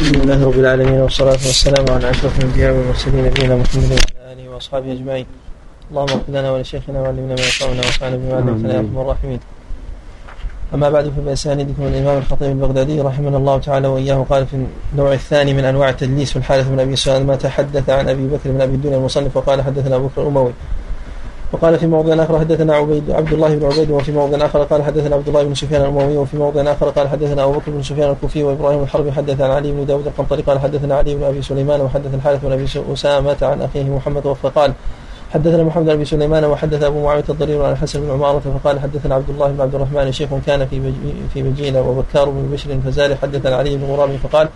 الحمد لله رب العالمين والصلاة والسلام على أشرف الأنبياء والمرسلين نبينا محمد وعلى آله وأصحابه أجمعين اللهم اغفر لنا ولشيخنا وعلمنا ما ينفعنا وانفعنا بما علمتنا يا أرحم الراحمين. أما بعد فباسانيدكم الإمام الخطيب البغدادي رحمه الله تعالى وإياه قال في النوع الثاني من أنواع التدليس في الحارث بن أبي سؤال ما تحدث عن أبي بكر بن أبي الدنيا المصنف وقال حدثنا أبو بكر الأموي. وقال في موضع آخر حدثنا عبيد عبد الله بن عبيد وفي موضع آخر قال حدثنا عبد الله بن سفيان الاموي وفي موضع آخر قال حدثنا أبو بكر بن سفيان الكوفي وإبراهيم الحربي حدث عن علي بن داود القنطري قال حدثنا علي بن أبي سليمان وحدث الحارث بن أبي أسامة عن أخيه محمد وفقال حدثنا محمد بن سليمان وحدث أبو معاوية الضرير عن الحسن بن عمارة فقال حدثنا عبد الله بن عبد الرحمن شيخ كان في في بجيله وبكار بن بشر فزال حدثنا علي بن غراب فقال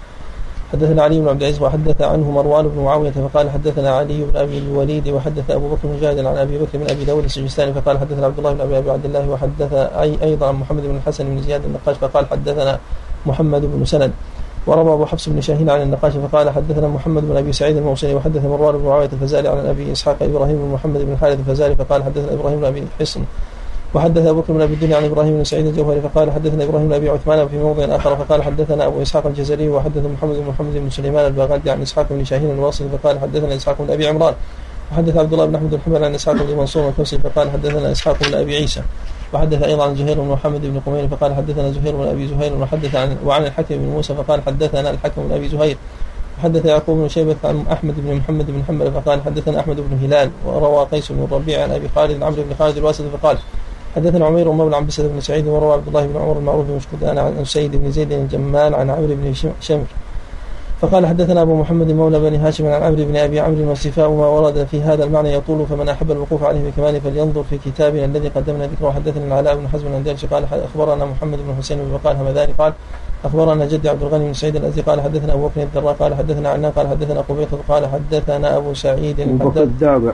حدثنا علي بن عبد العزيز وحدث عنه مروان بن معاوية فقال حدثنا علي بن أبي الوليد وحدث أبو بكر مجاهد عن أبي بكر بن أبي داود السجستاني فقال حدثنا عبد الله بن أبي عبد الله وحدث اي أيضا عن محمد بن الحسن بن زياد النقاش فقال حدثنا محمد بن سند. وروى أبو حفص بن شاهين عن النقاش فقال حدثنا محمد بن أبي سعيد الموصلي وحدث مروان بن معاوية الفزاري عن أبي إسحاق إبراهيم بن محمد بن الحارث الفزاري فقال حدثنا إبراهيم بن أبي حصن وحدث أبو بكر بن ابي الدنيا عن إبراهيم بن سعيد الجوهري فقال حدثنا إبراهيم بن أبي عثمان وفي موضع آخر فقال حدثنا أبو إسحاق الجزري وحدث محمد بن محمد بن سليمان الباغلدي عن إسحاق بن شاهين الواصل فقال حدثنا إسحاق بن أبي عمران وحدث عبد الله بن أحمد الحمل عن إسحاق بن منصور الكوسي فقال حدثنا إسحاق بن أبي عيسى وحدث أيضا عن زهير بن محمد بن قمير فقال حدثنا زهير بن أبي زهير وحدث عن وعن الحكم بن موسى فقال حدثنا الحكم بن أبي زهير وحدث يعقوب بن شيبة عن أحمد بن محمد بن حنبل فقال حدثنا أحمد بن هلال وروى قيس بن الربيع عن أبي خالد عمرو بن خالد الواسد فقال حدثنا عمير مولى عن بسد بن سعيد وروى عبد الله بن عمر المعروف بن مشكدان عن سيد بن زيد الجمال عن عمرو بن شمر. فقال حدثنا أبو محمد مولى بني هاشم عن عمرو بن أبي عمرو والصفاء ما ورد في هذا المعنى يطول فمن أحب الوقوف عليه بكماله فلينظر في كتابنا الذي قدمنا ذكره. حدثنا العلاء بن حزم عن قال أخبرنا محمد بن حسين بن وقال همذاني. قال أخبرنا جدي عبد الغني بن سعيد الازدي قال حدثنا أبو بكر الدراء. قال حدثنا عنا. قال حدثنا قبيصة. قال حدثنا أبو سعيد الدابع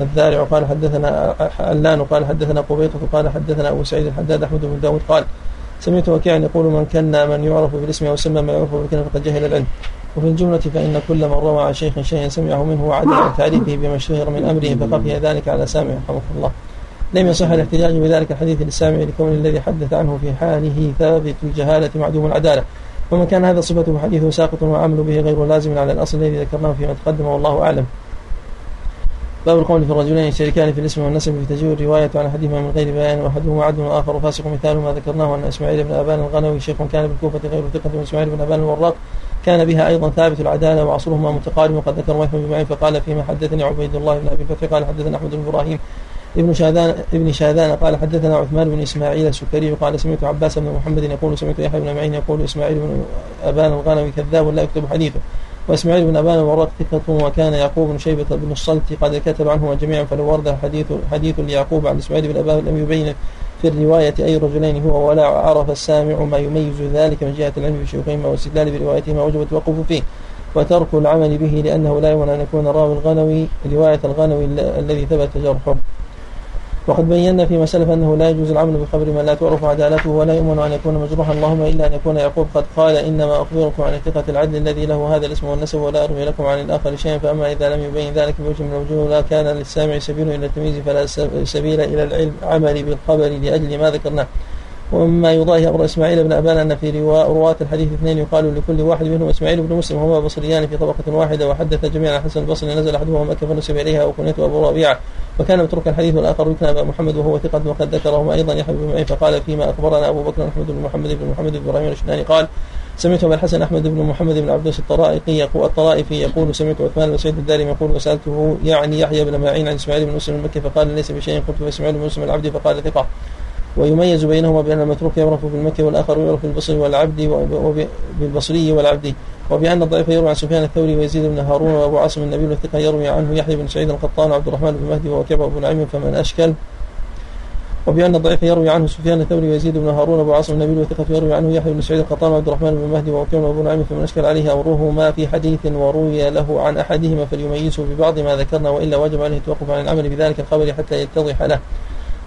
الذارع قال حدثنا علان قال حدثنا قبيطة قال حدثنا أبو سعيد الحداد أحمد بن داود قال سمعت وكيعا يقول من كان من يعرف بالاسم أو سمى ما يعرف بالكلمة فقد جهل العلم. وفي الجملة فإن كل من روى عن شيخ شيئا سمعه منه وعدل عن تعريفه بما اشتهر من أمره فخفي ذلك على سامع رحمه الله. لم يصح الاحتجاج بذلك الحديث للسامع لكون الذي حدث عنه في حاله ثابت الجهالة معدوم العدالة. ومن كان هذا صفته حديثه ساقط وعمل به غير لازم على الأصل الذي ذكرناه فيما تقدم والله أعلم. باب القول في الرجلين يشتركان في الاسم والنسب في تجوز الرواية عن أحدهما من غير بيان وأحدهما عدل والآخر فاسق مثال ما ذكرناه أن إسماعيل بن أبان الغنوي شيخ كان بالكوفة غير ثقة. وإسماعيل بن أبان الوراق كان بها أيضا ثابت العدالة وعصرهما متقارب وقد ذكر ويحيى بن معين فقال فيما حدثني عبيد الله بن أبي الفتح قال حدثنا أحمد بن إبراهيم ابن شاذان ابن شاذان قال حدثنا عثمان بن إسماعيل السكري قال سمعت عباس بن محمد يقول سمعت يحيى بن معين يقول إسماعيل بن أبان الغنوي كذاب لا يكتب حديثه. وإسماعيل بن أبان وراق ثقة وكان يعقوب بن شيبة بن الصلت قد كتب عنهما جميعا فلو ورد حديث حديث ليعقوب عن إسماعيل بن أبان لم يبين في الرواية أي رجلين هو ولا عرف السامع ما يميز ذلك من جهة العلم بشيوخهما والاستدلال بروايتهما وجب التوقف فيه. وترك العمل به لأنه لا يمنع أن يكون راوي الغنوي رواية الغنوي الذي ثبت جرحه. وقد بينا فيما سلف أنه لا يجوز العمل بخبر من لا تعرف عدالته ولا يؤمن أن يكون مجروحا اللهم إلا أن يكون يعقوب قد قال إنما أخبركم عن الثقة العدل الذي له هذا الاسم والنسب ولا أروي لكم عن الآخر شيئا فأما إذا لم يبين ذلك بوجه من الوجوه لا كان للسامع سبيل إلى التمييز فلا سبيل إلى العلم عمل بالخبر لأجل ما ذكرناه. ومما يضاهي أمر إسماعيل بن أبان أن في رواة الحديث اثنين يقال لكل واحد منهم إسماعيل بن مسلم وهما بصريان في طبقة واحدة وحدث جميعا حسن البصري نزل أحدهما مكة فنسب إليها وكنيته أبو ربيعة. وكان متروك الحديث والآخر يكنى أبا محمد وهو ثقة وقد ذكرهما أيضا يحيى بن معين فقال فيما أخبرنا أبو بكر أحمد بن محمد بن محمد بن إبراهيم الشناني قال سمعت أبا الحسن أحمد بن محمد بن عبدوس الطرائقي يقول الطرائفي يقول سمعت عثمان بن سعيد الدارمي يقول وسألته يعني يحيى بن معين عن إسماعيل بن مسلم المكي فقال ليس بشيء. قلت اسماعيل بن مسلم العبد. فقال ثقة. ويميز بينهما بأن المتروك يعرف بالمكي والآخر يعرف بالبصري والعبد بالبصري والعبد وبأن الضعيف يروي عن سفيان الثوري ويزيد بن هارون وأبو عاصم النبيل الثقة يروي عنه يحيى بن سعيد القطان وعبد الرحمن بن مهدي ووكيع بن نعيم فمن أشكل وبأن الضعيف يروي عنه سفيان الثوري ويزيد بن هارون وأبو عاصم النبيل وثقة يروي عنه يحيى بن سعيد القطان وعبد الرحمن بن مهدي ووكيع وأبو نعيم فمن أشكل عليه امره ما في حديث وروي له عن أحدهما فليميزه ببعض ما ذكرنا وإلا وجب عليه التوقف عن العمل بذلك الخبر حتى يتضح له.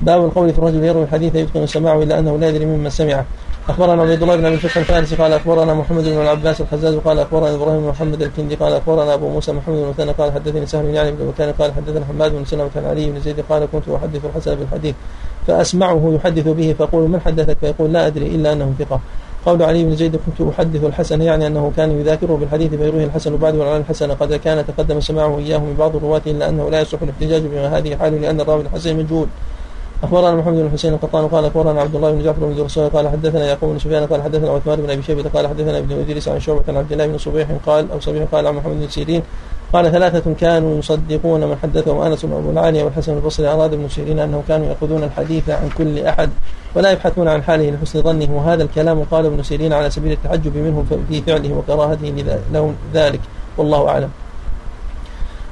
باب القول في الرجل يروي الحديث يتقن سماعه إلا أنه لا يدري ممن سمعه. أخبرنا عبد الله بن أبي الفتح الفارسي قال أخبرنا محمد بن العباس الحزاز قال أخبرنا إبراهيم بن محمد الكندي قال أخبرنا أبو موسى محمد بن مثنى قال حدثني سهل بن يعني بن مكان قال حدثنا حماد بن سلمة عن علي بن زيد قال كنت أحدث الحسن بالحديث فأسمعه يحدث به فأقول من حدثك؟ فيقول لا أدري إلا أنه ثقة. قول علي بن زيد كنت أحدث الحسن يعني أنه كان يذاكره بالحديث فيرويه الحسن بعد والعلم الحسن قد كان تقدم سماعه إياه من بعض الرواة إلا أنه لا يصح الاحتجاج بما هذه حاله لأن الراوي الحسن مجهول أخبرنا محمد بن حسين القطان قال أخبرنا عبد الله بن جعفر بن درسوي قال حدثنا يعقوب بن سفيان قال حدثنا عثمان بن أبي شيبة قال حدثنا ابن إدريس عن شعبة عن عبد الله بن صبيح قال أو صبيح قال عن محمد بن سيرين قال ثلاثة كانوا يصدقون من حدثهم أنس وأبو العالية والحسن البصري أراد ابن سيرين أنهم كانوا يأخذون الحديث عن كل أحد ولا يبحثون عن حاله لحسن ظنه وهذا الكلام قال ابن سيرين على سبيل التعجب منهم في فعله وكراهته لهم ذلك والله أعلم.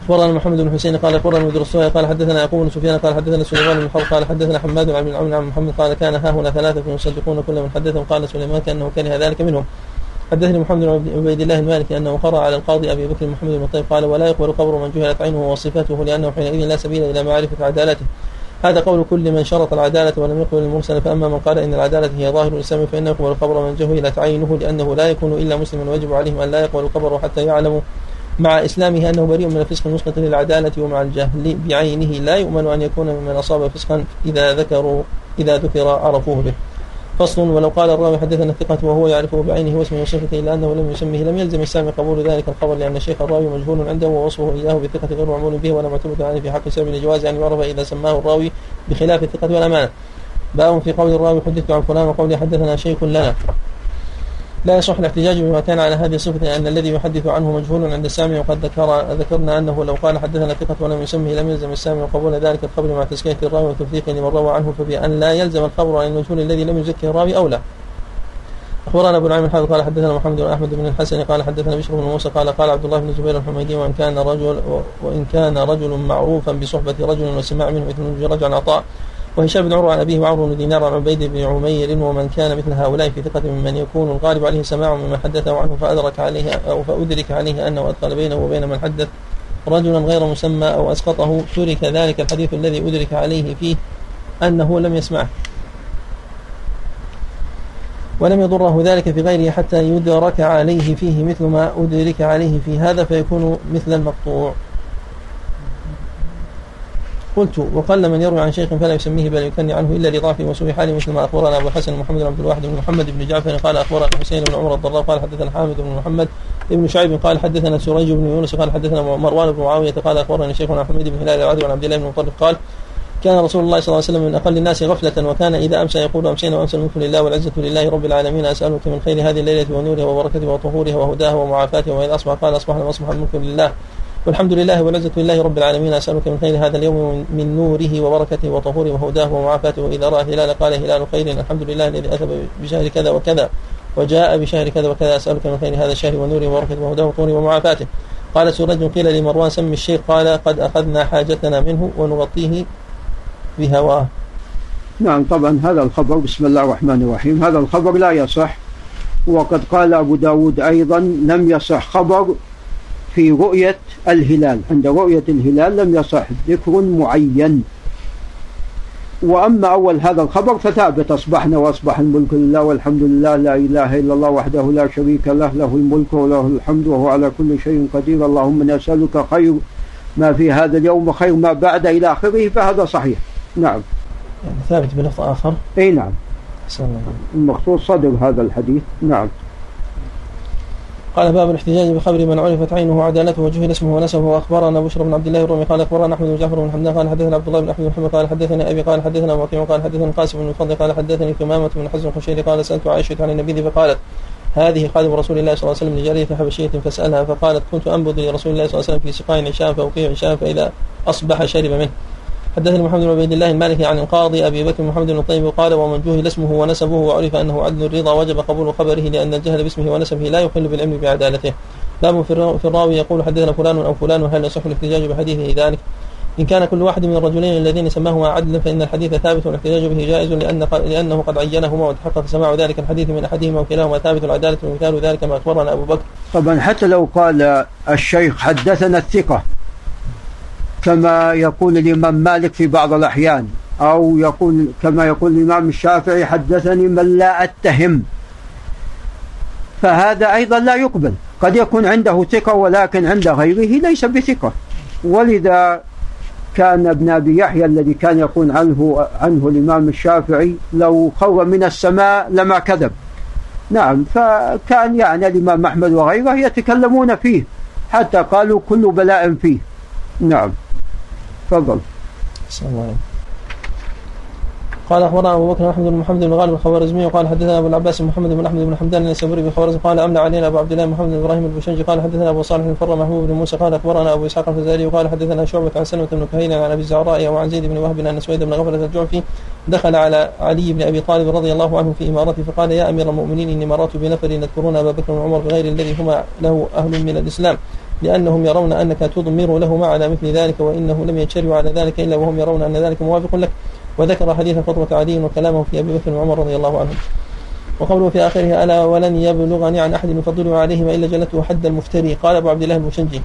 أخبرنا محمد بن حسين قال أخبرنا مدير الصوية قال حدثنا يعقوب بن سفيان قال حدثنا سليمان بن قال حدثنا حماد بن العون عن محمد قال كان ها هنا ثلاثة يصدقون كل من حدثهم. قال سليمان كأنه كره ذلك منهم. حدثني محمد بن عبيد الله المالكي أنه قرأ على القاضي أبي بكر محمد بن طيب قال ولا يقبل قبر من جهلت عينه وصفته لأنه حينئذ لا سبيل إلى معرفة عدالته. هذا قول كل من شرط العدالة ولم يقبل المرسل فأما من قال إن العدالة هي ظاهر الإسلام فإنه يقبل القبر من جهلت عينه لأنه لا يكون إلا مسلما ويجب عليهم أن لا يقبل القبر حتى يعلموا مع إسلامه أنه بريء من الفسق المسقط للعدالة ومع الجهل بعينه لا يؤمن أن يكون ممن أصاب فسقا إذا ذكروا إذا ذكر عرفوه به. فصل ولو قال الراوي حدثنا الثقة وهو يعرفه بعينه واسمه وصفته إلا أنه لم يسمه لم يلزم السامع قبول ذلك الخبر لأن الشيخ الراوي مجهول عنده ووصفه إياه بالثقة غير معمول به ولا معتمد عليه في حق سبب الجواز أن يعرف إذا سماه الراوي بخلاف الثقة والأمانة. باب في قول الراوي حدثت عن فلان وقول حدثنا شيخ لنا لا يصح الاحتجاج بما كان على هذه الصفة لأن الذي يحدث عنه مجهول عند السامع وقد ذكر ذكرنا أنه لو قال حدثنا ثقة ولم يسمه لم يلزم السامع قبول ذلك الخبر مع تزكية الراوي وتوثيقه لمن روى عنه فبأن لا يلزم الخبر عن المجهول الذي لم يزكي الراوي أولى أخبرنا أبو نعيم الحافظ قال حدثنا محمد بن أحمد بن الحسن قال حدثنا بشر بن موسى قال قال عبد الله بن الزبير الحميدي وإن كان رجل وإن كان رجل معروفا بصحبة رجل وسماع منه مثل رجل عطاء وهشام بن عروة عن أبيه وعمرو بن دينار عن عبيد بن عمير ومن كان مثل هؤلاء في ثقة ممن يكون الغالب عليه سماع مما حدثه عنه فأدرك عليه أو فأدرك عليه أنه أدخل بينه وبين من حدث رجلا غير مسمى أو أسقطه ترك ذلك الحديث الذي أدرك عليه فيه أنه لم يسمعه. ولم يضره ذلك في غيره حتى يدرك عليه فيه مثل ما أدرك عليه في هذا فيكون مثل المقطوع. قلت وقل من يروي عن شيخ فلا يسميه بل يكني عنه إلا لضعفه وسوء حاله مثل ما أخبرنا أبو الحسن محمد بن عبد الواحد بن محمد بن جعفر قال أخبرنا حسين بن عمر الضراء قال حدثنا حامد بن محمد بن شعيب قال حدثنا سريج بن يونس قال حدثنا مروان بن معاوية قال أخبرني شيخنا حميد بن هلال العدوي عن عبد الله بن مطرف قال كان رسول الله صلى الله عليه وسلم من أقل الناس غفلة وكان إذا أمسى يقول أمسينا وأمسى الملك لله والعزة لله رب العالمين أسألك من خير هذه الليلة ونورها وبركتها وطهورها وهداها ومعافاتها وإذا أصبح قال أصبحنا وأصبح الملك لله والحمد لله والعزة لله رب العالمين. أسألك من خير هذا اليوم من نوره وبركته وطهوره وهداه ومعافاته وإذا رأى الهلال قال هلال خير. الحمد لله الذي أتى بشهر كذا وكذا وجاء بشهر كذا وكذا. أسألك من خير هذا الشهر ونوره وبركته وهداه وطهوره ومعافاته. قال سورج قيل لمروان سم الشيخ قال قد أخذنا حاجتنا منه ونغطيه بهواه. نعم طبعا هذا الخبر بسم الله الرحمن الرحيم. هذا الخبر لا يصح. وقد قال أبو داود أيضا لم يصح خبر في رؤية الهلال. عند رؤية الهلال لم يصح ذكر معين. وأما أول هذا الخبر فثابت أصبحنا وأصبح الملك لله والحمد لله لا إله إلا الله وحده لا شريك له له الملك وله الحمد وهو على كل شيء قدير. اللهم نسألك خير ما في هذا اليوم وخير ما بعد إلى آخره فهذا صحيح. نعم. يعني ثابت بلفظ آخر. أي نعم. المخصوص صدر هذا الحديث. نعم. قال باب الاحتجاج بخبر من عرفت عينه وعدالته وجهل اسمه ونسبه وأخبرنا بشر بن عبد الله الرومي. قال أخبرنا أحمد بن جعفر بن حمدان. قال حدثنا عبد الله بن أحمد بن محمد. قال حدثنا أبي. قال حدثنا وكيع قال حدثنا قاسم بن الفضل. قال حدثني ثمامة بن حزم الخشيري. قال سألت عائشة عن النبي فقالت هذه خادم رسول الله صلى الله عليه وسلم لجارية حبشية فسألها فقالت كنت أنبذ لرسول الله صلى الله عليه وسلم في سقاء عشاء فأوقيه عشاء فإذا أصبح شرب منه. حدثني محمد بن عبيد الله المالكي عن القاضي أبي بكر محمد بن الطيب قال ومن جهل اسمه ونسبه وعرف أنه عدل الرضا وجب قبول خبره لأن الجهل باسمه ونسبه لا يخل بالعلم بعدالته. باب في الراوي يقول حدثنا فلان أو فلان وهل يصح الاحتجاج بحديثه ذلك؟ إن كان كل واحد من الرجلين الذين سماهما عدلا فإن الحديث ثابت والاحتجاج به جائز لأن لأنه قد عينهما وتحقق سماع ذلك الحديث من أحدهما وكلاهما ثابت العدالة ومثال ذلك ما أخبرنا أبو بكر. طبعا حتى لو قال الشيخ حدثنا الثقة كما يقول الإمام مالك في بعض الأحيان أو يقول كما يقول الإمام الشافعي حدثني من لا أتهم. فهذا أيضا لا يقبل. قد يكون عنده ثقة ولكن عند غيره ليس بثقة. ولذا كان ابن أبي يحيى الذي كان يقول عنه عنه الإمام الشافعي لو خر من السماء لما كذب. نعم فكان يعني الإمام أحمد وغيره يتكلمون فيه حتى قالوا كل بلاء فيه. نعم. تفضل. قال أخبرنا أبو بكر احمد بن محمد بن غالب الخوارزمي وقال حدثنا أبو العباس محمد بن أحمد بن حمدان النسابوري بن قال املى علينا أبو عبد الله محمد بن إبراهيم البشنجي قال حدثنا أبو صالح الفر محمود بن موسى قال أخبرنا أبو إسحاق الفزاري وقال حدثنا شعبة عن سلمة بن كهيل عن أبي الزعراء وعن زيد بن وهب أن سويد بن غفلة الجعفي دخل على علي بن أبي طالب رضي الله عنه في إمارته فقال يا أمير المؤمنين إني مررت بنفر يذكرون أبا بكر وعمر بغير الذي هما له أهل من الإسلام. لأنهم يرون أنك تضمر لهما على مثل ذلك وإنه لم يتشروا على ذلك إلا وهم يرون أن ذلك موافق لك. وذكر حديث خطبة علي وكلامه في أبي بكر وعمر رضي الله عنهم وقوله في آخره ألا ولن يبلغني عن أحد يفضل عليهما إلا جلته حد المفتري. قال أبو عبد الله المشنجي.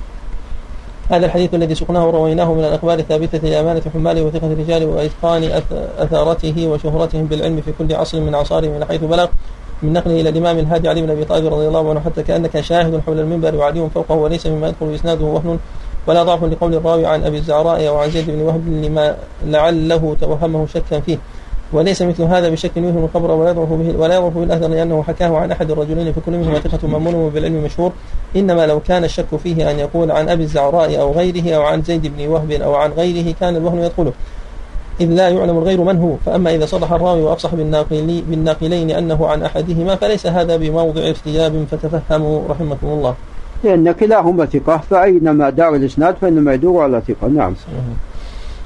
هذا الحديث الذي سقناه ورويناه من الأخبار الثابتة لأمانة حماله وثقة الرجال وإتقان أثارته وشهرتهم بالعلم في كل عصر من عصاره من حيث بلغ. من نقله إلى الإمام الهادي علي بن أبي طالب رضي الله عنه حتى كأنك شاهد حول المنبر وعلي فوقه وليس مما يدخل إسناده وهن ولا ضعف لقول الراوي عن أبي الزعراء أو عن زيد بن وهب لما لعله توهمه شكا فيه. وليس مثل هذا بشك يوهم الخبر ولا يضعف به ولا يضعف بالأثر لأنه حكاه عن أحد الرجلين فكل منهما ثقة مأمون بالعلم مشهور. إنما لو كان الشك فيه أن يقول عن أبي الزعراء أو غيره أو عن زيد بن وهب أو عن غيره كان الوهن يدخله. إذ لا يعلم الغير من هو. فأما إذا صدح الراوي وأفصح بالناقلين أنه عن أحدهما فليس هذا بموضع ارتياب فتفهموا رحمكم الله. لأن كلاهما ثقة فأينما دار الإسناد فإنما يدور على ثقة. نعم.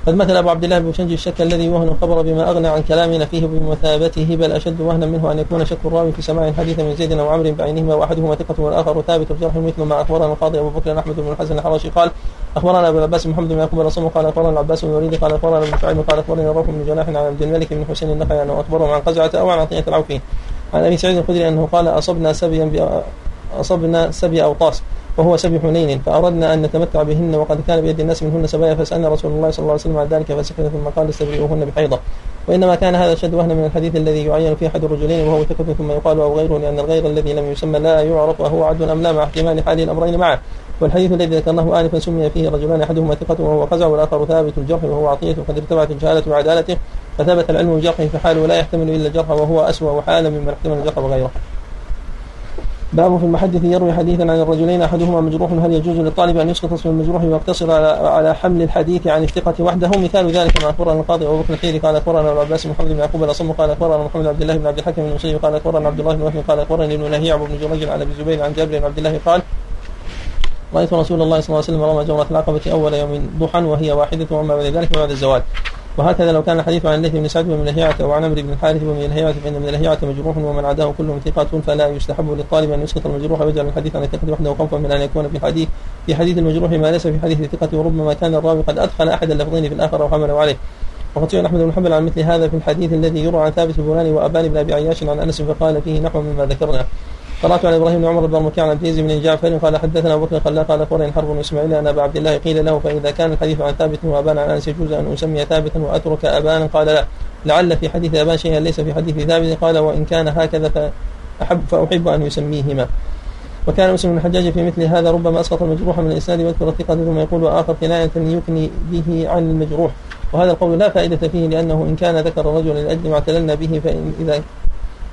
قد مثل أبو عبد الله بن الشك الذي وهن الخبر بما أغنى عن كلامنا فيه بمثابته بل أشد وهنا منه أن يكون شك الراوي في سماع الحديث من زيد أو عمرو بعينهما وأحدهما ثقة والآخر ثابت الجرح مثل ما أخبرنا القاضي أبو بكر أحمد بن الحسن الحراشي قال أخبرنا أبو العباس محمد بن يعقوب الرسول قال أخبرنا العباس بن وليد قال أخبرنا ابن شعيب قال أخبرنا الرافع بن جناح عن عبد الملك بن حسين النخعي أنه أخبرهم عن قزعة أو عن عطية العوفي. عن أبي سعيد الخدري أنه قال أصبنا سبيا أصبنا سبي أوطاس. وهو سبي حنين فأردنا أن نتمتع بهن وقد كان بيد الناس منهن سبايا فسألنا رسول الله صلى الله عليه وسلم عن ذلك فسكت ثم قال استبرئوهن بحيضة. وإنما كان هذا شد وهنا من الحديث الذي يعين فيه أحد الرجلين وهو ثقة ثم يقال أو غيره لأن الغير الذي لم يسمى لا يعرف أهو عدل أم لا مع احتمال حال الأمرين معه. والحديث الذي ذكرناه آنفا سمي فيه رجلان أحدهما ثقة وهو قزع والآخر ثابت الجرح وهو عطية. وقد ارتفعت الجهالة بعدالته فثبت العلم بجرحه فحاله لا يحتمل إلا الجرح وهو أسوأ حالا ممن احتمل الجرح وغيره. باب في المحدث يروي حديثا عن الرجلين أحدهما مجروح هل يجوز للطالب أن يسقط اسم المجروح ويقتصر على, حمل الحديث عن الثقة وحده؟ مثال ذلك ما اخبرنا القاضي أبو بكر الخيري قال اخبرنا أبو عباس محمد بن يعقوب الأصم قال اخبرنا محمد عبد الله بن عبد الحكم بن المصيب قال اخبرنا عبد الله بن وهب قال اخبرني ابن لهيع بن جريج عن أبي الزبير عن جابر بن عبد الله قال رأيت رسول الله صلى الله عليه وسلم رمى جمرة العقبة أول يوم ضحى وهي واحدة وأما بعد ذلك فبعد الزوال. وهكذا لو كان الحديث عن الليث بن سعد ومن الهيعة أو عن عمرو بن الحارث ومن الهيعة فإن من الهيعة مجروح ومن عداه كلهم ثقة فلا يستحب للطالب أن يسقط المجروح ويجعل الحديث عن الثقة وحده خوفا من أن يكون في حديث في حديث المجروح ما ليس في حديث الثقة وربما كان الراوي قد أدخل أحد اللفظين في الآخر أو حمله عليه. وقد سئل أحمد بن حنبل عن مثل هذا في الحديث الذي يروى عن ثابت البناني وأبان بن أبي عياش عن أنس فقال فيه نحو مما ذكرنا. قرأت عن إبراهيم بن عمر بن مكي عن عبد بن جعفر قال حدثنا أبو بكر قال قال اخبرني حرب بن إسماعيل ان أبا عبد الله قيل له فإذا كان الحديث عن ثابت وابان عن أنس يجوز أن أسمي ثابتا وأترك أبانا؟ قال لا. لعل في حديث ابان شيئا ليس في حديث ثابت قال وإن كان هكذا فاحب فأحب أن يسميهما. وكان مسلم بن الحجاج في مثل هذا ربما أسقط المجروح من الإسناد ويذكر الثقة ثم يقول اخر كنايه يكني به عن المجروح. وهذا القول لا فائدة فيه لأنه إن كان ذكر الرجل لاجل ما اعتللنا به فان إذا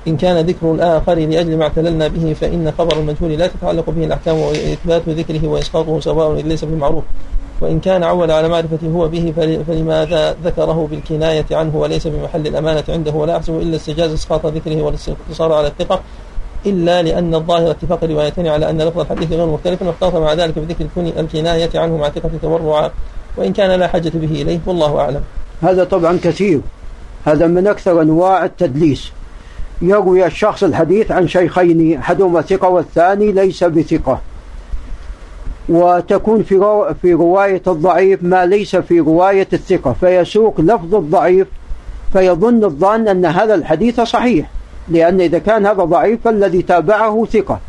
إن كان ذكر الآخر لأجل ما اعتللنا به فإن خبر المجهول لا تتعلق به الأحكام وإثبات ذكره وإسقاطه سواء ليس بالمعروف. وإن كان عول على معرفة هو به فلماذا ذكره بالكناية عنه وليس بمحل الأمانة عنده؟ ولا يحسب إلا استجاز إسقاط ذكره والاقتصار على الثقة إلا لأن الظاهر اتفاق الروايتين على أن لفظ الحديث غير مختلف واختلط مع ذلك بذكر الكناية عنه مع ثقة تورعا وإن كان لا حاجة به إليه والله أعلم. هذا طبعا كثير. هذا من أكثر أنواع التدليس. يروي الشخص الحديث عن شيخين أحدهما ثقة والثاني ليس بثقة. وتكون في في رواية الضعيف ما ليس في رواية الثقة فيسوق لفظ الضعيف فيظن الظن أن هذا الحديث صحيح لأن إذا كان هذا ضعيف فالذي تابعه ثقة.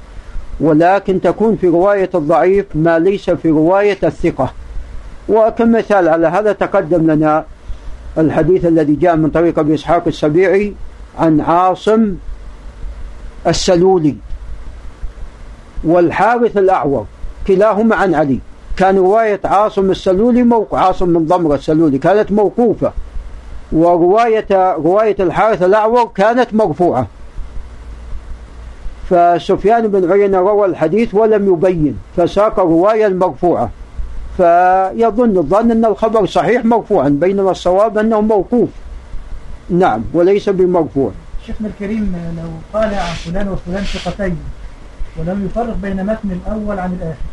ولكن تكون في رواية الضعيف ما ليس في رواية الثقة. وكمثال على هذا تقدم لنا الحديث الذي جاء من طريق أبي إسحاق السبيعي عن عاصم السلولي والحارث الأعور. كلاهما عن علي. كان رواية عاصم السلولي موقع عاصم من ضمر السلولي كانت موقوفة ورواية رواية الحارث الأعور كانت مرفوعة. فسفيان بن عيينة روى الحديث ولم يبين فساق الرواية المرفوعة. فيظن الظن أن الخبر صحيح مرفوعا بينما الصواب أنه موقوف. نعم وليس بمرفوع شيخنا الكريم لو قال عن فلان وفلان ثقتين ولم يفرق بين متن الأول عن الآخر.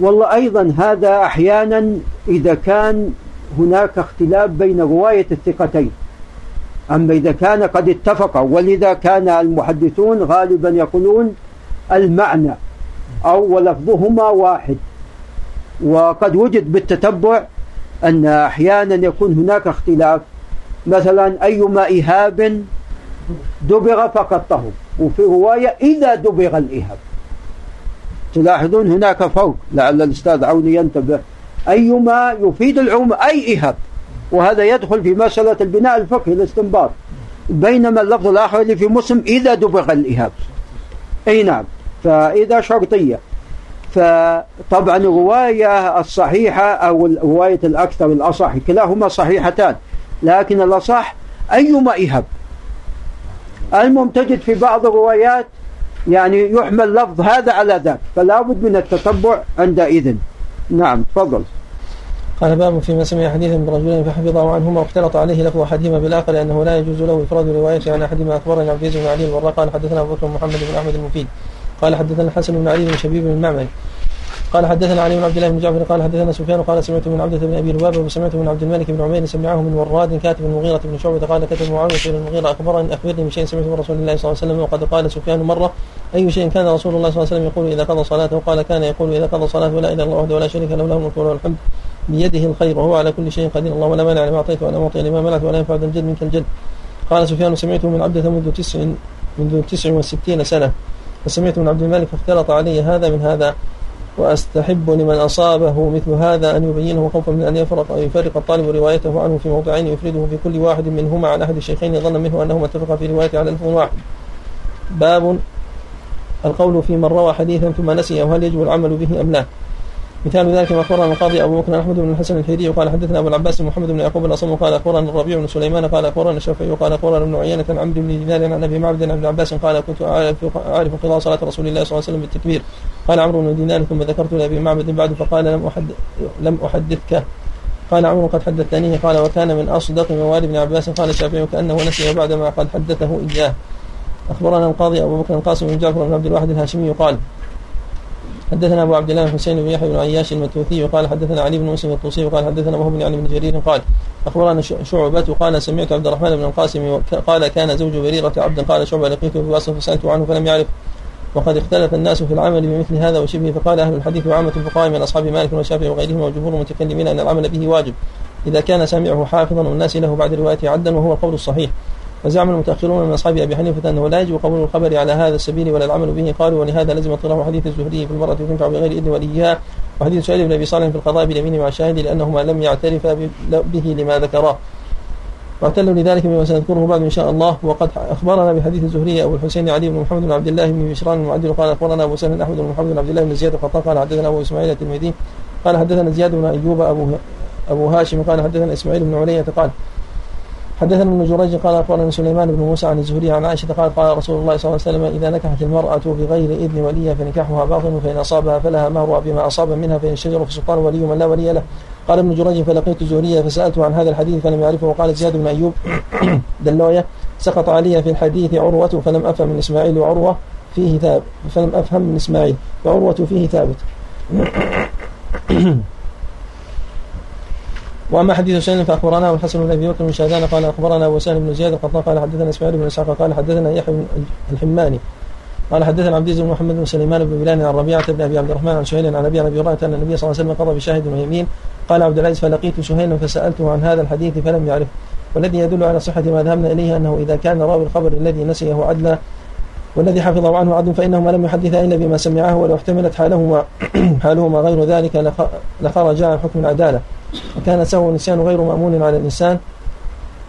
والله أيضا هذا أحيانا إذا كان هناك اختلاف بين رواية الثقتين. أما إذا كان قد اتفق ولذا كان المحدثون غالبا يقولون المعنى أو ولفظهما واحد. وقد وجد بالتتبع أن أحيانا يكون هناك اختلاف. مثلا أيما إهاب دبغ فقد طهر وفي رواية إذا دبغ الإهاب تلاحظون هناك فرق لعل الأستاذ عوني ينتبه. أيما يفيد العموم أي إهاب وهذا يدخل في مسألة البناء الفقهي الاستنباط. بينما اللفظ الآخر اللي في مسلم إذا دبغ الإهاب أي نعم. فإذا شرطية. فطبعا الرواية الصحيحة أو الرواية الأكثر الأصح كلاهما صحيحتان. لكن الأصح أيما إهب المهم تجد في بعض الروايات يعني يحمل لفظ هذا على ذاك فلا بد من التتبع عندئذ. نعم تفضل. قال باب فيما سمع حديثا من رجلين فحفظه عنهما واختلط عليه لفظ أحدهما بالآخر لأنه لا يجوز له إفراد روايته عن أحدهما. اخبرنا عبد العزيز بن علي قال حدثنا أبو بكر محمد بن أحمد المفيد قال حدثنا الحسن بن علي بن شبيب بن المعمري قال حدثنا علي بن عبد الله بن جعفر قال حدثنا سفيان قال سمعت من عبدة بن أبي لبابة وسمعت من عبد الملك بن عمير سمعه من وراد كاتب المغيرة بن شعبة قال كتب معاوية إلى المغيرة أخبرني أخبرني بشيء سمعته من رسول الله صلى الله عليه وسلم وقد قال سفيان مرة أي شيء كان رسول الله صلى الله عليه وسلم يقول إذا قضى صلاته قال كان يقول إذا قضى صلاته لا إله إلا الله وحده ولا شريك له له الملك الحمد بيده الخير وهو على كل شيء قدير اللهم لا مانع لما أعطيت ولا معطي لما منعت ولا ينفع ذا الجد منك الجد. قال سفيان سمعته من عبدة منذ تسع منذ تسع وستين سنة. فسمعت من عبد الملك فاختلط علي هذا من هذا. وأستحب لمن أصابه مثل هذا أن يبينه خوفا من أن يفرق أو يفرق الطالب روايته عنه في موضعين يفرده في كل واحد منهما عن أحد الشيخين ظنا منه أنهما اتفقا في روايته على لفظ واحد. باب القول في من روى حديثا ثم نسي وهل يجب العمل به أم لا؟ مثال ذلك ما اخبرنا القاضي أبو بكر أحمد بن الحسن الحيري قال حدثنا أبو العباس محمد بن يعقوب الأصم قال أخبرنا الربيع بن سليمان قال أخبرنا الشافعي قال أخبرنا ابن عيينة عن عمرو بن دينار عن أبي معبد عن ابن عباس قال كنت أعرف قضاء صلاة رسول الله صلى الله عليه وسلم بالتكبير. قال عمرو بن دينار ثم ذكرت لأبي معبد بعد فقال لم احدث لم أحدثك. قال عمرو قد حدثتني قال وكان من أصدق موالي ابن عباس قال الشافعي كأنه نسي بعدما قد حدثه إياه. أخبرنا القاضي أبو بكر القاسم بن جعفر بن عبد الواحد الهاشمي قال حدثنا أبو عبد الله حسين بن يحيى بن عياش المتوثي وقال حدثنا علي بن مسلم الطوسي وقال حدثنا وهو بن علي بن جرير قال أخبرنا شعبة قال سمعت عبد الرحمن بن القاسم قال كان زوج بريرة عبدا قال شعبة لقيته في واسط فسألته عنه فلم يعرف وقد اختلف الناس في العمل بمثل هذا وشبهه فقال أهل الحديث وعامة الفقهاء من أصحاب مالك والشافعي وغيرهم وجمهور المتكلمين أن العمل به واجب إذا كان سامعه حافظا والناس له بعد روايته عدا وهو القول الصحيح وزعم المتأخرون من أصحاب أبي حنيفة أنه لا يجب قبول الخبر على هذا السبيل ولا العمل به. قالوا ولهذا لزم اطلاع حديث الزهري في المرأة تنفع بغير إذن وليها وحديث سعيد بن أبي صالح في القضاء باليمين مع الشاهد لأنهما لم يعترفا به لما ذكراه. واعتلوا لذلك بما سنذكره بعد إن شاء الله. وقد أخبرنا بحديث الزهري أبو الحسين علي بن محمد بن عبد الله بن بشران المعدل قال أخبرنا أبو سهل أحمد بن محمد بن عبد الله بن زياد القطان قال حدثنا أبو إسماعيل الترمذي قال حدثنا زياد بن أيوب ابو أبو هاشم قال حدثنا إسماعيل بن علية قال حدثنا ابن جريج قال أخبرنا سليمان بن موسى عن الزهري عن عائشة قال قال رسول الله صلى الله عليه وسلم إذا نكحت المرأة بغير إذن وليها فنكاحها باطل فإن أصابها فلها مهرها بما أصاب منها فإن الشجر فسلطان ولي من لا ولي له. قال ابن جريج فلقيت الزهري فسألته عن هذا الحديث فلم يعرفه وقال زياد بن أيوب دلويه سقط علي في الحديث عروة فلم أفهم من إسماعيل وعروة فيه ثابت فلم أفهم من إسماعيل وعروه فيه ثابت. وأما حديث سهل فأخبرنا ابو الحسن بن أبي بكر بن شاذان قال أخبرنا ابو سهل بن زياد القطان قال حدثنا إسماعيل بن إسحاق قال حدثنا يحيى الحماني قال حدثنا عبد بن محمد بن سليمان بن بلال عن ربيعة بن أبي عبد الرحمن عن سهيل عن أبي أبي هريرة أن النبي صلى الله عليه وسلم قضى بشاهد ويمين قال عبد العزيز فلقيت سهيلا فسألته عن هذا الحديث فلم يعرف والذي يدل على صحة ما ذهبنا إليه أنه إذا كان راوي الخبر الذي نسيه عدلا والذي حفظه عنه عدل فإنهما لم يحدثا إلا بما سمعه ولو احتملت حالهما حالهما غير ذلك لخرج عن حكم العدالة. وكان سهو النسيان غير مأمون على الإنسان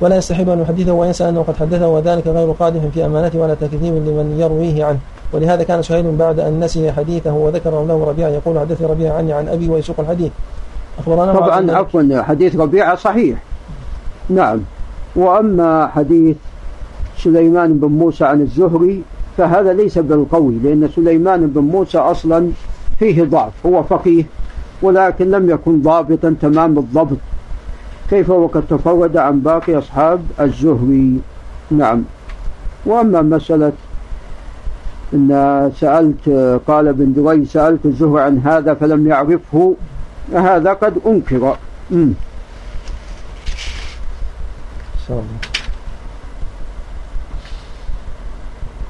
ولا يستحب أن يحدثه وينسى أنه قد حدثه وذلك غير قادح في أمانته ولا تكذيب لمن يرويه عنه. ولهذا كان سهيل بعد أن نسي حديثه وذكر له ربيعة يقول حدثني ربيعة عني عن أبي ويسوق الحديث أخبرنا طبعا عفوا حديث ربيعة صحيح. نعم. وأما حديث سليمان بن موسى عن الزهري فهذا ليس بالقوي لأن سليمان بن موسى أصلا فيه ضعف هو فقيه ولكن لم يكن ضابطا تمام الضبط. كيف وقد تفرد عن باقي أصحاب الزهري؟ نعم. وأما مسألة أن سألت قال ابن دري سألت الزهري عن هذا فلم يعرفه هذا قد أنكر. أمم.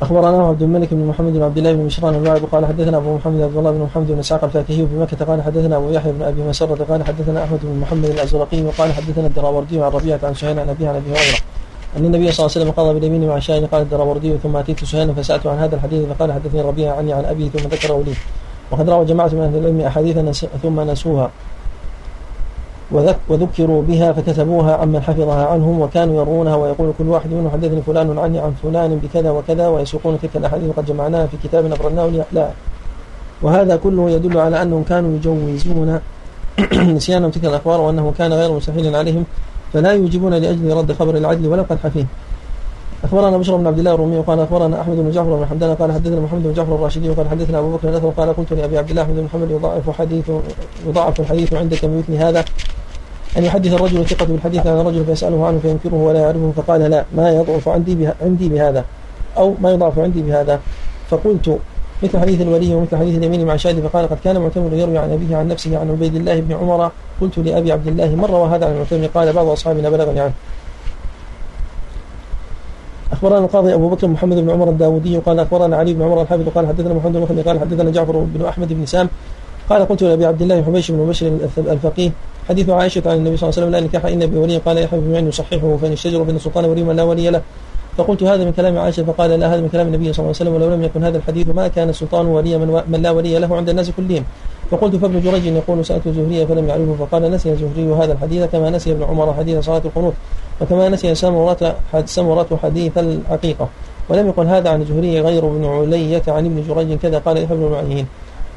أخبرنا عبد الملك بن محمد بن عبد الله بن مشران الواعظ قال حدثنا أبو محمد عبد الله بن محمد بن إسحاق الفاكهي بمكة قال حدثنا أبو يحيى بن أبي مسرة قال حدثنا أحمد بن محمد الأزرقي وقال حدثنا الدراوردي عن ربيعة عن سهيل عن أبيه عن أبي هريرة. أن النبي صلى الله عليه وسلم قضى باليمين مع شاهد قال الدراوردي ثم أتيت سهيلا فسألته عن هذا الحديث فقال حدثني ربيعة عني عن أبي ثم ذكره لي. وقد روى جماعة من أهل العلم أحاديث ثم نسوها. وذكروا بها فكتبوها عمن حفظها عنهم وكانوا يروونها ويقول كل واحد منهم حدثني فلان عني عن فلان بكذا وكذا ويسوقون تلك الأحاديث وقد جمعناها في كتاب ابرناه لا. وهذا كله يدل على أنهم كانوا يجوزون نسيانهم تلك الأخبار وأنه كان غير مستحيل عليهم فلا يوجبون لأجل رد خبر العدل ولو قد حفيه. أخبرنا بشر بن عبد الله الرومي وقال أخبرنا أحمد بن جعفر بن حمدان قال حدثنا محمد بن جعفر الراشدي وقال حدثنا أبو بكر الأثر قال قلت لأبي عبد الله بن محمد يضاعف حديث يضاعف الحديث عندك بمثل هذا. أن يحدث الرجل الثقة بالحديث عن الرجل فيسأله عنه فينكره ولا يعرفه فقال لا ما يضعف عندي عندي بهذا أو ما يضعف عندي بهذا. فقلت مثل حديث الولي ومثل حديث اليمين مع شاهد فقال قد كان معتمر يروي عن أبيه عن نفسه عن عبيد الله بن عمر قلت لأبي عبد الله من روى هذا عن المعتمر قال بعض أصحابنا بلغني عنه. أخبرنا القاضي أبو بكر محمد بن عمر الداودي قال أخبرنا علي بن عمر الحافظ قال حدثنا محمد بن قال حدثنا جعفر بن أحمد بن سام قال قلت لأبي عبد الله حبيش بن بشر الفقيه حديث عائشة عن النبي صلى الله عليه وسلم لا نكاح إلا بولي. قال يحيى بن معين يصححه فإن الشجر بين السلطان ولي من لا ولي له. فقلت هذا من كلام عائشة فقال لا هذا من كلام النبي صلى الله عليه وسلم ولو لم يكن هذا الحديث ما كان السلطان ولي من, من لا ولي له عند الناس كلهم. فقلت فابن جريج يقول سألت الزهري فلم يعرفه فقال نسي الزهري هذا الحديث كما نسي ابن عمر حديث صلاة القنوت وكما نسي سمرة سمرة حديث الحقيقة ولم يقل هذا عن الزهري غير ابن علية عن ابن جريج كذا قال يحيى بن معين.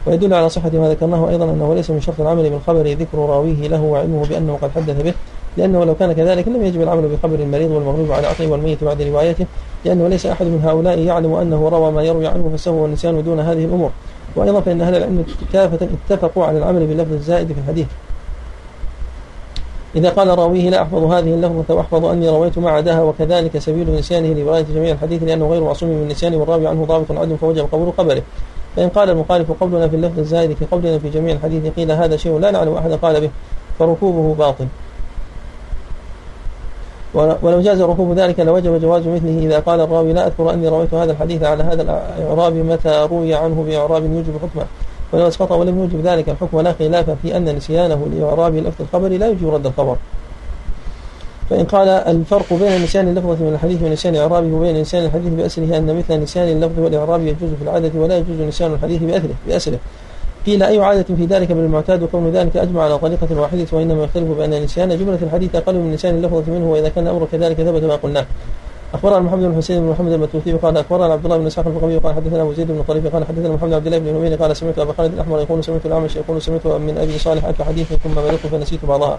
ويدل على صحة ما ذكرناه أيضا أنه ليس من شرط العمل بالخبر ذكر راويه له وعلمه بأنه قد حدث به لأنه لو كان كذلك لم يجب العمل بخبر المريض والمغلوب على عقله والميت بعد روايته لأنه ليس أحد من هؤلاء يعلم أنه روى ما يروي عنه فالسهو والنسيان دون هذه الأمور. وأيضا فإن أهل العلم كافة اتفقوا على العمل باللفظ الزائد في الحديث. إذا قال راويه لا أحفظ هذه اللفظة وأحفظ أني رويت ما عداها وكذلك سبيل نسيانه لرواية جميع الحديث لأنه غير معصوم من النسيان والراوي عنه ضابط عدل فوجب قبول خبره فإن قال المخالف قولنا في اللفظ الزائد كقولنا في جميع الحديث قيل هذا شيء لا نعلم أحد قال به فركوبه باطل. ولو جاز ركوب ذلك لوجب جواز مثله. إذا قال الراوي لا أذكر أني رويت هذا الحديث على هذا الإعراب متى روي عنه بإعراب يوجب حكمه. ولو أسقط ولم يوجب ذلك الحكم ولا خلاف في أن نسيانه لإعراب لفظ الخبر لا يوجب رد الخبر. فإن قال الفرق بين نسيان اللفظة من الحديث ونسيان إعرابه وبين نسيان الحديث بأسره أن مثل نسيان اللفظ والإعراب يجوز في العادة ولا يجوز نسيان الحديث بأسره بأسره. قيل أي عادة في ذلك بالمعتاد وكون ذلك أجمع على طريقة واحدة وإنما يختلف بأن نسيان جملة الحديث أقل من نسيان اللفظة منه وإذا كان الأمر كذلك ثبت ما قلناه. أخبرنا محمد بن حسين بن محمد المتوفي قال أخبرنا عبد الله بن إسحاق الفقوي قال حدثنا أبو زيد بن طريف قال حدثنا محمد عبد الله بن نبيل قال سمعت أبا خالد الأحمر يقول سمعت الأعمش يقول سمعت من أبي صالح ألف حديث ثم مرضت فنسيت بعضها.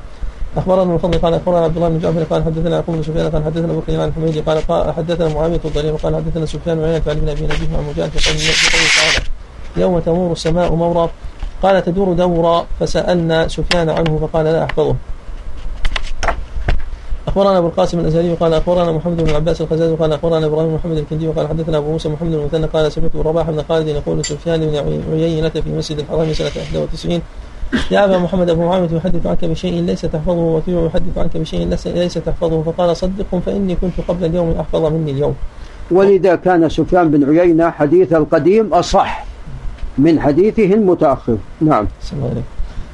أخبرنا من فضل قال أخبرنا عبد الله بن جعفر قال حدثنا يعقوب بن سفيان قال حدثنا أبو عن الحميدي قال حدثنا معاوية الضرير قال حدثنا سفيان وعينة عن ابن أبي نبيه عن مجاهد في قوله تعالى يوم تمور السماء مورا. قال تدور دورا فسألنا سفيان عنه فقال لا أحفظه. أخبرنا أبو القاسم الأزهري قال أخبرنا محمد بن العباس الخزاز قال أخبرنا إبراهيم محمد الكندي قال حدثنا أبو موسى محمد بن المثنى قال سمعت رباح بن خالد يقول سفيان بن عيينة في مسجد الحرام سنة 91 يا أبا محمد أبو معاوية يحدث عنك بشيء ليس تحفظه وكيع يحدث عنك بشيء ليس تحفظه. فقال صدق فإني كنت قبل اليوم أحفظ مني اليوم. ولذا كان سفيان بن عيينة حديث القديم أصح من حديثه المتأخر. نعم. عليك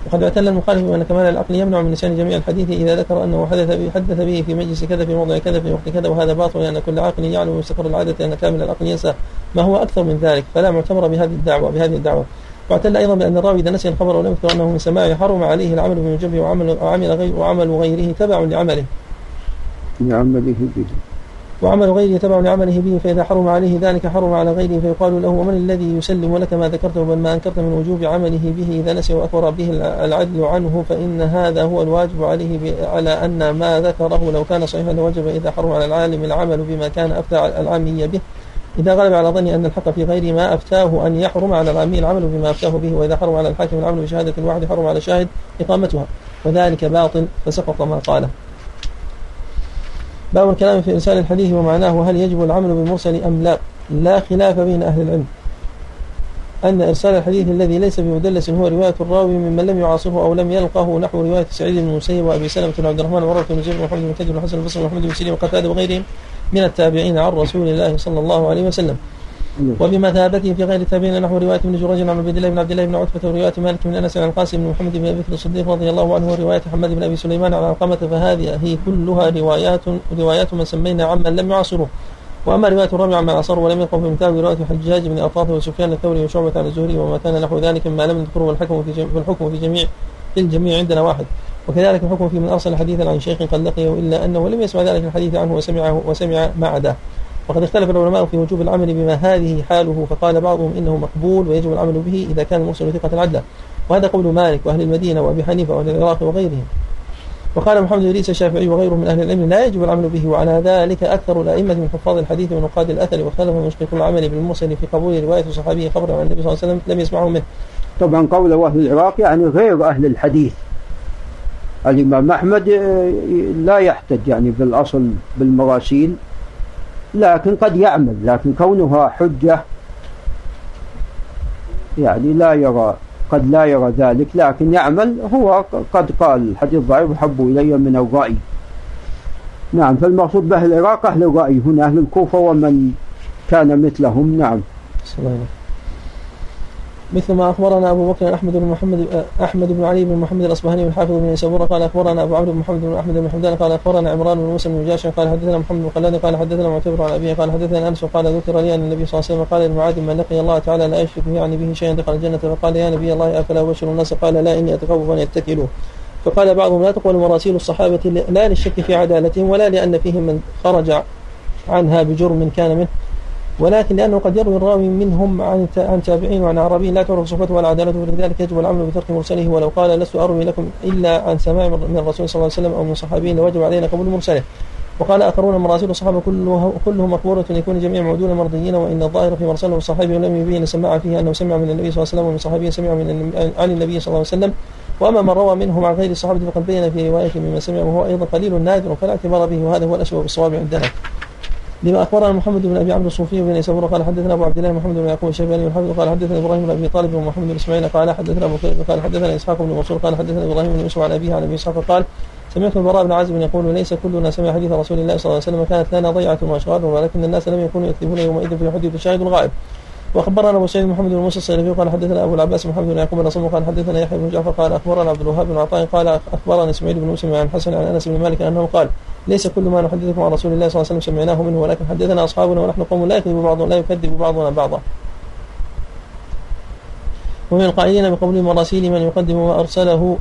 وقد اعتل المخالف بأن كمال العقل يمنع من نسيان جميع الحديث إذا ذكر أنه حدث به حدث به في مجلس كذا في موضع كذا في وقت كذا وهذا باطل لأن كل عاقل يعلم مستقر العادة أن كامل العقل ينسى ما هو أكثر من ذلك. فلا معتبر بهذه الدعوة بهذه الدعوة. واعتل أيضا بأن الراوي إذا نسي الخبر ولم يذكر أنه من سماعه حرم عليه العمل بموجبه وعمل وعمل غير وعمل غيره تبع لعمله. لعمله به. وعمل غيره تبع لعمله به فإذا حرم عليه ذلك حرم على غيره فيقال له ومن الذي يسلم لك ما ذكرته بل ما أنكرت من وجوب عمله به إذا نسي وأخبر به العدل عنه فإن هذا هو الواجب عليه على أن ما ذكره لو كان صحيحا لوجب إذا حرم على العالم العمل بما كان أفتى العامية به إذا غلب على ظني أن الحق في غير ما أفتاه أن يحرم على العامي العمل بما أفتاه به وإذا حرم على الحاكم العمل بشهادة الواحد حرم على الشاهد إقامتها وذلك باطل فسقط ما قاله. باب الكلام في إرسال الحديث ومعناه هل يجب العمل بالمرسل أم لا. لا خلاف بين أهل العلم. أن إرسال الحديث الذي ليس بمدلس هو رواية الراوي ممن لم يعاصره أو لم يلقه نحو رواية سعيد بن المسيب وأبي سلمة بن عبد الرحمن وعروة بن زيد ومحمد بن كثير وحسن البصري ومحمد بن سيرين وقتادة وغيرهم. من التابعين عن رسول الله صلى الله عليه وسلم. وبمثابته في غير التابعين نحو رواية ابن جريج عن عبد الله بن عبد الله بن عتبة ورواية مالك بن أنس عن القاسم بن محمد بن أبي بكر الصديق رضي الله عنه ورواية محمد بن أبي سليمان عن علقمة فهذه هي كلها روايات روايات من سمينا عمن لم يعاصره وأما رواية الرابع عن عصر ولم يقم في مثال رواية حجاج بن اطراف وسفيان الثوري وشعبة عن الزهري وما كان نحو ذلك مما لم نذكره والحكم في, في الحكم في جميع في الجميع عندنا واحد. وكذلك الحكم في من أرسل حديثا عن شيخ قد لقيه إلا أنه لم يسمع ذلك الحديث عنه وسمعه وسمع ما عداه وقد اختلف العلماء في وجوب العمل بما هذه حاله فقال بعضهم إنه مقبول ويجب العمل به إذا كان المرسل ثقة العدل وهذا قول مالك وأهل المدينة وأبي حنيفة وأهل العراق وغيرهم وقال محمد إدريس الشافعي وغيره من أهل العلم لا يجب العمل به وعلى ذلك أكثر الأئمة من حفاظ الحديث ونقاد الأثر واختلف مشرك العمل بالمرسل في قبول رواية صحابي خبر عن النبي صلى الله عليه وسلم لم يسمعه منه. طبعا قول أهل العراق يعني غير أهل الحديث. الإمام أحمد آه، لا يحتج يعني بالأصل بالمراسيل لكن قد يعمل لكن كونها حجة يعني لا يرى قد لا يرى ذلك لكن يعمل. هو قد قال الحديث ضعيف حب إلي من الرأي. نعم فالمقصود به العراق أهل الرأي هنا أهل الكوفة ومن كان مثلهم. نعم. مثل ما أخبرنا أبو بكر أحمد بن محمد أحمد بن علي بن محمد الأصبهاني والحافظ بن يسابورة قال أخبرنا أبو عمرو بن محمد بن أحمد بن حمدان قال أخبرنا عمران بن موسى بن جاشع قال حدثنا محمد بن خلاد قال حدثنا معتبر عن أبيه قال حدثنا أنس قال ذكر لي أن النبي صلى الله عليه وسلم قال لمعاذ من لقي الله تعالى لا يشرك يعني به شيئا دخل الجنة فقال يا نبي الله أفلا أبشر الناس؟ قال لا إني أتخوف أن يتكلوا. فقال بعضهم لا تقبل مراسيل الصحابة لا للشك في عدالتهم ولا لأن فيهم من خرج عنها بجرم كان منه. ولكن لأنه قد يروي الراوي منهم عن عن تابعين وعن عربي لا تعرف صفته ولا عدالته ولذلك يجب العمل بترك مرسله. ولو قال لست أروي لكم إلا عن سماع من الرسول صلى الله عليه وسلم أو من صحابي لوجب علينا قبول مرسله. وقال آخرون مراسيل الصحابة كله كلهم مقبولة يكون جميع معدون مرضيين وإن الظاهر في مرسله الصحابي ولم يبين سماع فيه أنه سمع من النبي صلى الله عليه وسلم ومن صحابي سمع من عن النبي صلى الله عليه وسلم. وأما من روى منهم عن غير الصحابة فقد بين في روايته مما سمع وهو أيضا قليل نادر فلا اعتبار به وهذا هو الأسوأ بالصواب عندنا. لما أخبرنا محمد بن أبي عبد الصوفي بن يسار قال حدثنا أبو عبد الله محمد بن يعقوب الشيباني والحافظ قال حدثنا إبراهيم بن أبي طالب ومحمد بن إسماعيل قال حدثنا أبو كريم قال حدثنا إسحاق بن منصور قال حدثنا إبراهيم بن يوسف عن أبيه عن أبي إسحاق قال سمعت البراء بن عازب يقول ليس كلنا سمع حديث رسول الله صلى الله عليه وسلم كانت لنا ضيعة وأشغال ولكن الناس لم يكونوا يكتبون يومئذ في حديث الشاهد الغائب. وأخبرنا أبو سعيد محمد بن موسى الصيرفي قال حدثنا أبو العباس محمد بن يعقوب بن قال حدثنا يحيى بن جعفر قال أخبرنا عبد الوهاب بن عطاء قال اخبرنا إسماعيل بن مسلم عن حسن عن أنس بن مالك أنه قال ليس كل ما نحدثكم عن رسول الله صلى الله عليه وسلم سمعناه منه ولكن حدثنا أصحابنا ونحن قوم لا يكذب بعضنا لا يكذب بعضنا بعضا. ومن القائلين بقول مراسيل من يقدم ما ارسله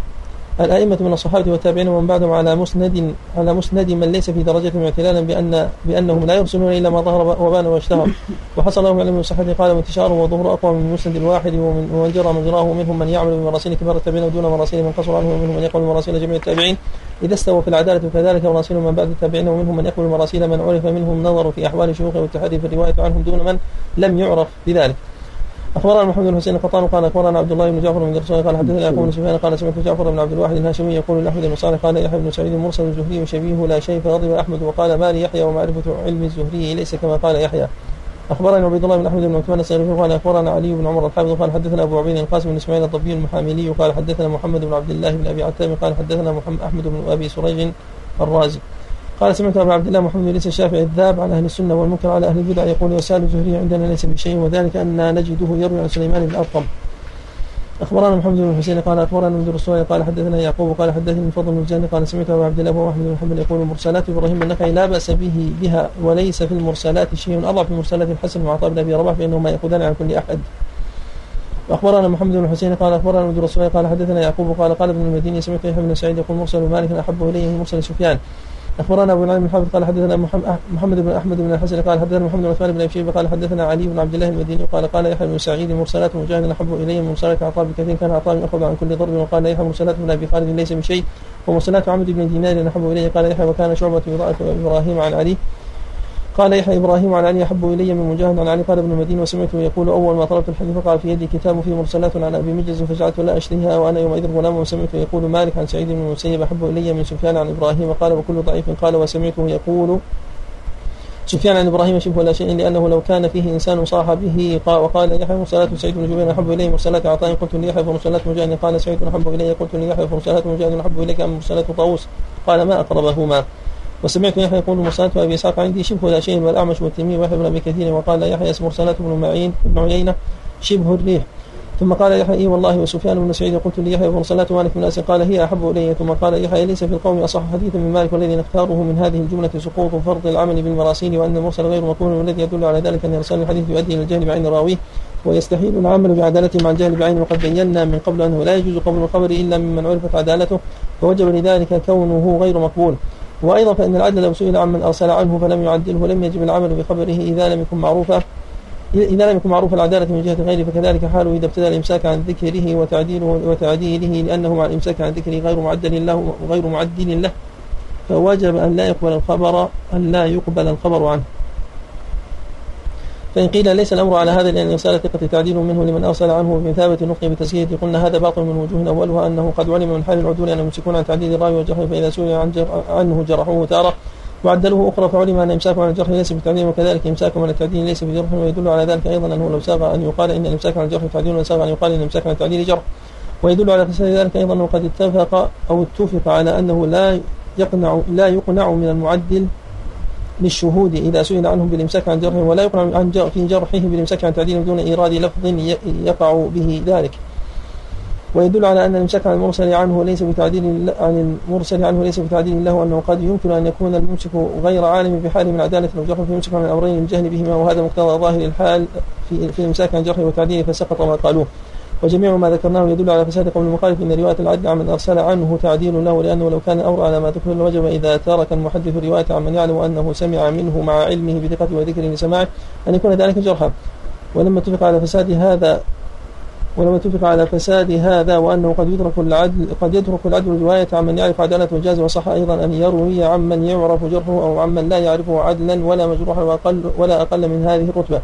الأئمة من الصحابة والتابعين ومن بعدهم على مسند على مسند من ليس في درجتهم اعتلالا بأن بأنهم لا يرسلون إلا ما ظهر وبان واشتهر. وحصل لهم علم الصحة قال وانتشاره وظهور أقوى من المسند الواحد ومن جرى مجراه منهم من يعمل بمراسيل كبار التابعين ودون مراسيل من قصر عنه ومنهم من يقبل مراسيل جميع التابعين. إذا استوى في العدالة وكذلك مراسيل من بعد التابعين ومنهم من يقبل مراسيل من عرف منهم نظر في أحوال شيوخه والتحدي في الرواية عنهم دون من لم يعرف بذلك. أخبرنا محمد بن حسين القطان قال أخبرنا عبد الله بن جعفر بن درسون قال حدثنا يعقوب بن سفيان قال سمعت جعفر بن عبد الواحد الهاشمي يقول لأحمد بن قال يحيى بن سعيد مرسل الزهري وشبيه لا شيء فغضب أحمد وقال ما لي يحيى ومعرفه علم الزهري ليس كما قال يحيى. أخبرنا عبيد الله بن أحمد بن عثمان الصيرفي قال أخبرنا علي بن عمر الحافظ قال حدثنا أبو عبيد القاسم بن إسماعيل الضبي المحاملي قال حدثنا محمد بن عبد الله بن أبي عتاب قال حدثنا محمد أحمد بن أبي سريج الرازي. قال سمعت ابا عبد الله محمد بن الشافعي الذاب عن أهل السنة والمنكر على أهل البدع يقول وسال الزهري عندنا ليس بشيء وذلك أن نجده يروي عن سليمان بن أرقم. أخبرنا محمد بن حسين قال أخبرنا من الرسول قال حدثنا يعقوب قال حدثني فضل بن الجن قال سمعت ابا عبد الله واحمد بن حنبل يقول مرسلات إبراهيم النخعي لا بأس به بها وليس في المرسلات شيء أضعف من مرسلات الحسن وعطاء بن أبي رباح فإنهما يأخذان عن كل أحد. واخبرنا محمد بن حسين قال أخبرنا من الرسول قال حدثنا يعقوب قال قال ابن المديني سمعت يحيى بن سعيد يقول مرسل مالك أحب إليه مرسل سفيان. أخبرنا أبو نعيم الحافظ قال حدثنا محمد بن أحمد بن الحسن قال حدثنا محمد بن عثمان بن ابي شيبة قال حدثنا علي بن عبد الله المديني قال قال يحيى بن سعيد مرسلات مجاهد أحب إلي من مرسلات عطاء بكثير كان عطاء يأخذ عن كل ضرب وقال يحيى مرسلات من أبي خالد ليس من شيء ومرسلات عمد بن دينار أحب إلي قال يحيى وكان شعبة إبراهيم عن علي. قال يحيى إبراهيم عن علي احب إلي من مجاهد عن علي قال ابن المدينة وسمعته يقول أول ما طلبت الحديث وقع في يدي كتاب فيه مرسلات عن أبي مجز فجعلت لا أشتهيها وأنا يومئذ غلام وسمعته يقول مالك عن سعيد بن المسيب أحب إلي من سفيان عن إبراهيم قال وكل ضعيف قال وسمعته يقول سفيان عن إبراهيم شبه لا شيء لأنه لو كان فيه إنسان صاح به وقال يحيى مرسلات سعيد بن جبير أحب إلي مرسلات عطاء قلت ليحيى مرسلات مجاهد قال سعيد أحب إلي قلت ليحيى مرسلات مجاهد أحب إليك أم مرسلات طاووس قال ما أقربهما وسمعت يحيى يقول مرسلات أبي إسحاق عندي شبه لا شيء والاعمش والتميم ويحيى بن أبي كثير وقال يحيى اسم مرسلات بن معين بن عيينة شبه الريح. ثم قال يحيى إيه والله وسفيان بن سعيد قلت ليحيى مرسلات مالك بن أنس قال هي أحب إلي. ثم قال يحيى ليس في القوم أصح حديث من مالك والذي نختاره من هذه الجملة سقوط فرض العمل بالمراسيل وأن المرسل غير مقبول والذي يدل على ذلك أن إرسال الحديث يؤدي إلى الجهل بعين راويه ويستحيل العمل بعدالته مع الجهل بعين وقد بينا من قبل أنه لا يجوز قبول الخبر إلا ممن عرفت عدالته فوجب لذلك كونه غير مقبول. وأيضا فإن العدل لو سئل عن من أرسل عنه فلم يعدله لم يجب العمل بخبره إذا لم يكن معروفا إذا لم يكن معروف العدالة من جهة غيره فكذلك حاله إذا ابتدى الإمساك عن ذكره وتعديله وتعديله لأنه مع الإمساك عن ذكره غير معدل له غير معدل له. فوجب أن لا يقبل الخبر أن لا يقبل الخبر عنه. فإن قيل ليس الأمر على هذا لأن إرسال ثقة تعديل منه لمن أرسل عنه بمثابة النطق بتزكية قلنا هذا باطل من وجوه أولها أنه قد علم من حال العدول أنهم يمسكون عن تعديل الراوي وجرحه فإذا سئل عن جر عنه جرحوه تارة. وعدلوه أخرى فعلم أن إمساك عن الجرح ليس بتعديل وكذلك إمساك عن التعديل ليس بجرح ويدل على ذلك أيضا أنه لو ساغ أن يقال إن الإمساك عن الجرح تعديل وساغ أن يقال إن الإمساك عن التعديل جرح. ويدل على فساد ذلك أيضا أنه قد اتفق أو اتفق على أنه لا يقنع لا يقنع من المعدل للشهود إذا سئل عنهم بالإمساك عن جرح ولا يقنع عن جرح في جرحه بالإمساك عن تعديل بدون إيراد لفظ يقع به ذلك. ويدل على أن الإمساك عن المرسل عنه ليس بتعديل عن المرسل عنه ليس بتعديل له أنه قد يمكن أن يكون الممسك غير عالم بحاله من عدالة أو جرح فيمسك عن الأمرين الجهل بهما وهذا مقتضى ظاهر الحال في, في الإمساك عن جرح وتعديله فسقط ما قالوه. وجميع ما ذكرناه يدل على فساد قول المخالف إن رواية العدل عن من ارسل عنه تعديل له لأنه لو كان اورى على ما تكمل لوجب إذا ترك المحدث رواية عن من يعلم أنه سمع منه مع علمه بدقته وذكره لسماعه أن يكون ذلك جرحا. ولما اتفق على فساد هذا ولما اتفق على فساد هذا وأنه قد يدرك العدل قد يترك العدل رواية عن من يعرف عدالته وجاز وصح أيضا أن يروي عن من يعرف جرحه أو عن من لا يعرفه عدلا ولا مجروحا وأقل ولا أقل من هذه الرتبة.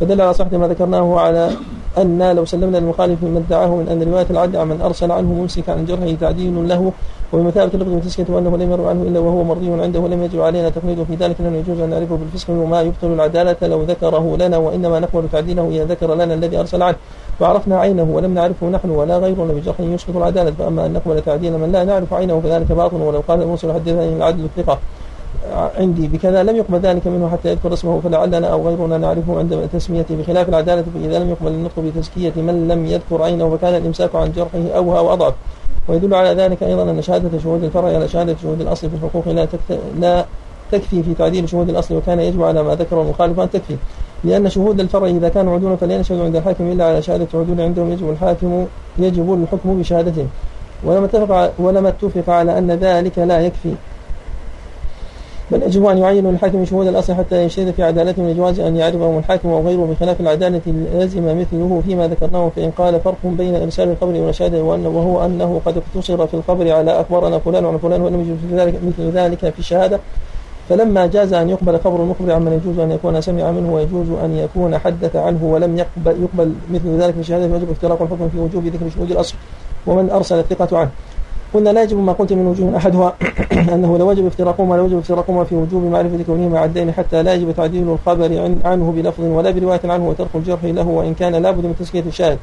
فدل على صحة ما ذكرناه على أن لو سلمنا للمخالف ما ادعاه من أن رواية العدل من أرسل عنه ممسك عن جرحه تعديل له وبمثابة اللفظ بالتسكية وأنه لم يروي عنه إلا وهو مرضي عنده ولم يجب علينا تقليده. في ذلك لأنه يجوز أن نعرفه بالفسق وما يبطل العدالة لو ذكره لنا وإنما نقبل تعديله إذا ذكر لنا الذي أرسل عنه. وعرفنا عينه ولم نعرفه نحن ولا غيرنا بجرح يسقط العدالة. فأما أن نقبل تعديل من لا نعرف عينه فذلك باطل. ولو قال المرسل حدثني العدل الثقة عندي بكذا لم يقبل ذلك منه حتى يذكر اسمه فلعلنا أو غيرنا نعرفه عند تسميته بخلاف العدالة فإذا لم يقبل النطق بتزكية من لم يذكر عينه فكان الإمساك عن جرحه أوهى وأضعف. ويدل على ذلك أيضا أن شهادة شهود الفرع على شهادة شهود الأصل في الحقوق لا, لا تكفي في تعديل شهود الأصل وكان يجب على ما ذكر المخالف أن تكفي. لأن شهود الفرع إذا كانوا عدولا فلا يشهد عند الحاكم إلا على شهادة عدول عندهم يجب الحاكم يجب الحكم بشهادتهم. ولما اتفق ولما اتفق على أن ذلك لا يكفي. بل يجب أن يعين الحاكم شهود الأصل حتى يشهد في عدالته من الجواز أن يعرفهم الحاكم أو غيره بخلاف العدالة لازم مثله فيما ذكرناه فإن قال فرق بين إرسال الخبر والشهادة وأنه وهو أنه قد اقتصر في الخبر على أخبارنا فلان وعن فلان ولم يجوز ذلك مثل ذلك في الشهادة. فلما جاز أن يقبل خبر المخبر عمن يجوز أن يكون سمع منه ويجوز أن يكون حدث عنه ولم يقبل, يقبل مثل ذلك في الشهادة فيجب اختراق الحكم في وجوب ذكر شهود الأصل ومن أرسل الثقة عنه. قلنا لا يجب ما قلت من وجوه أحدها أنه لا وجب افتراقهما لا وجب افتراقهما في وجوب معرفة كونهما عدين حتى لا يجب تعديل الخبر عنه بلفظ ولا برواية عنه وترك الجرح له وإن كان لابد من تزكية الشاهد.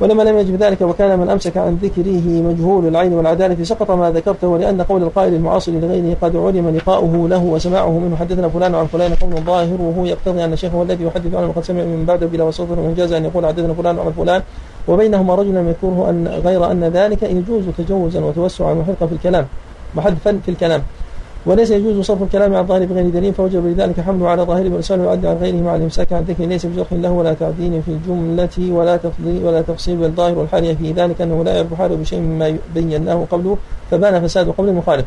ولما لم يجب ذلك وكان من أمسك عن ذكره مجهول العين والعدالة سقط ما ذكرته ولأن قول القائل المعاصر لغيره قد علم لقاؤه له وسماعه منه حدثنا فلان عن فلان قول ظاهر وهو يقتضي أن الشيخ هو الذي يحدث عنه وقد سمع من بعده بلا وسط ومجاز أن يقول حدثنا فلان عن فلان وبينهما رجل يذكره أن غير أن ذلك يجوز تجوزا وتوسعا وحرقا في الكلام وحذفا في الكلام. وليس يجوز صرف الكلام عن ظاهر بغير دليل فوجب لذلك حمله على ظاهره وارساله يعد عن غيره مع الإمساك عن ذكر ليس بجرح له ولا تعديل في الجملة ولا تفضيل ولا تفصيل بالظاهر والحاليه في ذلك أنه لا يعرف حاله بشيء مما بيناه قبله فبان فساد قبل المخالف.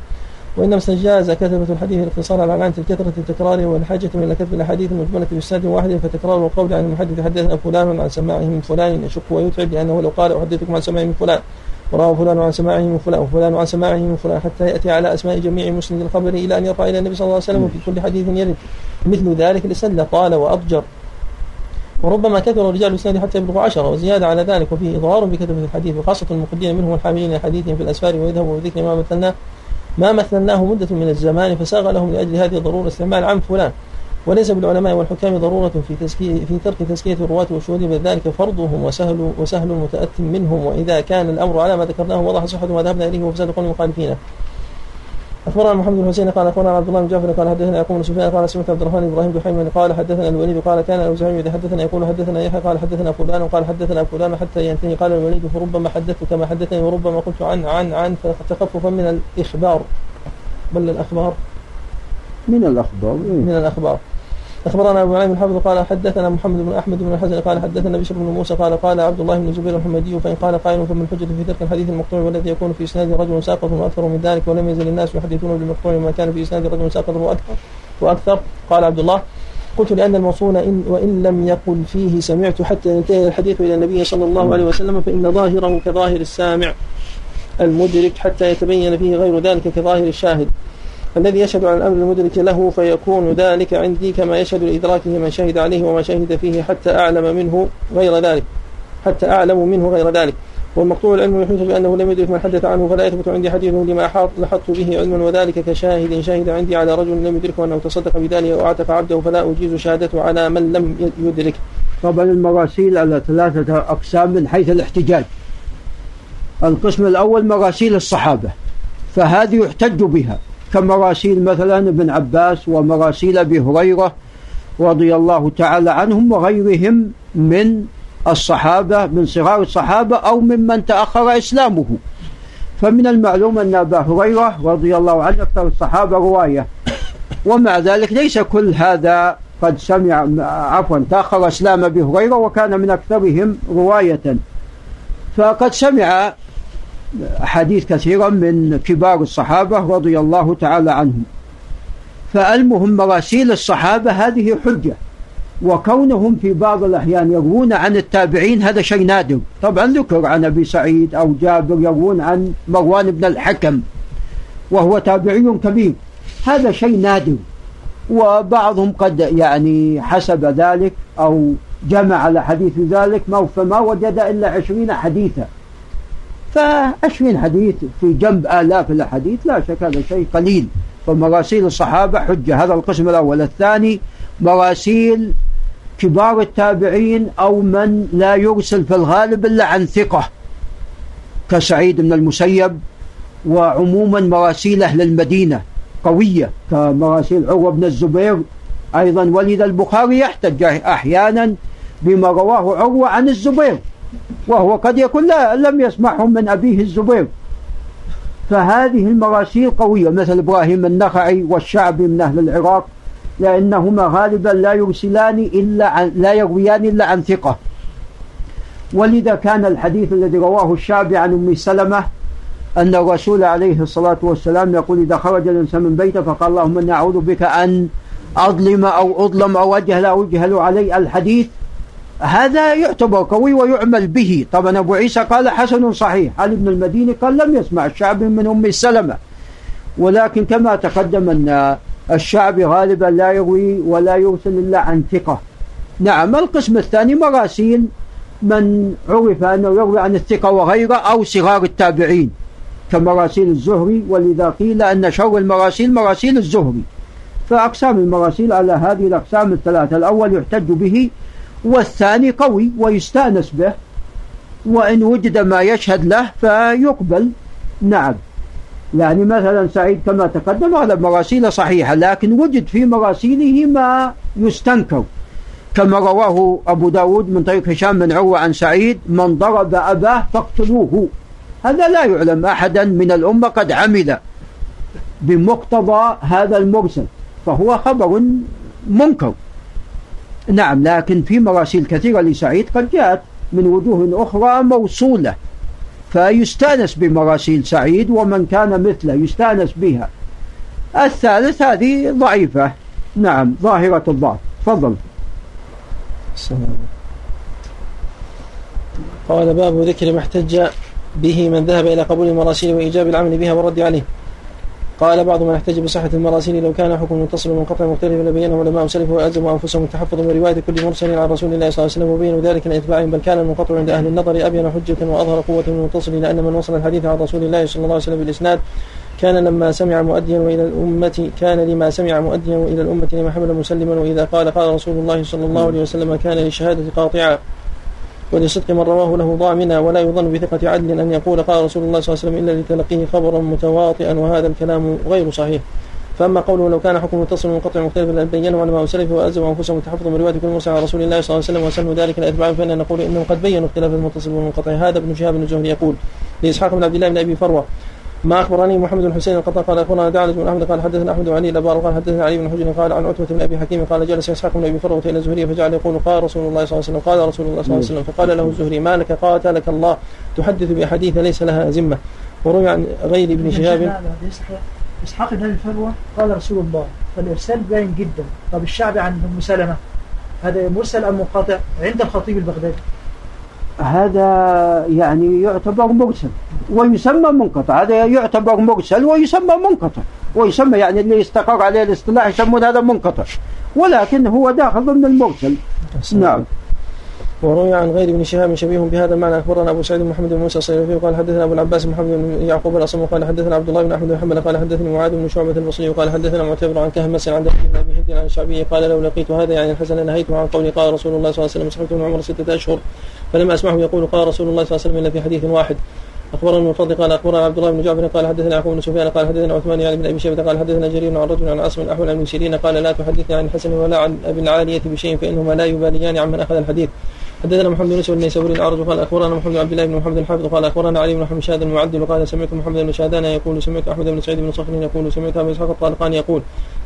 وإنما استجاز كتبة الحديث الاقتصار على معنى الكثرة التكرار والحاجة إلى كتب الأحاديث المجملة بإسناد واحد فتكرار القول عن المحدث حدثنا فلان عن سماعه من فلان يشك ويتعب لأنه لو قال أحدثكم عن سماعه من فلان وروى فلان عن سماعه من فلان وفلان عن سماعه من فلان حتى يأتي على أسماء جميع مسند الخبر إلى أن يرفع إلى النبي صلى الله عليه وسلم في كل حديث يرد. مثل ذلك الإسناد طال وأضجر وربما كثر رجال الإسناد حتى يبلغ عشرة وزيادة على ذلك وفيه إضرار بكتبة الحديث وخاصة المقدين منهم الحاملين حديثهم في الأسفار ويذهبوا بذكر ما مثلناه. ما مثلناه مدة من الزمان فساغ لهم لأجل هذه الضرورة استعمال عن فلان. وليس بالعلماء والحكام ضرورة في تزكية في ترك تزكية الرواة والشهود بل ذلك فرضهم وسهل وسهل متأتم منهم. وإذا كان الأمر على ما ذكرناه وضح صحة ما ذهبنا إليه وفساد قول المخالفين أخبرنا محمد بن حسين قال أخبرنا عبد الله بن جعفر قال حدثنا بن سفيان قال سمعت عبد الرحمن بن إبراهيم بن قال حدثنا الوليد قال كان الأوزاعي إذا حدثنا يقول حدثنا يحيى قال حدثنا فلان قال حدثنا فلان حتى ينتهي قال الوليد فربما حدثت كما حدثني وربما قلت عن عن عن فتخففا من الإخبار. بل الأخبار. من الأخبار من الأخبار. أخبرنا أبو نعيم الحافظ قال حدثنا محمد بن أحمد بن الحسن قال حدثنا بشر بن موسى قال قال عبد الله بن زبير الحمدي فإن قال قائل فمن الحجة في ترك الحديث المقطوع والذي يكون في إسناد رجل ساقط وأكثر من ذلك ولم يزل الناس يحدثون بالمقطوع ما كان في إسناد رجل ساقط وأكثر وأكثر. قال عبد الله قلت لأن الموصول إن وإن لم يقل فيه سمعت حتى ينتهي الحديث إلى النبي صلى الله عليه وسلم فإن ظاهره كظاهر السامع المدرك حتى يتبين فيه غير ذلك كظاهر الشاهد. الذي يشهد على الأمر المدرك له فيكون ذلك عندي كما يشهد لإدراكه من شهد عليه وما شهد فيه حتى أعلم منه غير ذلك. حتى أعلم منه غير ذلك. والمقطوع العلم يحيط بأنه لم يدرك من حدث عنه فلا يثبت عندي حديث لما لحظت به علما وذلك كشاهد شهد عندي على رجل لم يدركه أنه تصدق بذلك أو أعتق عبده فلا أجيز شهادته على من لم يدرك. طبعا المراسيل على ثلاثة أقسام من حيث الاحتجاج. القسم الأول مراسيل الصحابة. فهذه يحتج بها. كمراسيل مثلا ابن عباس ومراسيل أبي هريرة رضي الله تعالى عنهم وغيرهم من الصحابة من صغار الصحابة أو ممن تأخر إسلامه. فمن المعلوم أن أبا هريرة رضي الله عنه أكثر الصحابة رواية. ومع ذلك ليس كل هذا قد سمع عفوا تأخر إسلام أبي هريرة وكان من أكثرهم رواية. فقد سمع أحاديث كثيرة من كبار الصحابة رضي الله تعالى عنهم. فالمهم مراسيل الصحابة هذه حجة وكونهم في بعض الأحيان يروون عن التابعين هذا شيء نادر. طبعا ذكر عن أبي سعيد أو جابر يروون عن مروان بن الحكم وهو تابعي كبير. هذا شيء نادر وبعضهم قد يعني حسب ذلك أو جمع على حديث ذلك فما وجد إلا عشرين حديثا. فعشرين حديث في جنب آلاف الأحاديث لا شك هذا شيء قليل. فمراسيل الصحابة حجة هذا القسم الأول. الثاني مراسيل كبار التابعين أو من لا يرسل في الغالب إلا عن ثقة كسعيد بن المسيب وعموما مراسيل أهل المدينة قوية كمراسيل عروة بن الزبير أيضا ولد البخاري يحتج أحيانا بما رواه عروة عن الزبير. وهو قد يكون لا لم يسمعه من أبيه الزبير. فهذه المراسيل قوية مثل إبراهيم النخعي والشعبي من أهل العراق لأنهما غالبا لا يرسلان إلا عن لا يرويان إلا عن ثقة. ولذا كان الحديث الذي رواه الشعبي عن أم سلمة أن الرسول عليه الصلاة والسلام يقول إذا خرج الإنسان من بيته فقال اللهم إني أعوذ بك أن أظلم أو أظلم أو أجهل أو أجهل علي الحديث. هذا يعتبر قوي ويعمل به. طبعا أبو عيسى قال حسن صحيح. علي بن المديني قال لم يسمع الشعبي من أم سلمة. ولكن كما تقدم أن الشعبي غالبا لا يروي ولا يرسل إلا عن ثقة. نعم القسم الثاني مراسيل من عرف أنه يروي عن الثقة وغيره أو صغار التابعين كمراسيل الزهري. ولذا قيل أن شر المراسيل مراسيل الزهري. فأقسام المراسيل على هذه الأقسام الثلاثة الأول يحتج به والثاني قوي ويستأنس به وإن وجد ما يشهد له فيقبل. نعم. يعني مثلا سعيد كما تقدم على مراسيل صحيحة لكن وجد في مراسيله ما يستنكر. كما رواه أبو داود من طريق هشام بن عروة عن سعيد من ضرب أباه فاقتلوه. هذا لا يعلم أحدا من الأمة قد عمل بمقتضى هذا المرسل فهو خبر منكر. نعم لكن في مراسيل كثيرة لسعيد قد جاءت من وجوه أخرى موصولة فيستأنس بمراسيل سعيد ومن كان مثله يستأنس بها. الثالث هذه ضعيفة. نعم ظاهرة الضعف تفضل. قال باب ذكر ما احتج به من ذهب إلى قبول المراسيل وإيجاب العمل بها والرد عليه. قال بعض من احتج بصحة المراسيل لو كان حكم متصل ومنقطع مختلف لبينه علماء سلفه وألزموا أنفسهم التحفظ من رواية كل مرسل عن رسول الله صلى الله عليه وسلم وبينوا ذلك لإتباعهم بل كان المنقطع عند أهل النظر أبين حجة وأظهر قوة من المتصل لأن من وصل الحديث عن رسول الله صلى الله عليه وسلم بالإسناد كان لما سمع مؤديا وإلى الأمة كان لما سمع مؤديا وإلى الأمة لما حمل مسلما وإذا قال قال رسول الله صلى الله عليه وسلم كان للشهادة قاطعا. ولصدق من رواه له ضامنا ولا يظن بثقة عدل أن يقول قال رسول الله صلى الله عليه وسلم إلا لتلقيه خبرا متواطئا وهذا الكلام غير صحيح. فأما قوله لو كان حكم متصل منقطع مختلفا لبينه علماء سلف وألزموا أنفسهم التحفظ من رواية كل مرسل على رسول الله صلى الله عليه وسلم وسلموا ذلك لأتباعهم فإننا نقول إنهم قد بينوا اختلاف المتصل والمنقطع. هذا ابن شهاب الزهري يقول. لإسحاق بن عبد الله بن أبي فروة ما أخبرني محمد بن حسين القطان قال أخبرنا دعلج بن أحمد قال حدثنا أحمد علي الأبار قال حدثنا علي بن حجر قال عن عتبة بن أبي حكيم قال جلس إسحاق بن أبي فروة إلى الزهري فجعل يقول قال رسول الله صلى الله عليه وسلم قال رسول الله صلى الله عليه وسلم فقال له الزهري ما لك قاتلك الله تحدث بأحاديث ليس لها ذمة وروي عن غير ابن شهاب. إسحاق. بن أبي فروة قال رسول الله فالإرسال باين جدا. طب الشعبي عن ام سلمه هذا مرسل أم منقطع؟ عند الخطيب البغدادي. هذا يعني يعتبر مرسل ويسمى منقطع. هذا يعتبر مرسل ويسمى منقطع. ويسمى يعني اللي يستقر عليه الاصطلاح يسمون هذا منقطع. ولكن هو داخل ضمن المرسل نعم. وروي عن غير ابن شهاب شبيه بهذا المعنى. أخبرنا أبو سعيد محمد بن موسى الصيرفي قال حدثنا أبو العباس محمد بن يعقوب الأصم قال حدثنا عبد الله بن أحمد بن حنبل قال حدثني معاذ بن شعبة البصري قال حدثنا معتبر عن كهمس عن بن ابي هند عن الشعبي قال لو لقيت هذا يعني الحسن نهيته عن قولي قال رسول الله صلى الله عليه وسلم صحبت من عمر ستة أشهر فلم أسمعه يقول قال رسول الله صلى الله عليه وسلم الا في حديث واحد. أخبرنا من فضل قال أخبرنا عبد الله بن جعفر قال حدثنا يعقوب بن سفيان قال حدثنا عثمان يعني بن أبي شيبة قال حدثنا جرير عن رجل عن عاصم الأحول بن سيرين قال لا تحدثني عن الحسن ولا عن أبي العالية بشيء فإنهما لا يباليان عمن أخذ الحديث. حدثنا محمد بن يوسف النيسابوري الأعرج قال أخبرنا محمد بن عبد الله بن محمد الحافظ قال أخبرنا علي بن حمشاد المعدل قال سمعت محمد بن شادان يقول سمعت أحمد بن سعيد بن صخر يقول سمعت أبي إسحاق الطالقاني يقول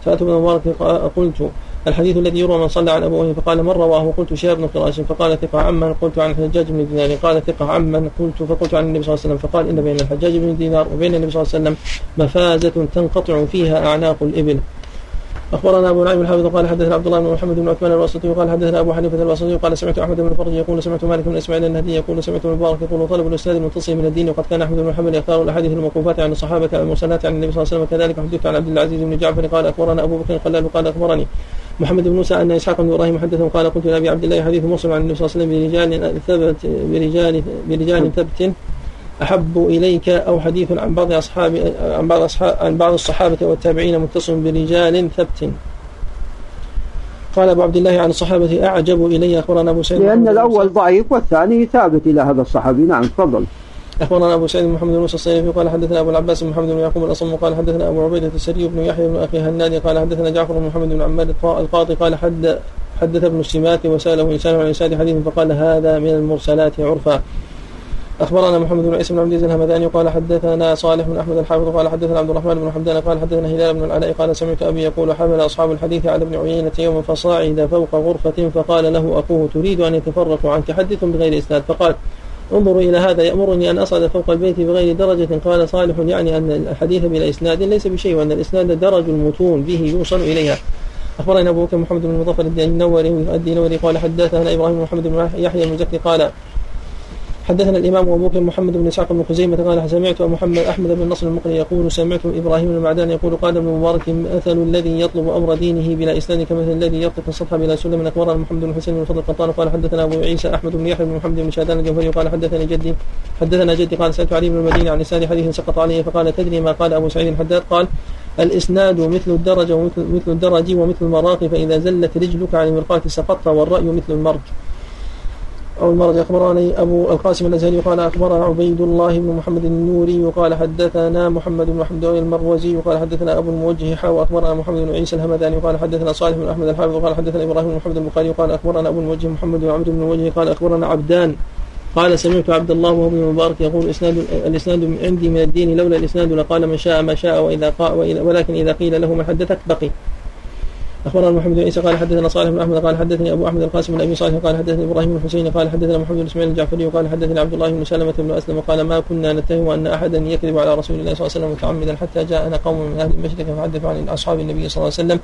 سألت ابن مبارك قلت الحديث الذي يروى من صلى عن أبوه فقال من رواه؟ قلت شهاب بن فراش فقال ثقة عمن قلت عن الحجاج بن دينار. قال ثقة عمن قلت فقلت عن النبي صلى الله عليه وسلم. فقال إن بين الحجاج بن دينار وبين النبي صلى الله عليه وسلم مفازة تنقطع فيها أعناق الإبل. أخبرنا أبو نعيم الحافظ قال حدثنا عبد الله بن محمد بن عثمان الواسطي وقال حدثنا أبو حنيفة الواسطي وقال سمعت أحمد بن فرج يقول سمعت مالك بن إسماعيل النهدي يقول سمعت ابن مبارك يقول طلب الأستاذ المتصل من الدين وقد كان أحمد بن محمد يختار الأحاديث الموقوفات عن الصحابة المرسلات عن النبي صلى الله عليه وسلم. كذلك حدثت عن عبد العزيز بن جعفر قال أخبرنا أبو بكر القلال وقال أخبرني محمد بن موسى أن إسحاق بن إبراهيم حدثه قال قلت لأبي عبد الله حديث مسلم عن النبي صلى الله عليه وسلم برجال ثبت برجال برجال ثبت أحب إليك أو حديث عن بعض أصحاب عن بعض أصحاب عن بعض الصحابة والتابعين متصل برجال ثبت. قال أبو عبد الله عن الصحابة أعجب إلي أخبرنا أبو سعيد لأن الأول ضعيف والثاني ثابت إلى هذا الصحابي. نعم تفضل. أخبرنا أبو سعيد محمد بن موسى الصيفي قال حدثنا أبو العباس محمد بن يعقوب الأصم قال حدثنا أبو عبيدة السري بن يحيى بن أخي هنادي قال حدثنا جعفر بن محمد بن عماد القاضي قال حد حدث ابن السمات وسأله إنسان عن إنسان حديث فقال هذا من المرسلات عرفا. أخبرنا محمد بن عيسى بن عبد العزيز الهمداني قال حدثنا صالح بن أحمد الحافظ قال حدثنا عبد الرحمن بن حمدان قال حدثنا هلال بن العلاء قال سمعت أبي يقول حمل أصحاب الحديث على ابن عيينة يوما فصعد فوق غرفة فقال له أخوه تريد أن يتفرقوا عنك حدث بغير إسناد. فقال انظروا إلى هذا يأمرني أن أصعد فوق البيت بغير درجة. قال صالح يعني أن الحديث بلا إسناد ليس بشيء وأن الإسناد درج المتون به يوصل إليها. أخبرنا أبو بكر محمد بن مظفر النوري الدينوري قال حدثنا إبراهيم بن محمد بن يحيى المزكي قال حدثنا الإمام أبو بكر محمد بن إسحاق بن خزيمة قال سمعت محمد أحمد بن نصر المقري يقول سمعت إبراهيم بن معدان يقول قال ابن مبارك مثل الذي يطلب أمر دينه بلا إسناد كمثل الذي يطلق السطح بلا سلم. أخبرنا محمد بن حسين بن فضل القطان قال حدثنا أبو عيسى أحمد بن يحيى بن محمد بن شادان الجوهري قال حدثني جدي حدثنا جدي قال سألت علي بن المدينة عن إسناد حديث سقط عليه فقال تدري ما قال أبو سعيد الحداد؟ قال الإسناد مثل الدرج ومثل مثل الدرج ومثل المراق فإذا زلت رجلك عن المرقاة سقطت والرأي مثل المرج. أو المرج أخبرني أبو القاسم الأزهري قال أخبرنا عبيد الله بن محمد النوري وقال حدثنا محمد بن محمد المروزي وقال حدثنا أبو الموجه حا وأخبرنا محمد بن عيسى الهمداني وقال حدثنا صالح بن أحمد الحافظ وقال حدثنا إبراهيم بن محمد البخاري وقال أخبرنا أبو الموجه محمد بن عمرو بن الوجه قال أخبرنا عبدان قال سمعت عبد الله وهو ابن المبارك يقول اسناد الإسناد عندي من الدين لولا الإسناد لقال من شاء ما شاء وإذا قال ولكن إذا قيل له من حدثك بقي. أخبرنا محمد بن عيسى قال حدثنا صالح بن أحمد قال حدثني أبو أحمد القاسم بن أبي صالح قال حدثني إبراهيم بن الحسين قال حدثنا محمد بن إسماعيل الجعفري قال حدثني عبد الله بن سلمة بن أسلم قال ما كنا نتهم ان أحدا يكذب على رسول الله صلى الله عليه وسلم متعمدا حتى جاءنا قوم من أهل المشرق فحدثوا عن أصحاب النبي صلى الله عليه وسلم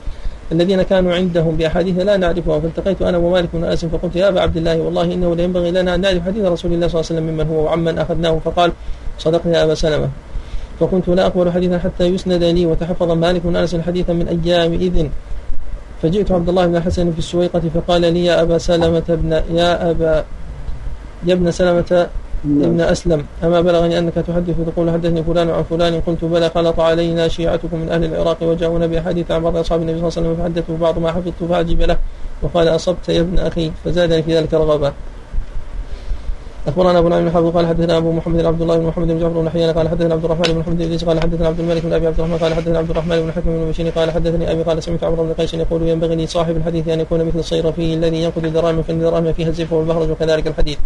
الذين كانوا عندهم بأحاديث لا نعرفها. فالتقيت أنا ومالك بن أنس فقلت يا أبا عبد الله والله إنه لينبغي لنا أن نعرف حديث رسول الله صلى الله عليه وسلم ممن هو وعمن أخذناه. فقال صدقت يا أبا سلمة. فكنت لا أقبل حديثا حتى يسند لي وتحفظ مالك بن أنس حديثا من أيام إذن. فجئت عبد الله بن الحسن في السويقة فقال لي يا أبا سلمة ابن يا أبا يا ابن سلمة ابن أسلم أما بلغني أنك تحدث تقول حدثني فلان عن فلان قلت بلى خلط علينا شيعتكم من أهل العراق وجاءونا بأحاديث عن بعض أصحاب النبي صلى الله عليه وسلم فحدثوا بعض ما حفظت فأعجب له وقال أصبت يا ابن أخي فزادني في ذلك رغبة. أخبرنا أبو نعيم الحافظ قال حدثنا أبو محمد عبد الله بن محمد بن جعفر بن حيان قال حدثنا عبد الرحمن بن محمد بن قال حدثنا عبد الملك بن أبي عبد الرحمن قال حدثنا عبد الرحمن بن حكم بن بشير قال حدثني أبي قال سمعت عمرو بن قيس يقول ينبغي لصاحب الحديث أن يكون مثل الصيرفي الذي ينقذ الدراهم فان الدراهم فيها الزيف والبهرج وكذلك الحديث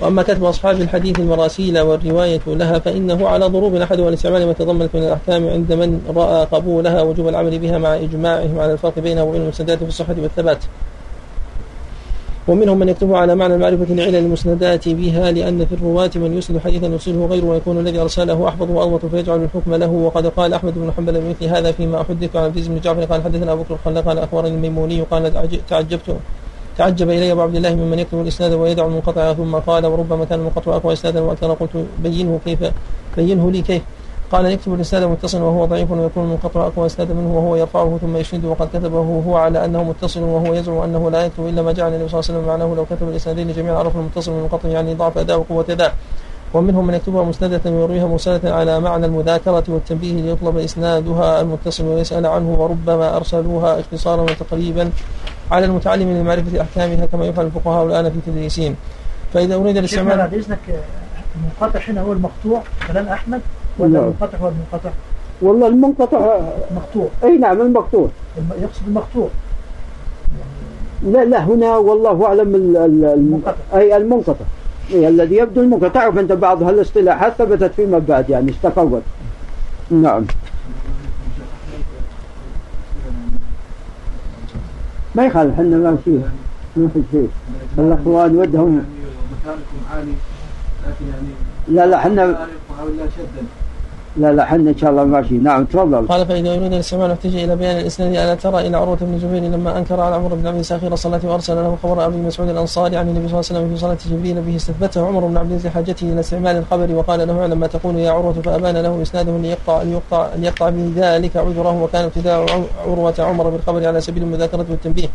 وأما كتب أصحاب الحديث المراسيل والرواية لها فإنه على ضروب احدها الاستعمال ما تضمنت من الأحكام عند من رأى قبولها وجوب العمل بها مع إجماعهم على الفرق بينها وبين المسندات في الصحة والثبات. ومنهم من يكتب على معنى المعرفة لعلل المسندات بها لأن في الرواة من يسند حديثا يرسله غيره ويكون الذي أرسله أحفظ وأضبط فيجعل الحكم له. وقد قال أحمد بن حنبل بمثل هذا فيما أحدث عن عبد بن جعفر قال حدثنا أبو بكر الخلاق قال أخبرني الميموني قال تعجبت تعجب إلي أبو عبد الله ممن يكتب الإسناد ويدع المنقطع ثم قال وربما كان المنقطع أقوى إسنادا وأكثر قلت بينه كيف بينه لي كيف؟ قال يكتب الإسناد متصلا وهو ضعيف ويكون المنقطع أقوى إسنادا منه وهو يرفعه ثم يسنده وقد كتبه هو على أنه متصل وهو يزعم أنه لا يكتب إلا ما جعل النبي صلى الله عليه وسلم. معناه لو كتب الإسنادين جميعا عرف المتصل من المنقطع يعني ضعف أداء وقوة أداء. ومنهم من يكتبها مسندة ويرويها مرسلة على معنى المذاكرة والتنبيه ليطلب إسنادها المتصل ويسأل عنه وربما أرسلوها اختصارا وتقريبا على المتعلم لمعرفة أحكامها كما يفعل الفقهاء الآن في تدريسهم. فإذا أريد الاستعمال بعد المنقطع هنا هو المقطوع كلام أحمد ولا نعم. المنقطع هو المنقطع. والله المنقطع مقطوع أي نعم المقطوع. الم- يقصد المقطوع. لا لا هنا والله أعلم ال- ال- ال- المنقطع. أي المنقطع. إيه الذي يبدو المنقطع تعرف انت بعض هالاصطلاحات ثبتت فيما بعد يعني استقرت نعم. ما يخالف إحنا ماشي ما في شيء. الأخوان ودهم. مكانكم عالي لكن يعني لا لا إحنا لا الا لا إحنا إن شاء الله ماشي نعم تفضل. قال فإذا يريد الاستعمال احتج إلى بيان الإسناد ألا ترى إلى عروة بن زبير لما أنكر على عمر بن عبد العزيز آخر الصلاة وأرسل له خبر أبي مسعود الأنصاري عن النبي صلى الله عليه وسلم في صلاة جبريل به استثبته عمر بن عبد العزيز لحاجته إلى استعمال الخبر وقال له أعلم ما تقول يا عروة فأبان له إسناده ليقطع ليقطع ليقطع بذلك عذره وكان ابتداء عروة عمر بالخبر على سبيل المذاكرة والتنبيه.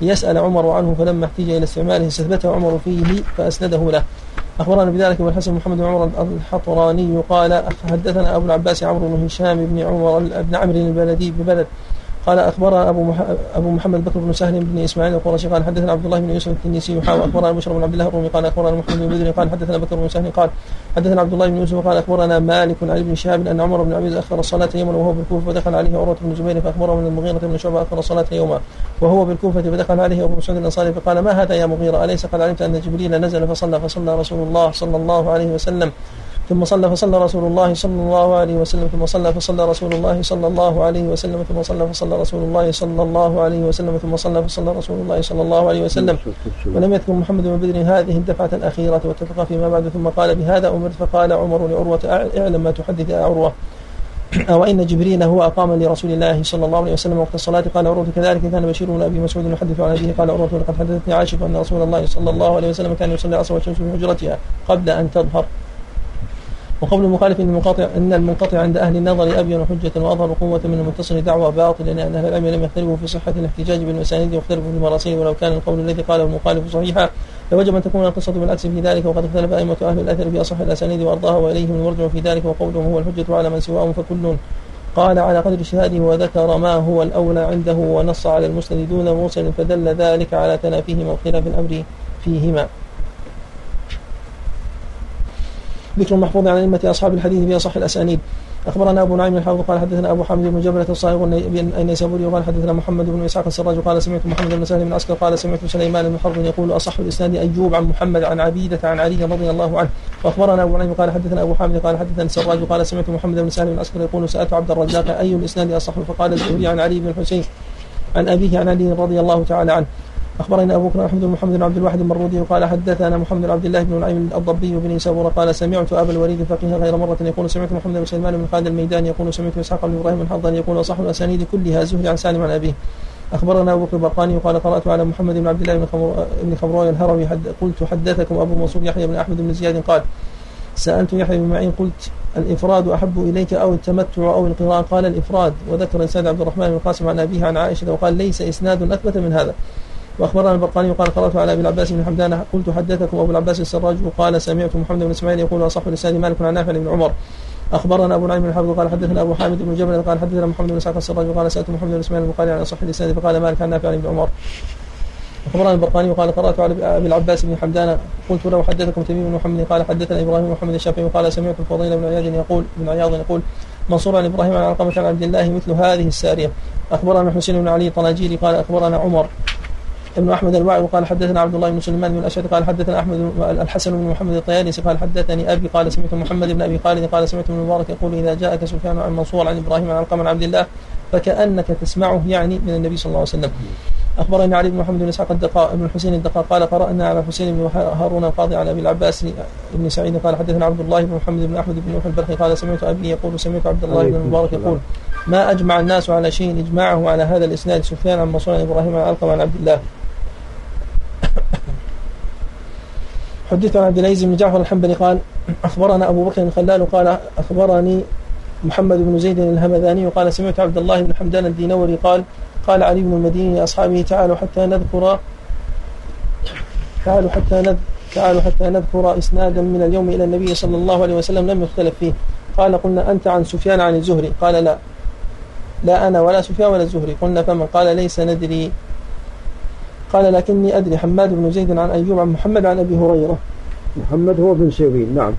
ليسأل عمر عنه فلما احتج إلى استعماله استثبته عمر فيه فأسنده له. أخبرنا بذلك أبو الحسن محمد بن عمر الحطراني قال حدثنا أبو العباس عمرو بن هشام بن عمر بن عمرو البلدي ببلد قال أخبر أبو. أبو محمد بكر بن سهل بن إسماعيل القرشي قال حدثنا عبد الله بن يوسف التنيسي وحاول أخبرنا بشر بن عبد الله الرومي قال أخبرنا محمد بن بدر قال حدثنا بكر بن سهل قال حدثنا عبد الله بن يوسف قال أخبرنا مالك عن ابن شهاب أن عمر بن العزيز أخر الصلاة يوما وهو بالكوفة فدخل عليه عروة بن زبير فأخبره من المغيرة بن شعبة أخر الصلاة يوما وهو بالكوفة فدخل عليه أبو مسعود الأنصاري فقال ما هذا يا مغيرة أليس قد علمت أن جبريل نزل فصلى فصلى رسول الله صلى الله عليه وسلم ثم صلى فصلى رسول الله صلى الله عليه وسلم ثم صلى فصلى رسول الله صلى الله عليه وسلم ثم صلى فصلى رسول الله صلى الله عليه وسلم ثم صلى فصلى رسول الله صلى الله عليه وسلم. ولم يذكر محمد بن بدر هذه الدفعة الأخيرة واتفق فيما بعد ثم قال بهذا أمرت فقال عمر لعروة اعلم ما تحدث يا عروة. أو إن جبريل هو أقام لرسول الله صلى الله عليه وسلم وقت الصلاة؟ قال عروة كذلك كان بشير بن أبي مسعود يحدث عن أبيه قال عروة لقد حدثتني عائشة أن رسول الله صلى الله عليه وسلم كان يصلي العصر والشمس في حجرتها قبل أن تظهر. وقول المخالف إن المنقطع إن المنقطع عند أهل النظر أبين حجة وأظهر قوة من المتصل دعوى باطل لأن أهل العلم لم يختلفوا في صحة الاحتجاج بالمسانيد واختلفوا في المراسيل ولو كان القول الذي قاله المخالف صحيحا لوجب أن تكون القصة بالعكس في ذلك وقد اختلف أئمة أهل الأثر في أصح الأسانيد وأرضاها وإليهم المرجع في ذلك وقولهم هو الحجة على من سواهم فكل قال على قدر اجتهاده وذكر ما هو الأولى عنده ونص على المسند دون مرسل فدل ذلك على تنافيهما واختلاف الأمر فيهما. ذكر محفوظ عن أئمة أصحاب الحديث في أصح الأسانيد. أخبرنا أبو نعيم الحافظ قال حدثنا أبو حامد بن جبلة الصائغ النيسابوري وقال حدثنا محمد بن إسحاق السراج قال سمعت محمد بن سهل بن عسكر قال سمعت سليمان بن حرب يقول أصح الإسناد أيوب عن محمد عن عبيدة عن علي رضي الله عنه. وأخبرنا أبو نعيم قال حدثنا أبو حامد قال حدثنا السراج قال سمعت محمد بن سهل بن عسكر يقول سألت عبد الرزاق أي الإسناد أصح؟ فقال الزهري عن علي بن الحسين عن أبيه عن علي رضي الله تعالى عنه. أخبرنا أبو بكر أحمد بن محمد بن عبد الواحد المرودي قال حدثنا محمد بن عبد الله بن نعيم الضبي بن سبورة قال سمعت أبا الوليد الفقيه غير مرة يقول سمعت محمد بن سلمان بن خالد الميداني يقول سمعت إسحاق بن إبراهيم بن يقول أصح الأسانيد كلها زهري عن سالم عن أبيه. أخبرنا أبو بكر البرقاني قال قرأت على محمد بن عبد الله بن خمر بن الهروي حد قلت حدثكم أبو منصور يحيى بن أحمد بن زياد قال سألت يحيى بن معين قلت الإفراد أحب إليك أو التمتع أو القراءة؟ قال الإفراد. وذكر إسناد عبد الرحمن بن القاسم عن أبيه عن عائشة وقال ليس إسناد أثبت من هذا. وأخبرنا البرقاني قال قرأت على أبي العباس بن حمدان قلت حدثكم أبو العباس السراج وقال سمعت محمد بن إسماعيل يقول أصح لسان مالك عن نافع بن عمر. أخبرنا أبو نعيم بن الحافظ قال حدثنا أبو حامد بن جبل قال حدثنا محمد بن إسحاق السراج وقال سألت محمد بن إسماعيل البخاري عن أصح لسان فقال مالك عن نافع بن عمر. أخبرنا البرقاني وقال قرأت على أبي العباس بن حمدان قلت له حدثكم تميم بن محمد قال حدثنا إبراهيم بن محمد الشافعي وقال سمعت الفضيل بن عياض يقول بن عياض يقول منصور عن إبراهيم عن علقمة عن عبد الله مثل هذه السارية. أخبرنا حسين بن علي طناجيري قال أخبرنا عمر. ابن أحمد الوعي وقال حدثنا عبد الله بن سليمان بن الاشعري قال حدثنا أحمد الحسن بن محمد الطيالسي قال حدثني أبي قال سمعت محمد بن أبي خالد قال سمعت ابن المبارك يقول إذا جاءك سفيان عن منصور عن إبراهيم عن علقمه عن عبد الله فكأنك تسمعه يعني من النبي صلى الله عليه وسلم. اخبرني علي بن محمد بن إسحاق الدقاء بن الحسين الدقاء قال قرأنا على حسين بن هارون القاضي عن أبي العباس بن سعيد قال حدثنا عبد الله بن محمد بن أحمد بن نوح البرخي قال سمعت أبي يقول سمعت عبد الله بن المبارك يقول ما أجمع الناس على شيء إجماعه على هذا الإسناد سفيان عن منصور عن إبراهيم عن علقمه عن عبد الله؟ حدث عن عبد العزيز بن جعفر الحنبلي قال أخبرنا أبو بكر الخلال قال أخبرني محمد بن زيد الهمذاني وقال سمعت عبد الله بن حمدان الدينوري قال قال علي بن المديني لأصحابه تعالوا حتى نذكر تعالوا حتى نذكر تعالوا حتى نذكر إسنادا من اليوم إلى النبي صلى الله عليه وسلم لم يختلف فيه. قال قلنا أنت عن سفيان عن الزهري؟ قال لا. لا أنا ولا سفيان ولا الزهري. قلنا فمن؟ قال ليس ندري. قال لكني أدري حماد بن زيد عن أيوب عن محمد عن أبي هريرة. محمد هو بن سيرين نعم.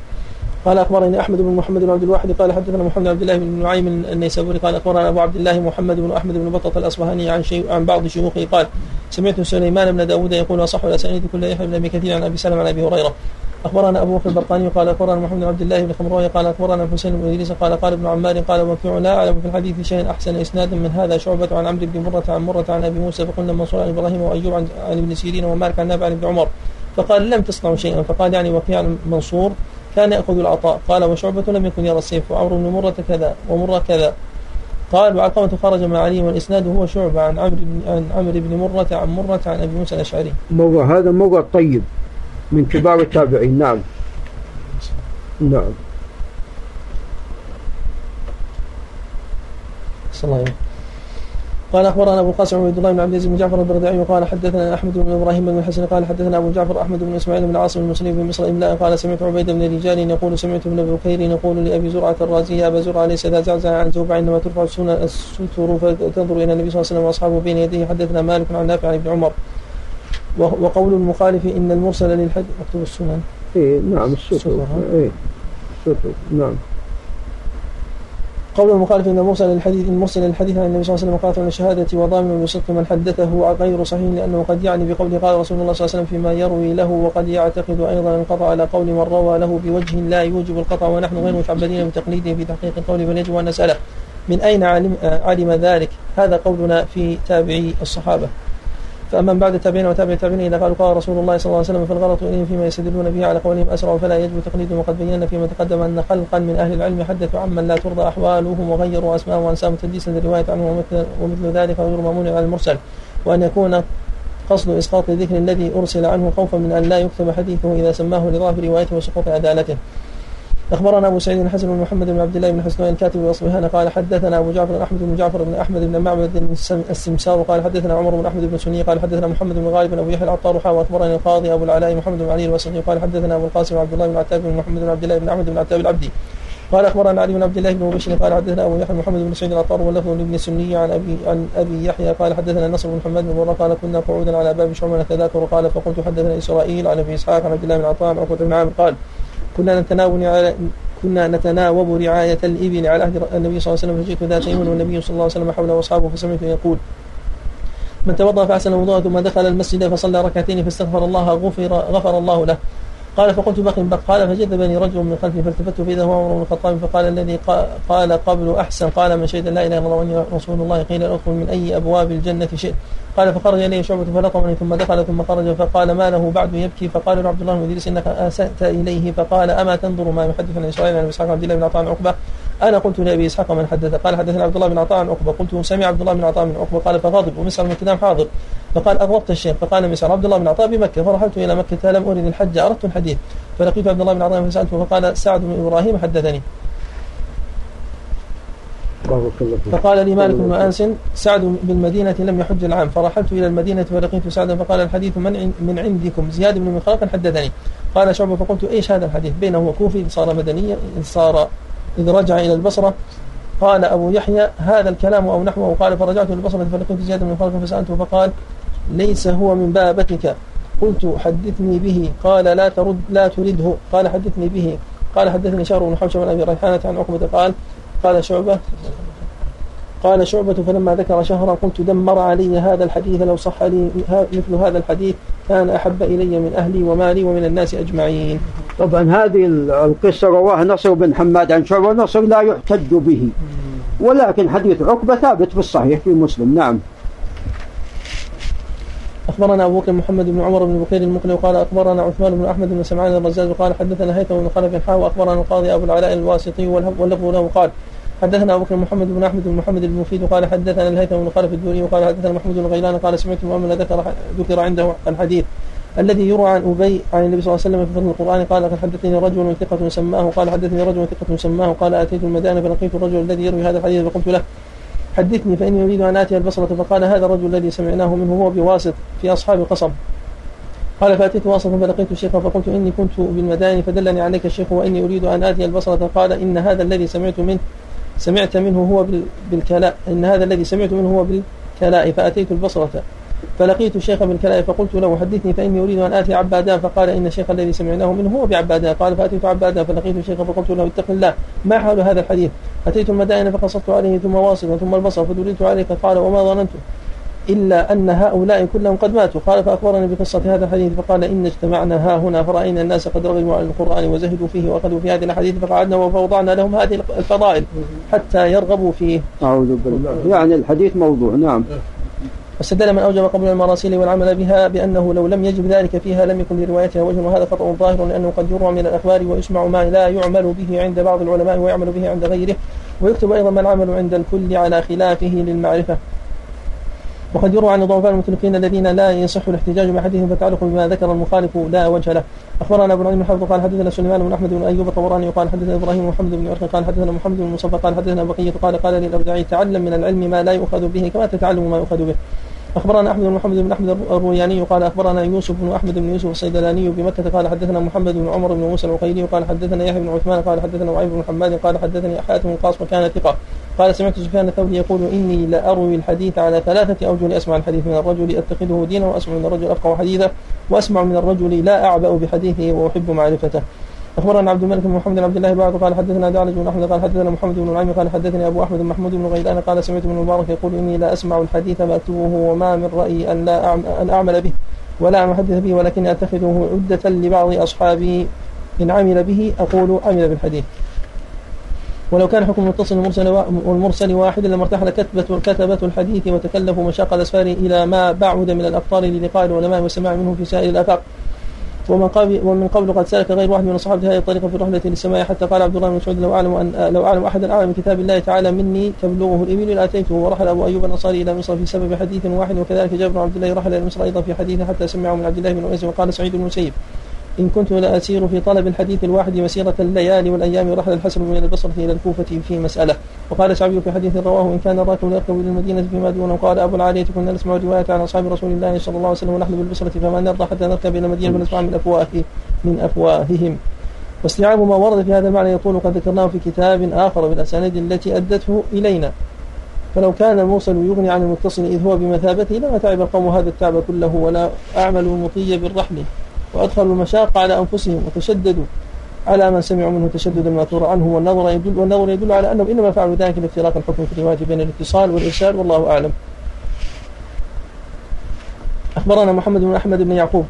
قال أخبرني أحمد بن محمد بن عبد الواحد قال حدثنا محمد بن عبد الله بن نعيم النيسابوري قال أخبرنا أبو عبد الله محمد بن أحمد بن بطة الأصبهاني عن شيء عن بعض شيوخه قال سمعت سليمان بن داود يقول أصح الأسانيد كل يحيى بن أبي كثير عن أبي سلمة عن أبي هريرة. أخبرنا أبو بكر البرقاني قال أخبرنا محمد بن عبد الله بن خمروي قال أخبرنا الحسين بن إدريس قال قال ابن عمار قال وكيع لا اعلم في الحديث شيئا أحسن اسنادا من هذا شعبة عن عمرو بن مرة عن مرة عن أبي موسى فقلنا منصور عن إبراهيم وأيوب عن, عن ابن سيرين ومالك عن نافع عن ابن عمر. فقال لم تصنعوا شيئا. فقال يعني وكيع منصور كان يأخذ العطاء. قال وشعبة لم يكن يرى السيف. وعمرو بن مرة كذا ومرة كذا. قال وعلقمة خرج مع علي والإسناد هو شعبة عن عمرو بن عن عمرو بن مرة عن مرة عن أبي موسى الأشعري. مرة هذا مرة طيب من كبار التابعين. نعم. نعم. صلى الله عليه قال أخبرنا أبو القاسم عبد الله بن عبد العزيز بن جعفر البردعي وقال حدثنا أحمد بن إبراهيم بن الحسن قال حدثنا أبو جعفر أحمد بن إسماعيل بن عاصم المصري بن مصر املاء قال سمعت عبيد بن رجال يقول سمعت ابن بكير يقول لأبي زرعة الرازي يا أبا زرعة ليس ذا زعزع عن زوبع انما ترفع الستر فتنظر إلى النبي صلى الله عليه وسلم وأصحابه بين يديه. حدثنا مالك عن نافع عن ابن عمر وقول المخالف إن المرسل للحج مكتوب السنن. إيه نعم إيه الستر نعم. قول المخالف إن المرسل للحديث المرسل للحديث عن النبي صلى الله عليه وسلم قاطع الشهاده وضامن بصدق من حدثه غير صحيح لأنه قد يعني بقوله قال رسول الله صلى الله عليه وسلم فيما يروي له وقد يعتقد أيضا القطع على قول من روى له بوجه لا يوجب القطع ونحن غير متعبدين بتقليده في تحقيق القول بل يجب أن نسأله من أين علم, علم ذلك؟ هذا قولنا في تابعي الصحابة. فأما بعد التابعين وتابع التابعين إذا قالوا قال رسول الله صلى الله عليه وسلم فالغلط إليهم فيما يستدلون به على قولهم أسرع فلا يجب تقليدهم وقد بينا فيما تقدم أن خلقا من أهل العلم حدثوا عمن لا ترضى أحوالهم وغيروا أسماءهم وأنسابهم تدليسا للرواية عنه ومثل, ومثل ذلك غير مأمون على المرسل. وأن يكون قصد إسقاط الذكر الذي أرسل عنه خوفا من أن لا يكتب حديثه إذا سماه لضعف روايته وسقوط عدالته. أخبرنا أبو سعيد الحسن بن محمد بن عبد الله بن حسنين الكاتب وأصبهان قال حدثنا أبو جعفر أحمد بن جعفر بن أحمد بن معبد السمسار قال حدثنا عمر بن أحمد بن سني قال حدثنا محمد بن غالب بن أبو يحيى العطار واخبرني القاضي أبو العلاء محمد بن علي الوسطي قال حدثنا أبو القاسم عبد الله بن عتاب بن محمد بن عبد الله بن أحمد بن عتاب العبدي قال أخبرنا علي بن عبد الله بن مبشر قال حدثنا أبو يحيى محمد بن سعيد العطار واللفظ لابن سني عن ابي عن أبي يحيى قال حدثنا نصر بن محمد بن قال كنا قعودا على باب شعبه نتذاكر قال فقلت حدثنا إسرائيل عن أبي إسحاق عن عبد الله بن عطاء عن عقبة بن عامر قال كنا نتناول كنا نتناوب رعاية الإبل على عهد النبي صلى الله عليه وسلم فجئت ذات يوم والنبي صلى الله عليه وسلم حوله وأصحابه فسمعت يقول من توضأ فأحسن الوضوء ثم دخل المسجد فصلى ركعتين فاستغفر الله غفر غفر الله له. قال فقلت بق بق قال فجذبني رجل من خلفي فالتفت فاذا هو عمر بن الخطاب فقال الذي قال قبل أحسن قال من شهد لا إله إلا الله واني رسول الله قيل ادخل من أي أبواب الجنة شئت. قال فخرج إليه شعبة فلطمني ثم دخل ثم خرج فقال ما له بعد يبكي؟ فقال له عبد الله بن ادريس إنك آسأت إليه. فقال أما تنظر ما يحدث عن إسرائيل عن إسحاق عبد الله بن عطاء عقبة؟ أنا قلت لأبي إسحاق من حدث قال حدثنا عبد الله بن عطاء عن عقبة قلت سمع عبد الله بن عطاء من عقبة قال فغضب ومسعر بن كلام حاضر. فقال اغضبت الشيخ فقال مسعر عبد الله بن عطاء بمكة فرحلت إلى مكة لم أرد الحج أردت الحديث. فلقيت عبد الله بن عطاء فسألته فقال سعد بن إبراهيم حدثني. فقال لي مالك بن أنس سعد بالمدينة لم يحج العام. فرحلت إلى المدينة فلقيت سعدا فقال الحديث من من عندكم؟ زياد بن مخلق حدثني. قال شعبة فقلت إيش هذا الحديث؟ بينه وكوفي صار مدنيا صار إذ رجع إلى البصرة قال أبو يحيى هذا الكلام أو نحوه؟ قال فرجعت إلى البصرة فلقيت زياد بن خالد فسألته فقال ليس هو من بابتك. قلت حدثني به. قال لا ترد لا ترده. قال حدثني به. قال حدثني شهر بن حوشب عن أبي ريحانة عن عقبة قال قال شعبة قال شعبة فلما ذكر شهرا قلت دمر علي هذا الحديث لو صح لي مثل هذا الحديث كان أحب إلي من أهلي ومالي ومن الناس أجمعين. طبعا هذه القصة رواها نصر بن حماد عن شعبة نصر لا يحتج به. ولكن حديث عقبة ثابت في الصحيح في مسلم. نعم. أخبرنا أبو بكر محمد بن عمر بن بكير المقلي وقال أخبرنا عثمان بن أحمد بن سمعان الرزاز وقال حدثنا هيثم بن خلف حاء وأخبرنا القاضي أبو العلاء الواسطي واللفظ له قال حدثنا أبو بكر محمد بن أحمد بن محمد المفيد وقال حدثنا الهيثم بن خلف الدوري وقال حدثنا محمود بن غيلان قال سمعت المؤمن ذكر ذكر عنده الحديث الذي يروى عن ابي عن النبي صلى الله عليه وسلم في فضل القرآن. قال قد حدثني رجل ثقة سماه. قال حدثني رجل ثقة سماه. قال آتيت المدائن فلقيت الرجل الذي يروي هذا الحديث فقلت له حدثني فإني أريد أن آتي البصرة. فقال هذا الرجل الذي سمعناه منه هو بواسط في أصحاب قصب. قال فأتيت واسطا فلقيت الشيخ فقلت إني كنت بالمدائن فدلني عليك الشيخ وإني أريد أن آتي البصرة. قال إن هذا الذي سمعت منه سمعت منه هو بالكلاء إن هذا الذي سمعت منه هو بالكلاء فأتيت البصرة. فلقيت الشيخ بالكلاء فقلت له حدثني فإني أريد أن آتي عبادان فقال إن الشيخ الذي سمعناه منه هو بعبادان قال فأتيت عبادان فلقيت الشيخ فقلت له اتق الله. ما حال هذا الحديث؟ أتيت المدائن فقصدت عليه ثم واصلا ثم البصر فدللت عليك. قال وما ظننت؟ إلا أن هؤلاء كلهم قد ماتوا. قال فأخبرني بقصة هذا الحديث فقال إن اجتمعنا ها هنا فرأينا الناس قد رغبوا عن القرآن وزهدوا فيه وأخذوا في هذه الأحاديث فقعدنا وفوضعنا لهم هذه الفضائل حتى يرغبوا فيه. أعوذ بالله. يعني الحديث موضوع نعم. واستدل من أوجب قبول المراسيل والعمل بها بأنه لو لم يجب ذلك فيها لم يكن لروايتها وجه وهذا خطأ ظاهر لأنه قد يروى من الأخبار ويسمع ما لا يعمل به عند بعض العلماء ويعمل به عند غيره ويكتب أيضا ما العمل عند الكل على خلافه للمعرفة. وقد يروى عن الضعفاء المتركين الذين لا يصح الاحتجاج بحديثهم فتعلق بما ذكر المخالف لا وجه له. أخبرنا أبو نعيم الحافظ قال حدثنا سليمان بن أحمد بن أيوب الطبراني وقال حدثنا إبراهيم محمد بن عرق قال حدثنا محمد بن مصطفى قال حدثنا بقية قال قال لي الاوزاعي تعلم من العلم ما لا يؤخذ به كما تتعلم ما يؤخذ به. أخبرنا أحمد بن محمد بن أحمد الروياني قال أخبرنا يوسف بن أحمد بن يوسف الصيدلاني بمكة قال حدثنا محمد بن عمر بن موسى العقيلي قال حدثنا يحيى بن عثمان قال حدثنا وعيب بن حماد قال حدثني حاتم القاص وكان ثقة. قال سمعت سفيان الثوري يقول إني لأروي الحديث على ثلاثة أوجه لأسمع الحديث من الرجل أتخذه دينا وأسمع من الرجل أفقه حديثا وأسمع من الرجل لا أعبأ بحديثه وأحب معرفته. أخبرنا عبد الملك بن محمد بن عبد الله بعد قال حدثنا دعلج بن أحمد قال حدثنا محمد بن نعيم قال حدثني أبو أحمد محمود بن غيلان قال سمعت من المبارك يقول إني لا أسمع الحديث فاكتبه وما من رايي أن لا أن أعمل به ولا أحدث به ولكني أتخذه عدة لبعض أصحابي. إن عمل به أقول عمل بالحديث. ولو كان حكم المتصل والمرسل والمرسل واحدا لما ارتحل كتبة كتبة الحديث وتكلفوا مشاق الأسفار إلى ما بعد من الاقطار للقاء العلماء والسماع منهم في سائر الآفاق. ومن قبل ومن قبل قد سلك غير واحد من الصحابه هذه الطريقة في الرحله للسماء حتى قال عبد الله بن مسعود لو أعلم ان لو أعلم احدا اعلم من كتاب الله تعالى مني تبلغه الابل لاتيته ورحل أبو أيوب الأنصاري إلى مصر في سبب حديث واحد وكذلك جابر بن عبد الله رحل إلى مصر أيضا في حديث حتى سمعه من عبد الله بن انس وقال سعيد بن المسيب إن كنت لأسير في طلب الحديث الواحد مسيرة الليالي والأيام رحل الحسن من البصرة إلى الكوفة في مسألة. وقال شعبي في حديث رواه إن كان الراكب يركب إلى المدينة فيما دونه. قال أبو العالية كنا نسمع رواية عن أصحاب رسول الله صلى الله عليه وسلم ونحن بالبصرة فما نرضى حتى نركب إلى المدينة فنسمع من أفواه من أفواههم. واستيعاب ما ورد في هذا المعنى يقول قد ذكرناه في كتاب آخر بالأسانيد التي أدته إلينا فلو كان الموصل يغني عن المتصل إذ هو بمثابته لما تعب القوم هذا التعب كله ولا أعملوا المطي بالرحل. وأدخلوا المشاق على أنفسهم وتشددوا على من سمعوا منه تشدد الماثور عنه والنظر يدل والنظر يدل على أنهم إنما فعلوا ذلك لافتراق الحكم في الرواية بين الاتصال والإرسال والله أعلم. أخبرنا محمد بن أحمد بن يعقوب.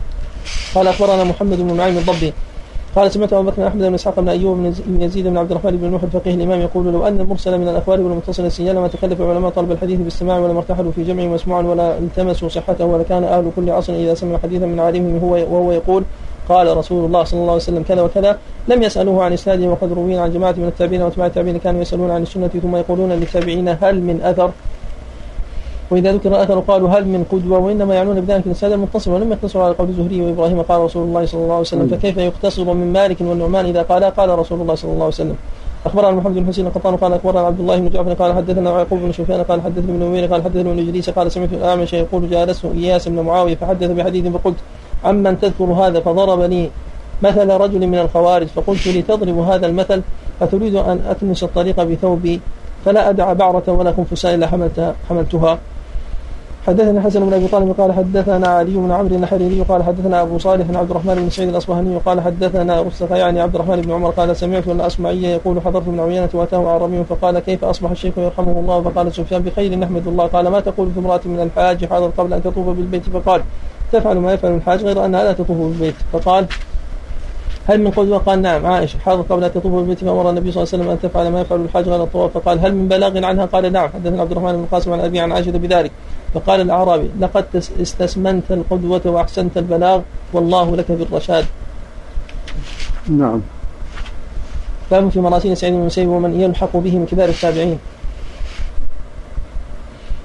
قال أخبرنا محمد بن نعيم الضبي قال سمعت أبو بكر أحمد بن إسحاق بن أيوب بن يزيد بن عبد الرحمن بن نوح الفقيه الإمام يقول لو أن المرسل من الاخبار والمتصل السيال لما تكلف العلماء طلب الحديث باستماع ولما ارتحلوا في جمع مسموعا ولا التمسوا صحته ولكان أهل كل عصر إذا سمعوا حديثا من عالمهم هو وهو يقول قال رسول الله صلى الله عليه وسلم كذا وكذا لم يسألوه عن إسناده وقد روي عن جماعة من التابعين وأتباع التابعين كانوا يسألون عن السنة ثم يقولون للتابعين هل من أثر وإذا ذكر أثر قالوا هل من قدوة وإنما يعنون بذلك الإسناد المتصل ولم يقتصروا على قول الزهري وإبراهيم قال رسول الله صلى الله عليه وسلم فكيف يقتصر من مالك والنعمان إذا قال قال رسول الله صلى الله عليه وسلم؟ أخبرنا محمد بن حسين القطان قال أخبرنا عبد الله بن جعفر قال حدثنا يعقوب بن سفيان قال حدثني ابن نمير قال حدثني ابن إدريس قال سمعت الأعمش يقول جالست إياس بن معاوية فحدث بحديث فقلت عمن تذكر هذا فضرب لي مثل رجل من الخوارج فقلت لي تضرب هذا المثل أتريد أن أكنس الطريق بثوبي فلا أدع بعرة ولا خنفساء إلا حملتها, حملتها. حدثنا حسن بن أبي طالب قال حدثنا علي بن عمرو النحريري قال حدثنا أبو صالح بن عبد الرحمن بن سعيد الأصبهاني قال حدثنا رسخ يعني عبد الرحمن بن عمر قال سمعت الاصمعي يقول حضرت من عيينة وأتاه اعرابي فقال كيف أصبح الشيخ يرحمه الله؟ فقال سفيان بخير نحمد الله. قال ما تقول في امرأة من الحاج حاضر قبل أن تطوف بالبيت؟ فقال تفعل ما يفعل الحاج غير أنها لا تطوف بالبيت. فقال هل من قدوة قال نعم عائشة حاضر قبل أن تطوف بالبيت فأمر النبي صلى الله عليه وسلم أن تفعل ما يفعل الحاج غير الطواف. فقال هل من بلاغ عنها؟ قال نعم. حدثنا عبد الرحمن بن القاسم عن أبي عن عائشة بذلك. فقال الأعرابي لقد استسمنت القدوة وأحسنت البلاغ والله لك بالرشاد. نعم. باب في مراسيل سعيد بن المسيب ومن يلحق به من كبار التابعين.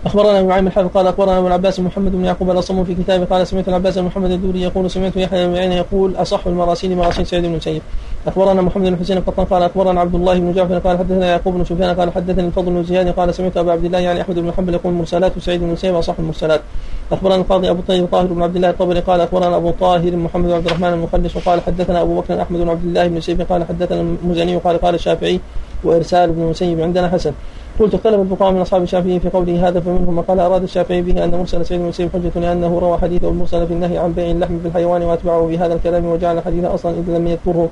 أخبرنا ابن نعيم الحافظ قال أخبرنا أبو العباس محمد بن يعقوب الأصم في كتابه قال سمعت العباس بن محمد الدوري يقول سمعت يحيى بن عين يقول أصح المراسيل مراسيل سعيد بن المسيب. أخبرنا محمد بن حسين القطان قال أخبرنا عبد الله بن جعفر قال حدثنا يعقوب بن سفيان قال حدثني الفضل بن زياد قال سمعت أبا عبد الله يعني أحمد بن حنبل يقول مرسلات سعيد بن المسيب اصح المرسلات. أخبرنا القاضي أبو طيب طاهر بن عبد الله الطبري قال أخبرنا أبو طاهر محمد بن عبد الرحمن المخلص وقال حدثنا أبو بكر أحمد بن عبد الله بن سيف قال حدثنا المزني وقال قال الشافعي وإرسال ابن المسيب عندنا حسن. قلت اختلف الفقهاء من أصحاب الشافعي في قوله هذا فمنهم من قال أراد الشافعي به أن مرسل سعيد بن حجة لأنه روى حديثه المرسل في النهي عن بيع اللحم بالحيوان وأتبعه بهذا الكلام وجعل الحديث أصلا إذ لم يذكره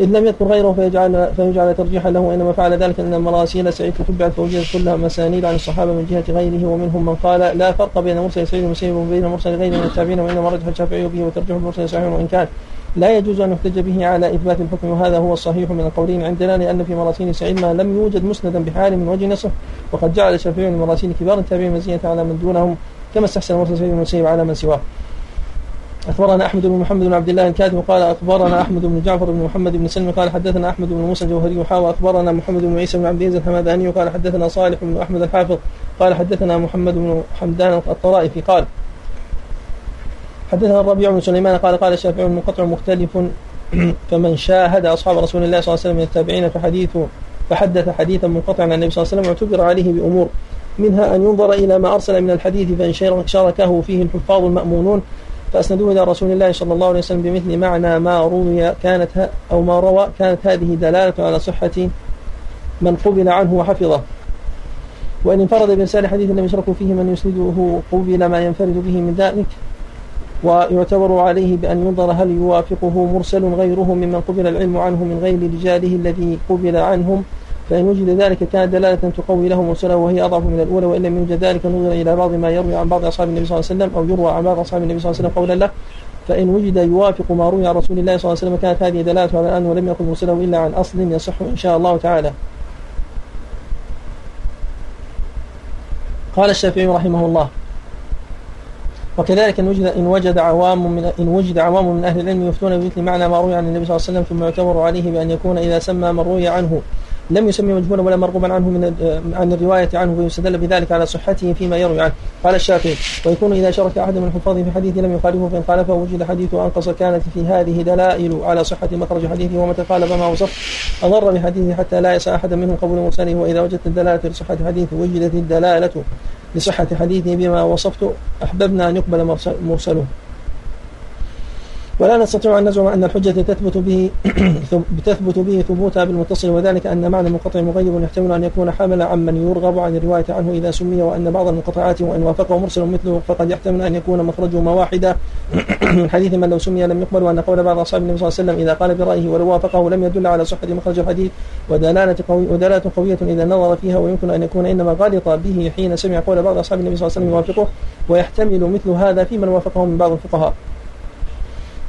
إذ لم يذكر غيره فيجعل فيجعل ترجيحا له وإنما فعل ذلك أن مراسيل سعيد تتبعت فوجدت كلها مسانيد عن الصحابة من جهة غيره ومنهم من قال لا فرق بين مرسل سعيد المسيب وبين مرسل غيره من التابعين وإنما رجح الشافعي به وترجح المرسل صحيح وإن كان. لا يجوز أن يحتج به على إثبات الحكم وهذا هو الصحيح من القولين عندنا لأن في مراسيل سعيد ما لم يوجد مسندا بحال من وجه نصح وقد جعل الشافعي من مراسيل كبار التابعين مزية على من دونهم كما استحسن مرسل سعيد المسيب على من سواه. أخبرنا أحمد بن محمد بن عبد الله الكاتب قال أخبرنا أحمد بن جعفر بن محمد بن سلمي قال حدثنا أحمد بن موسى الجوهري وحاوى أخبرنا محمد بن عيسى بن عبد العزيز الحمداني قال حدثنا صالح بن أحمد الحافظ قال حدثنا محمد بن حمدان الطرائفي قال حدثنا الربيع بن سليمان قال قال الشافعي المنقطع مختلف فمن شاهد أصحاب رسول الله صلى الله عليه وسلم من التابعين فحديث فحدث حديثا منقطعا عن النبي صلى الله عليه وسلم اعتبر عليه بأمور منها أن ينظر إلى ما أرسل من الحديث فإن شاركه فيه الحفاظ المأمونون فأسندوه إلى رسول الله صلى الله عليه وسلم بمثل معنى ما روي كانت أو ما روى كانت هذه دلالة على صحة من قبل عنه وحفظه. وإن انفرد بإرسال حديث لم يشرك فيه من يسنده قبل ما ينفرد به من ذلك ويعتبر عليه بأن ينظر هل يوافقه مرسل غيره ممن قبل العلم عنه من غير رجاله الذي قبل عنهم. فإن وجد ذلك كانت دلالة تقوي له مرسله وهي أضعف من الأولى وإن لم يوجد ذلك نظر إلى بعض ما يروي عن بعض أصحاب النبي صلى الله عليه وسلم أو يروى عن بعض أصحاب النبي صلى الله عليه وسلم قولا له. فإن وجد يوافق ما روي عن رسول الله صلى الله عليه وسلم كانت هذه دلالة على أنه لم يكن مرسله إلا عن أصل يصح إن شاء الله تعالى. قال الشافعي رحمه الله وكذلك إن وجد إن وجد عوام من إن وجد عوام من أهل العلم يفتون بمثل معنى ما روي عن النبي صلى الله عليه وسلم ثم يعتبر عليه بأن يكون إذا سمى من روي عنه. لم يسمي مجهولا ولا مرغوبا عنه من عن الرواية عنه ويستدل بذلك على صحته فيما يروي عنه. قال الشافعي ويكون إذا شرك أحد من الحفاظ في حديث لم يخالفه فإن خالفه وجد حديث أنقص كانت في هذه دلائل على صحة مخرج حديثه ومتى خالف ما وصف. أضر بحديثه حتى لا يسع أحدا منهم قبول مرسله وإذا وجدت الدلالة لصحة حديثه وجدت الدلالة لصحة حديثه بما وصفت أحببنا أن يقبل مرسله. ولا نستطيع أن نزعم أن الحجة تثبت به تثبت به ثبوتها بالمتصل وذلك أن معنى المنقطع مغيب يحتمل أن يكون حاملا عمن يرغب عن الرواية عنه إذا سمي وأن بعض المنقطعات وإن وافقه مرسل مثله فقد يحتمل أن يكون مخرجهما واحدا من حديث من لو سمي لم يقبل وأن قول بعض أصحاب النبي صلى الله عليه وسلم إذا قال برأيه ولو وافقه لم يدل على صحة مخرج الحديث. ودلالة قوي ودلالة قوية إذا نظر فيها ويمكن أن يكون إنما غلط به حين سمع قول بعض أصحاب النبي صلى الله عليه وسلم يوافقه ويحتمل مثل هذا في من وافقه من بعض الفقهاء.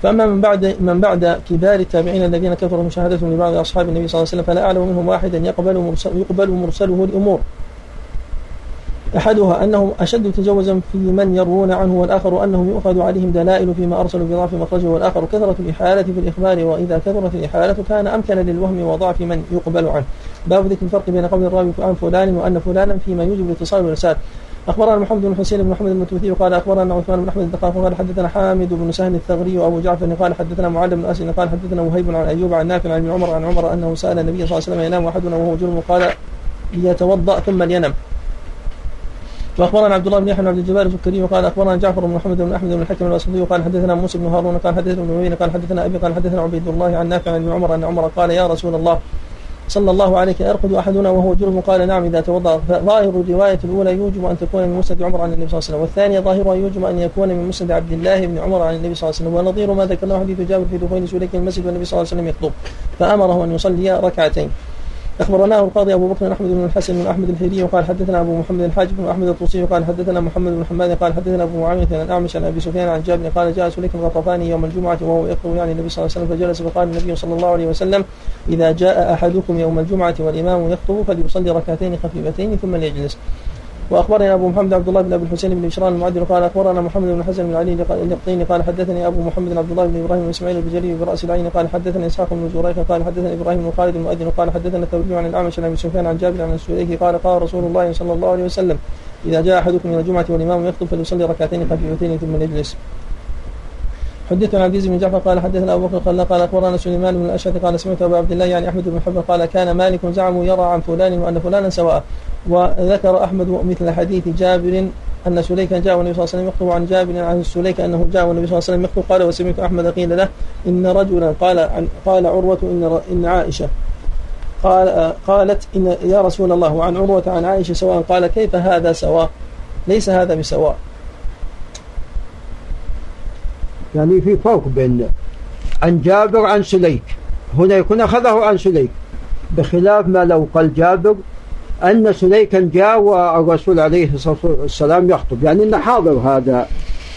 فأما من بعد من بعد كبار التابعين الذين كثروا مشاهدتهم لبعض أصحاب النبي صلى الله عليه وسلم فلا أعلم منهم واحدا يقبل مرسل يقبل مرسله الأمور. أحدها أنهم أشد تجوزا في من يروون عنه والآخر أنهم يؤخذ عليهم دلائل فيما أرسلوا بضعف مخرجه والآخر كثرة الإحالة في الإخبار وإذا كثرت الإحالة كان أمكن للوهم وضعف من يقبل عنه. باب ذكر الفرق بين قول الراوي عن فلان وأن فلانا فيما يوجب الاتصال والإرسال. أخبرنا محمد بن حسين بن محمد المتوثي قال أخبرنا عثمان بن أحمد الدقاق قال حدثنا حامد بن سهل الثغري وأبو جعفر قال حدثنا معاذ بن أسد قال حدثنا وهيب عن أيوب عن نافع عن عمر عن عمر أنه سأل النبي صلى الله عليه وسلم ينام أحدنا وهو جرم قال ليتوضأ ثم لينم. وأخبرنا عبد الله بن يحيى بن عبد الجبار السكري وقال أخبرنا جعفر بن محمد بن أحمد بن الحكم الاسدي وقال حدثنا موسى بن هارون قال حدثنا ابن قال حدثنا أبي قال حدثنا عبيد الله عن نافع عن عمر أن عمر قال يا رسول الله صلى الله عليك يرقد أحدنا وهو جرم قال نعم إذا توضأ. فظاهر الرواية الأولى يوجب أن تكون من مسند عمر عن النبي صلى الله عليه وسلم والثانية ظاهرها يوجب أن يكون من مسند عبد الله بن عمر عن النبي صلى الله عليه وسلم ونظير ما ذكرناه حديث جابر في دخول سليك المسجد والنبي صلى الله عليه وسلم يخطب فأمره أن يصلي ركعتين. أخبرناه القاضي أبو بكر أحمد بن الحسن بن أحمد الحيري وقال حدثنا أبو محمد الحاج بن أحمد الطوسي وقال حدثنا محمد بن حماد قال حدثنا أبو معاوية عن أعمش عن أبي سفيان عن جابر قال جاء سليك الغطفاني يوم الجمعة وهو يخطب يعني النبي صلى الله عليه وسلم فجلس فقال النبي صلى الله عليه وسلم إذا جاء أحدكم يوم الجمعة والإمام يخطب فليصلي ركعتين خفيفتين ثم ليجلس. وأخبرنا أبو محمد عبد الله بن أبي الحسين بن بشران المعدل قال أخبرنا محمد بن حسن بن علي اليقطيني قال حدثني أبو محمد عبد الله بن إبراهيم بن إسماعيل البجلي برأس العين قال حدثني إسحاق بن زريق قال حدثني إبراهيم بن خالد المؤذن قال حدثنا الثوري عن الأعمش عن أبي سفيان عن جابر عن السليكي قال قال رسول الله صلى الله عليه وسلم إذا جاء أحدكم إلى الجمعة والإمام يخطب فليصلي ركعتين خفيفتين ثم يجلس. حدثنا عبد العزيز بن جعفر قال حدثنا أبو بكر قال قال أخبرنا سليمان بن الأشعث قال سمعت ابو عبد الله يعني أحمد بن حنبل قال كان مالك زعموا يرى عن فلان وأن فلانا سواء. وذكر أحمد مثل حديث جابر أن سليكا جاء والنبي صلى الله عليه وسلم يخطب عن جابر عن سليك أنه جاء والنبي صلى الله عليه وسلم يخطب قال وسمعت أحمد قيل له إن رجلا قال عن قال عروة إن إن عائشة قال قالت إن يا رسول الله وعن عروة عن عائشة سواء قال كيف هذا سواء؟ ليس هذا بسواء. يعني في فرق بين عن جابر عن سليك. هنا يكون أخذه عن سليك. بخلاف ما لو قال جابر أن سليكا جاء والرسول عليه الصلاة والسلام يخطب. يعني أنه حاضر هذا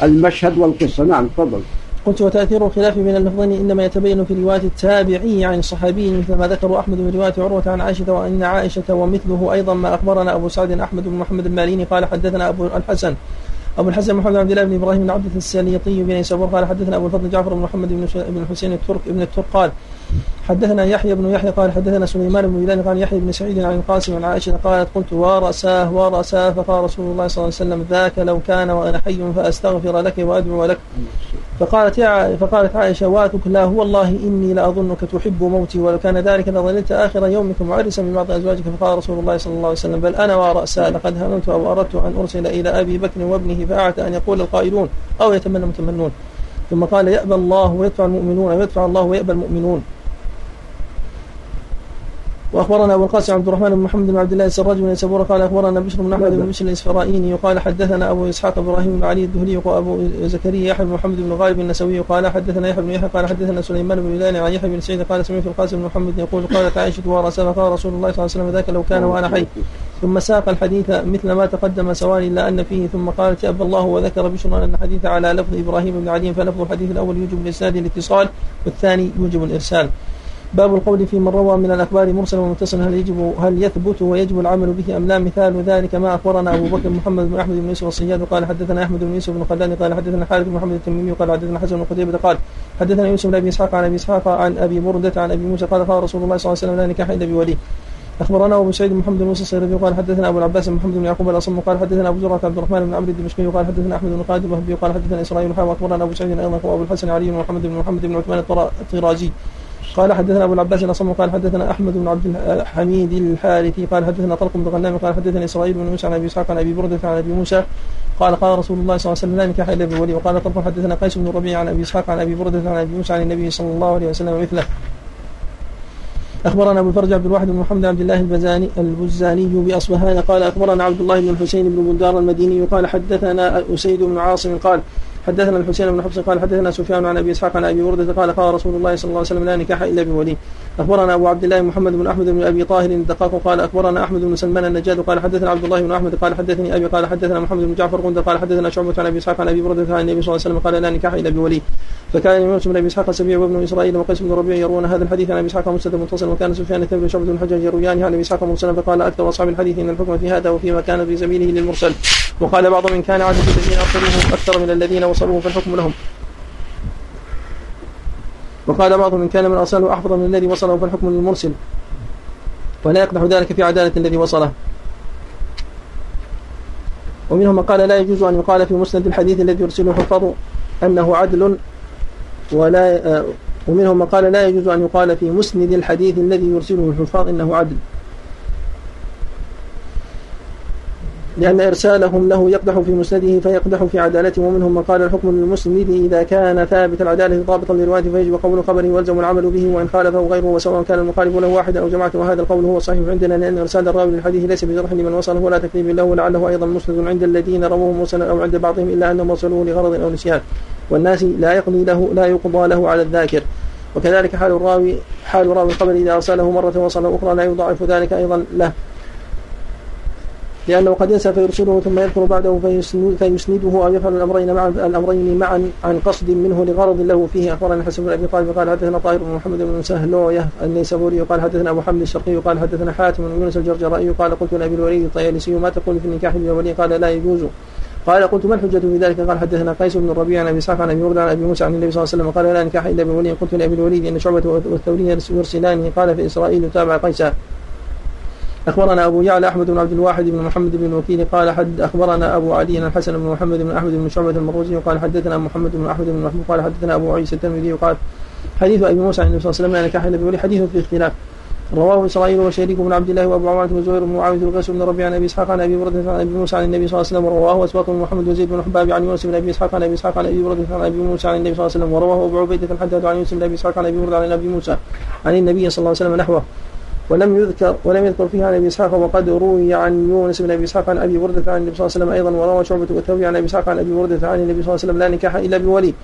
المشهد والقصة. نعم تفضل. قلت وتأثير الخلاف بين اللفظين إنما يتبين في رواية التابعي عن الصحابي مثل ما ذكر أحمد من رواية عروة عن عائشة وأن عائشة ومثله أيضا ما أخبرنا أبو سعد أحمد بن محمد الماليني قال حدثنا أبو الحسن أبو الحسن محمد عبد الله بن إبراهيم بن عبد السليطي بن سبور قال حدثنا أبو الفضل جعفر بن محمد بن الحسين الترك ابن الترك قال حدثنا يحيى بن يحيى قال حدثنا سليمان بن بلال قال يحيى بن سعيد عن القاسم عن عائشة قالت قلت ورأساه ورأساه فقال رسول الله صلى الله عليه وسلم ذاك لو كان وأنا حي فأستغفر لك وأدعو لك. فقالت يا فقالت عائشة واتك لا هو الله إني لأظنك تحب موتي ولو كان ذلك لظللت آخر يومك معرسا ببعض أزواجك. فقال رسول الله صلى الله عليه وسلم بل أنا ورأسا لقد هممت أو أردت أن أرسل إلى أبي بكر وابنه فأعتى أن يقول القائلون أو يتمنى المتمنون. ثم قال يأبى الله ويدفع المؤمنون ويدفع الله ويأبى المؤمنون. وأخبرنا أبو القاسم عبد الرحمن بن محمد بن عبد الله السراج بن سبوره قال أخبرنا بشر بن أحمد بن بشر الاسفرائيني وقال حدثنا أبو إسحاق إبراهيم بن علي الدهلي وابو زكريا يحيى بن محمد بن غالب النسوي قال حدثنا يحيى بن يحيى قال حدثنا سليمان بن بلال عن يحيى بن سعيد قال سمعت القاسم بن محمد يقول قالت عائشة ورسل قال رسول الله صلى الله عليه وسلم ذاك لو كان وأنا حي. ثم ساق الحديث مثل ما تقدم سواء إلا أن فيه. ثم قالت ابى الله وذكر بشر أن الحديث على لفظ إبراهيم بن علي فلفظ الحديث الأول يوجب الاسناد الاتصال والثاني يوجب الإرسال. باب القول في من روى من الأخبار مرسلا ومتصلا هل يجب هل يثبت ويجب العمل به أم لا؟ مثال ذلك ما أخبرنا أبو بكر محمد بن أحمد بن يوسف الصياد قال حدثنا أحمد بن يوسف بن خلاد قال حدثنا خالد بن محمد التميمي قال حدثنا حسن بن قتيبة قال حدثنا يوسف بن أبي إسحاق عن أبي إسحاق عن أبي بردة عن أبي موسى قال قال رسول الله صلى الله عليه وسلم لا نكاح إلا بولي. أخبرنا أبو سعيد محمد بن موسى الصيرفي قال حدثنا أبو العباس محمد بن يعقوب الأصم قال حدثنا أبو زرعة عبد الرحمن بن عمرو الدمشقي قال حدثنا أحمد بن الوهبي قال حدثنا إسرائيل حاوى أخبرنا أبو سعيد أيضا وابو الحسن علي بن محمد بن محمد بن عثمان الطرازي. قال حدثنا أبو العباس الاصم قال حدثنا أحمد بن عبد الحميد الحارثي قال حدثنا طلق بن غنام قال حدثني إسرائيل بن موسى عن أبي إسحاق عن أبي بردة عن أبي موسى قال قال رسول الله صلى الله عليه وسلم لا نكاح إلا بولي وقال طلق حدثنا قيس بن ربيع عن أبي إسحاق عن أبي بردة عن أبي موسى عن النبي صلى الله عليه وسلم مثله. أخبرنا أبو الفرج عبد الواحد بن محمد عبد الله البزاني البزاني بأصبهان قال أخبرنا عبد الله بن الحسين بن بندار المديني قال حدثنا أسيد بن عاصم قال حدثنا الحسين بن حفص قال حدثنا سفيان عن أبي إسحاق عن أبي برده قال قال رسول الله صلى الله عليه وسلم لا نكاح إلا بولي. أخبرنا أبو عبد الله محمد بن أحمد بن أبي طاهر الدقاق قال أخبرنا أحمد بن سلمان النجاد قال حدثنا عبد الله بن أحمد قال حدثني أبي قال حدثنا محمد بن جعفر قند قال حدثنا شعبة عن أبي إسحاق عن أبي برده عن النبي صلى الله عليه وسلم قال لا نكاح إلا بولي. فكان يونس بن أبي إسحاق السبيع وابن إسرائيل وقيس بن ربيع يروون هذا الحديث عن أبي إسحاق مسند متصل وكان سفيان الثوري وشعبة بن الحجاج يرويان عن أبي إسحاق مرسلا فقال أكثر أصحاب الحديث إن الحكم في هذا وفيما كان في سبيله للمرسل. وقال بعض من كان عدد الذين ارسلوه أكثر من الذين وصلوه فالحكم لهم. وقال بعض من كان من ارسله أحفظ من الذي وصله فالحكم للمرسل. ولا يقدح ذلك في عدالة الذي وصله. ومنهم من قال لا يجوز أن يقال في مسند الحديث الذي يرسله الحفاظ أنه عدل. ولا ومنهم من قال لا يجوز أن يقال في مسند الحديث الذي يرسله الحفاظ إنه عدل. لأن إرسالهم له يقدح في مسنده فيقدح في عدالته ومنهم من قال الحكم للمسند إذا كان ثابت العدالة ضابطا لروايته فيجب قول خبره ويلزم العمل به وإن خالفه غيره وسواء كان المخالف له واحدا أو جماعة وهذا القول هو الصحيح عندنا لأن إرسال الراوي للحديث ليس بجرح لمن وصله ولا تكذيب له ولعله أيضا مسند عند الذين رووه مرسلا أو عند بعضهم إلا أنهم وصلوه لغرض أو نسيان. والناس لا يقضي له لا يقضى له على الذاكر. وكذلك حال الراوي حال راوي الخبر إذا أرسله مرة وصل أخرى لا يضاعف ذلك أيضا له. لأنه قد ينسى فيرسله ثم يذكر بعده فيسنده أو يفعل الأمرين معا الأمرين معا عن قصد منه لغرض له فيه. أخبرنا حسن بن أبي طالب قال حدثنا طاهر بن محمد بن سهلوية النيسابوري قال حدثنا أبو حمد الشرقي قال حدثنا حاتم بن يونس الجرجرائي قال قلت لأبي الوليد الطيالسي ما تقول في النكاح بالولي قال لا يجوز قال قلت ما الحجة في ذلك؟ قال حدثنا قيس بن الربيع عن أبي إسحاق عن أبي عن أبي موسى عن النبي صلى الله عليه وسلم قال لا نكاح إلا بولي قلت لأبي الوليد إن شعبة والثوري يرسلانه قال في إسرائيل تابع قيسا أخبرنا أبو يعلى أحمد بن عبد الواحد بن محمد بن الوكيل قال حد أخبرنا أبو علي الحسن بن محمد بن أحمد بن شعبة المروزي قال حدثنا محمد بن أحمد بن محمود قال حدثنا أبو عيسى الترمذي قال حديث أبي موسى عن النبي صلى الله عليه وسلم إلا بولي حديث في اختلاف. رواه إسرائيل وشريك بن عبد الله وأبو عوانة وزهير بن معاوية القيس بن ربيع عن أبي إسحاق عن أبي برده عن أبي موسى عن النبي صلى الله عليه وسلم ورواه أسباط بن محمد وزيد بن حباب عن يونس بن أبي إسحاق عن أبي إسحاق عن أبي برده عن أبي موسى عن النبي صلى الله عليه وسلم ورواه أبو عبيدة الحداد عن يونس بن أبي إسحاق عن أبي برده عن أبي موسى عن النبي صلى الله عليه وسلم نحوه. ولم يذكر ولم يذكر فيها عن أبي إسحاق وقد روي عن يونس بن أبي إسحاق عن أبي برده عن النبي صلى الله عليه وسلم أيضا وروى شعبة والثوري عن أبي إسحاق عن أبي برده عن النبي صلى الله عليه وسلم لا نكاح إلا بولي.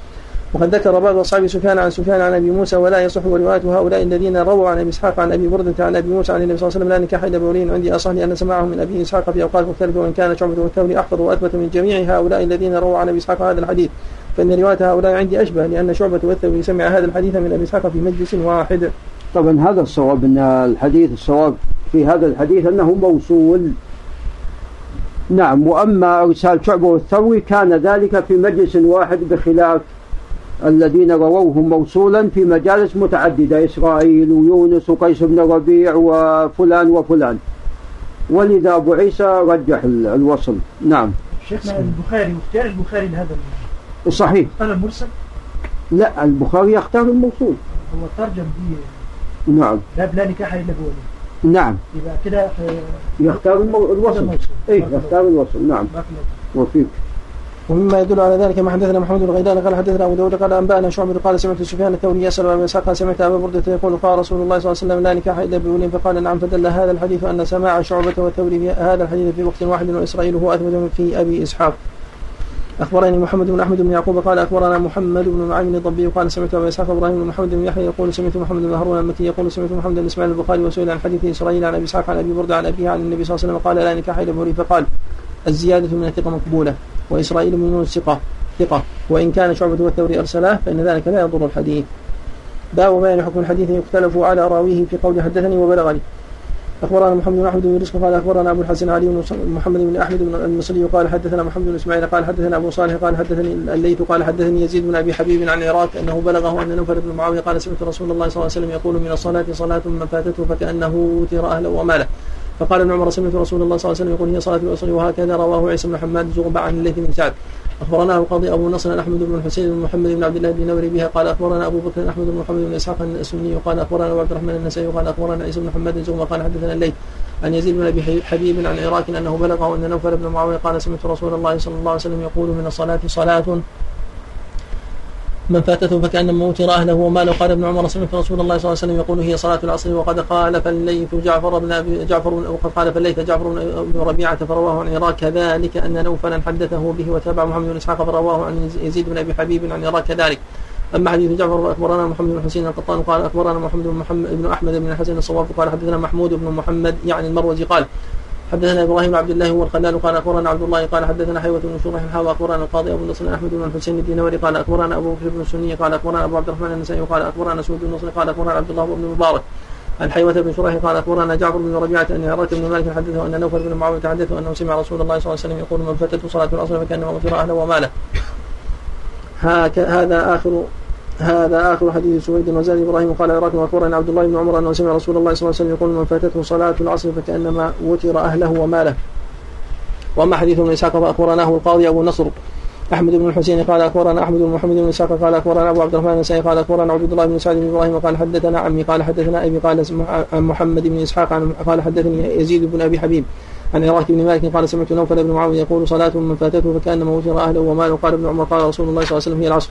وقد ذكر بعض أصحاب سفيان عن سفيان عن أبي موسى ولا يصح رواية هؤلاء الذين رووا عن أبي إسحاق عن أبي برده عن أبي موسى عن النبي صلى الله عليه وسلم لا نكاح إلا بولي. عندي أصح لأن سماعه من أبي إسحاق في أوقات مختلفة وإن كان شعبة والثوري أحفظ وأثبت من جميع هؤلاء الذين رووا عن أبي إسحاق هذا الحديث. فإن رواية هؤلاء عندي أشبه لأن شعبة والثوري سمع هذا الحديث من أبي إسحاق في مجلس واحد. طبعا هذا الصواب إن الحديث الصواب في هذا الحديث أنه موصول. نعم وأما إرسال شعبة والثوري كان ذلك في مجلس واحد بخلاف الذين رووه موصولا في مجالس متعددة إسرائيل ويونس وقيس بن ربيع وفلان وفلان. ولذا أبو عيسى رجح الوصل. نعم. شيخنا البخاري واختيار البخاري لهذا صحيح. اختار المرسل؟ لا البخاري يختار الموصول. هو ترجم دي نعم. لا لا نكاح إلا بولي نعم. يبقى كده يختار الوصل. اي يختار الوصل. نعم. وفيك. ومما يدل على ذلك ما حدثنا محمد بن غيلان قال حدثنا أبو داود قال أنبأنا شعبة قال سمعت سفيان الثوري يسأل ابي اسحاق سمعت أبا بردة يقول قال رسول الله صلى الله عليه وسلم لا نكاح إلا بولي فقال نعم فدل هذا الحديث أن سماع شعبة والثوري هذا الحديث في وقت واحد وإسرائيل هو أثبت في أبي إسحاق. أخبرني محمد بن أحمد بن يعقوب قال أخبرنا محمد بن نعيم الضبي قال سمعت أبا إسحاق إبراهيم بن محمد بن يحيى يقول سمعت محمد بن هارون المكي يقول سمعت محمد بن إسماعيل البخاري وسئل عن حديث إسرائيل عن أبي إسحاق عن أبي برده عن أبيه عن النبي صلى الله عليه وسلم قال لا نكاح إلا بولي فقال الزيادة من الثقة مقبولة وإسرائيل من الثقة ثقة. وإن كان شعبة والثوري أرسلاه فإن ذلك لا يضر الحديث. باب بيان حكم الحديث يختلف على راويه في قول حدثني وبلغني. أخبرنا محمد بن أحمد بن رزق قال أخبرنا أبو الحسن علي بن محمد بن أحمد بن المصري قال حدثنا محمد بن إسماعيل قال حدثنا أبو صالح قال حدثني الليث قال حدثني يزيد بن أبي حبيب عن العراق أنه بلغه أن نوفل بن معاوية قال سمعت رسول الله صلى الله عليه وسلم يقول من الصلاة صلاة من فاتته فكأنه أوتر أهله وماله. فقال ابن عمر سمعت رسول الله صلى الله عليه وسلم يقول هي صلاة العصر وهكذا رواه عيسى بن حماد زغبة عن الليث بن سعد. أخبرنا القاضي أبو نصر أحمد بن الحسين بن محمد بن عبد الله بن نوري بها قال أخبرنا أبو بكر أحمد بن محمد بن إسحاق السني قال أخبرنا ابو عبد الرحمن النسائي قال أخبرنا عيسى بن محمد زغبة قال حدثنا الليث عن يزيد بن أبي حبيب عن عراك أنه بلغه أن نوفل بن معاوية قال سمعت رسول الله صلى الله عليه وسلم يقول من الصلاة صلاة من فاتته فكأنما اوتر اهله وماله قال ابن عمر سمعت رسول الله صلى الله عليه وسلم يقول هي صلاة العصر وقد قال فالليث جعفر بن أبي جعفر وقد قال فالليث جعفر بن ربيعة فرواه عن عراق كذلك أن نوفلا حدثه به وتابع محمد بن إسحاق فرواه عن يزيد بن أبي حبيب عن عراق كذلك أما حديث جعفر اخبرنا محمد بن حسين القطان قال أخبرنا محمد بن محمد بن أحمد بن الحسن الصواب قال حدثنا محمود بن محمد يعني المروزي قال حدثنا إبراهيم عبد الله هو الخلال قال أخبرنا عبد الله قال حدثنا حيوة بن شريح الحاوى أخبرنا القاضي أبو نصر أحمد بن الحسين الدينوري قال أخبرنا أبو بكر بن السني قال أخبرنا أبو عبد الرحمن النسائي قال أخبرنا سعود بن نصر قال أخبرنا عبد الله بن المبارك عن حيوة بن شريح قال أخبرنا جعفر بن ربيعة أن عراك بن مالك حدثه أن نوفل بن معاوية حدثه أنه سمع رسول الله صلى الله عليه وسلم يقول من فتته صلاة العصر فكأنما غفر أهله وماله. هذا آخر هذا آخر حديث سويد وزاد إبراهيم قال عراق وأخبرنا عبد الله بن عمر أنه سمع رسول الله صلى الله عليه وسلم يقول من فاتته صلاة العصر فكأنما وتر أهله وماله. وأما حديث ابن إسحاق فأخبرناه القاضي أبو نصر أحمد بن الحسين قال أخبرنا أحمد بن محمد بن إسحاق قال أخبرنا أبو عبد الرحمن النسائي قال أخبرنا عبد الله بن سعد بن إبراهيم قال حدثنا عمي قال حدثنا أبي قال عن محمد بن إسحاق قال حدثني يزيد بن أبي حبيب عن عراك بن مالك قال سمعت نوفل بن معاوية يقول صلاة من فاتته فكأنما وتر أهله وماله. قال ابن عمر قال رسول الله صلى الله عليه وسلم هي العصر.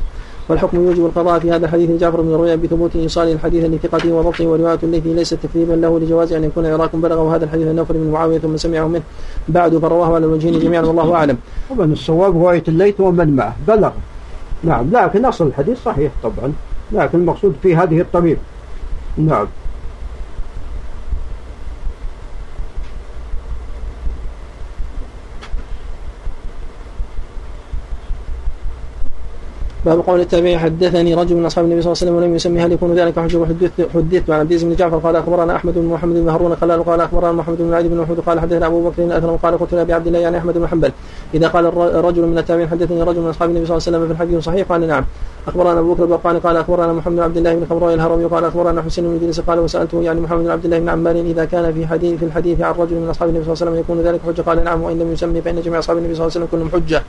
والحكم يوجب القضاء في هذا الحديث جعفر بن رؤيا بثبوت ايصال الحديث لثقته وضبطه ورواية التي ليست تكذيبا له لجواز أن يكون عراق بلغه هذا الحديث النوفل بن معاوية ثم سمعه منه بعد فرواه على الوجهين جميعا والله أعلم. طبعا الصواب روايه الليث ومن معه بلغ. نعم لكن أصل الحديث صحيح طبعا لكن المقصود في هذه الطريق. نعم. باب قول التابعي حدثني رجل من أصحاب النبي صلى الله عليه وسلم ولم يسمي هل يكون ذلك حجه حدثت حدثت؟ عن عبد بن جعفر قال أخبرنا أحمد بن محمد بن هارون قال قال أخبرنا محمد بن علي بن محمود قال حدثنا أبو بكر الأثرم قال قلت لأبي عبد الله يعني أحمد بن حنبل. إذا قال الرجل من التابعين حدثني رجل من أصحاب النبي صلى الله عليه وسلم في الحديث صحيح قال نعم. أخبرنا أبو بكر البقاني قال أخبرنا محمد بن عبد الله بن خمراء الهروي قال أخبرنا حسين بن إدريس قال وسألته يعني محمد بن عبد الله بن عمار إذا كان في حديث في الحديث عن رجل من أصحاب النبي صلى الله عليه وسلم يكون ذلك حجة؟ قال نعم وإن لم يسمي فإن جميع أصحاب النبي صلى الله عليه وسلم كلهم حجة.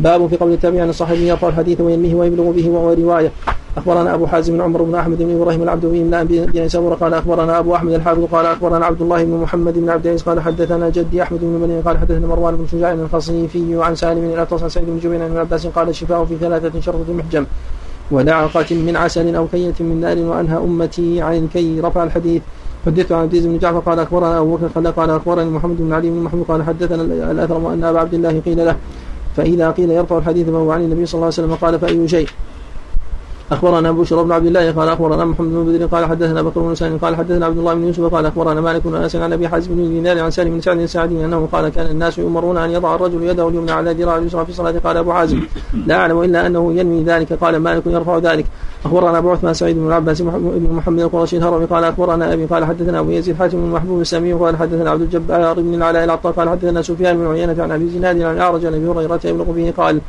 باب في قول التابعي عن الصحابي يرفع الحديث وينميه ويبلغ به وهو رواية. أخبرنا أبو حازم بن عمر بن احمد بن إبراهيم العبدوي بن بن سبور قال أخبرنا أبو أحمد الحافظ. قال أخبرنا عبد الله بن محمد بن عبد العزيز. قال حدثنا جدي أحمد بن مني قال حدثنا مروان بن شجاع الخصيفي عن سالم بن عن سعيد بن جبير عن عباس. قال الشفاء في ثلاثة شرطة محجم. ودعقة من عسل أو كية من نار وأنهى أمتي عن الكي رفع الحديث. حدثت عن عبد بن جعفر. قال أخبرنا أبو بكر. قال أخبرني محمد بن علي بن محمود. قال حدثنا الأثرم أن أبا عبد الله قيل له فإذا قيل يرفع الحديث فهو عن النبي صلى الله عليه وسلم قال فأي شيء؟ أخبرنا بشر بن عبد الله قال أخبرنا محمد بن بدر قال حدثنا بكر بن سالم قال حدثنا عبد الله بن يوسف قال أخبرنا مالك بن أنس عن أبي حازم بن دينار عن سالم بن سعد السعدي أنه قال كان الناس يؤمرون أن يضع الرجل يده اليمنى على ذراع اليسرى في الصلاة. قال أبو حازم لا أعلم إلا أنه ينوي ذلك. قال مالك يرفع ذلك. أخبرنا أبو عثمان سعيد بن العباس بن محمد القرشي الهرمي. قال أخبرنا أبي قال حدثنا أبو يزيد حاتم بن محبوب السامي قال حدثنا عبد الجبار بن العلاء العطار قال حدثنا سفيان بن عيينة عن أبي زناد عن أعرج عن أبي هريرة يبلغ به. قال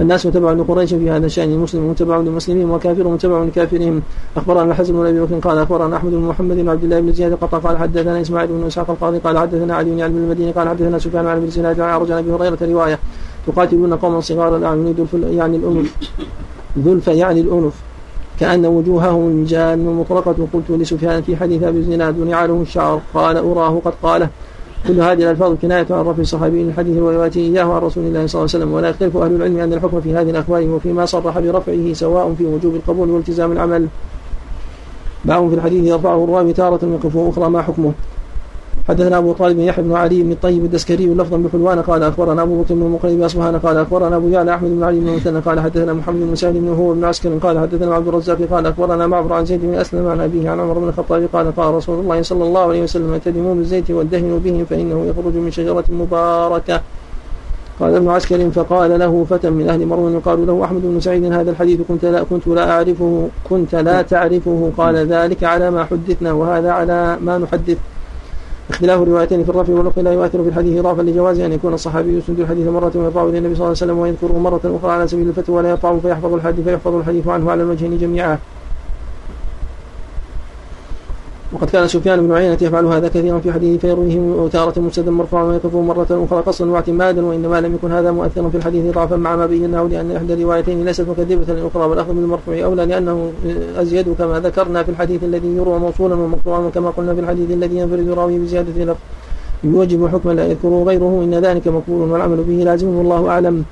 الناس متبع لقريش في هذا الشأن المسلم متبع للمسلمين وكافر متبع لكافرهم أخبرنا الحسن بن أبي بكر قال أخبرنا أحمد بن محمد بن عبد الله بن زياد قطع قال حدثنا إسماعيل بن إسحاق القاضي قال حدثنا علي بن علي بن المدينة قال حدثنا سفيان عن ابن سناد عن عرج أبي هريرة رواية تقاتلون قوما صغارا الأعين يعني الأنف. ذلف يعني الأنف. كأن وجوههم جان مطرقة. قلت لسفيان في حديث أبي زناد ونعاله الشعر. قال أراه قد قاله. كل هذه الألفاظ كناية عن رفع الصحابي الحديث وروايته إياه عن رسول الله صلى الله عليه وسلم ولا يختلف أهل العلم أن الحكم في هذه الأخبار وفيما صرح برفعه سواء في وجوب القبول والتزام العمل. باب في الحديث يرفعه الراوي تارة ويقف أخرى ما حكمه؟ حدثنا أبو طالب يحيى بن علي بن الطيب الدسكري لفظا بحلوان قال أخبرنا أبو بكر بن المقرب اصبهان قال أخبرنا أبو يعلى أحمد بن علي بن مثنى قال حدثنا محمد بن سعد بن هو بن عسكر قال حدثنا عبد الرزاق قال أخبرنا معبر عن زيد بن أسلم عن أبيه عن عمر بن الخطاب قال قال رسول الله صلى الله عليه وسلم اعتدموا بالزيت وادهنوا به فإنه يخرج من شجرة مباركة. قال ابن عسكر فقال له فتى من أهل مروان يقال له أحمد بن سعيد هذا الحديث كنت لا كنت لا اعرفه كنت لا تعرفه. قال ذلك على ما حدثنا وهذا على ما نحدث. اختلاف الروايتين في الرفع والرفع لا يؤثر في الحديث اضافا لجواز أن يكون الصحابي يسند الحديث مرة ويرفعه إلى النبي صلى الله عليه وسلم ويذكره مرة أخرى على سبيل الفتوى ولا يرفعه فيحفظ الحديث فيحفظ الحديث عنه على الوجهين جميعا. وقد كان سفيان بن عيينة يفعل هذا كثيرا في حديث فيرويه تارة مسدا مرفوعا ويقفه مرة أخرى قصا واعتمادا وإنما لم يكن هذا مؤثرا في الحديث ضعفا مع ما بيناه لأن إحدى الروايتين ليست مكذبة للأخرى والأخذ بالمرفوع أولى لأنه أزيد كما ذكرنا في الحديث الذي يروى موصولا ومقطوعا وكما قلنا في الحديث الذي ينفرد راوي بزيادة لفظ. يوجب حكما لا يذكره غيره إن ذلك مقبول والعمل به لازم والله أعلم.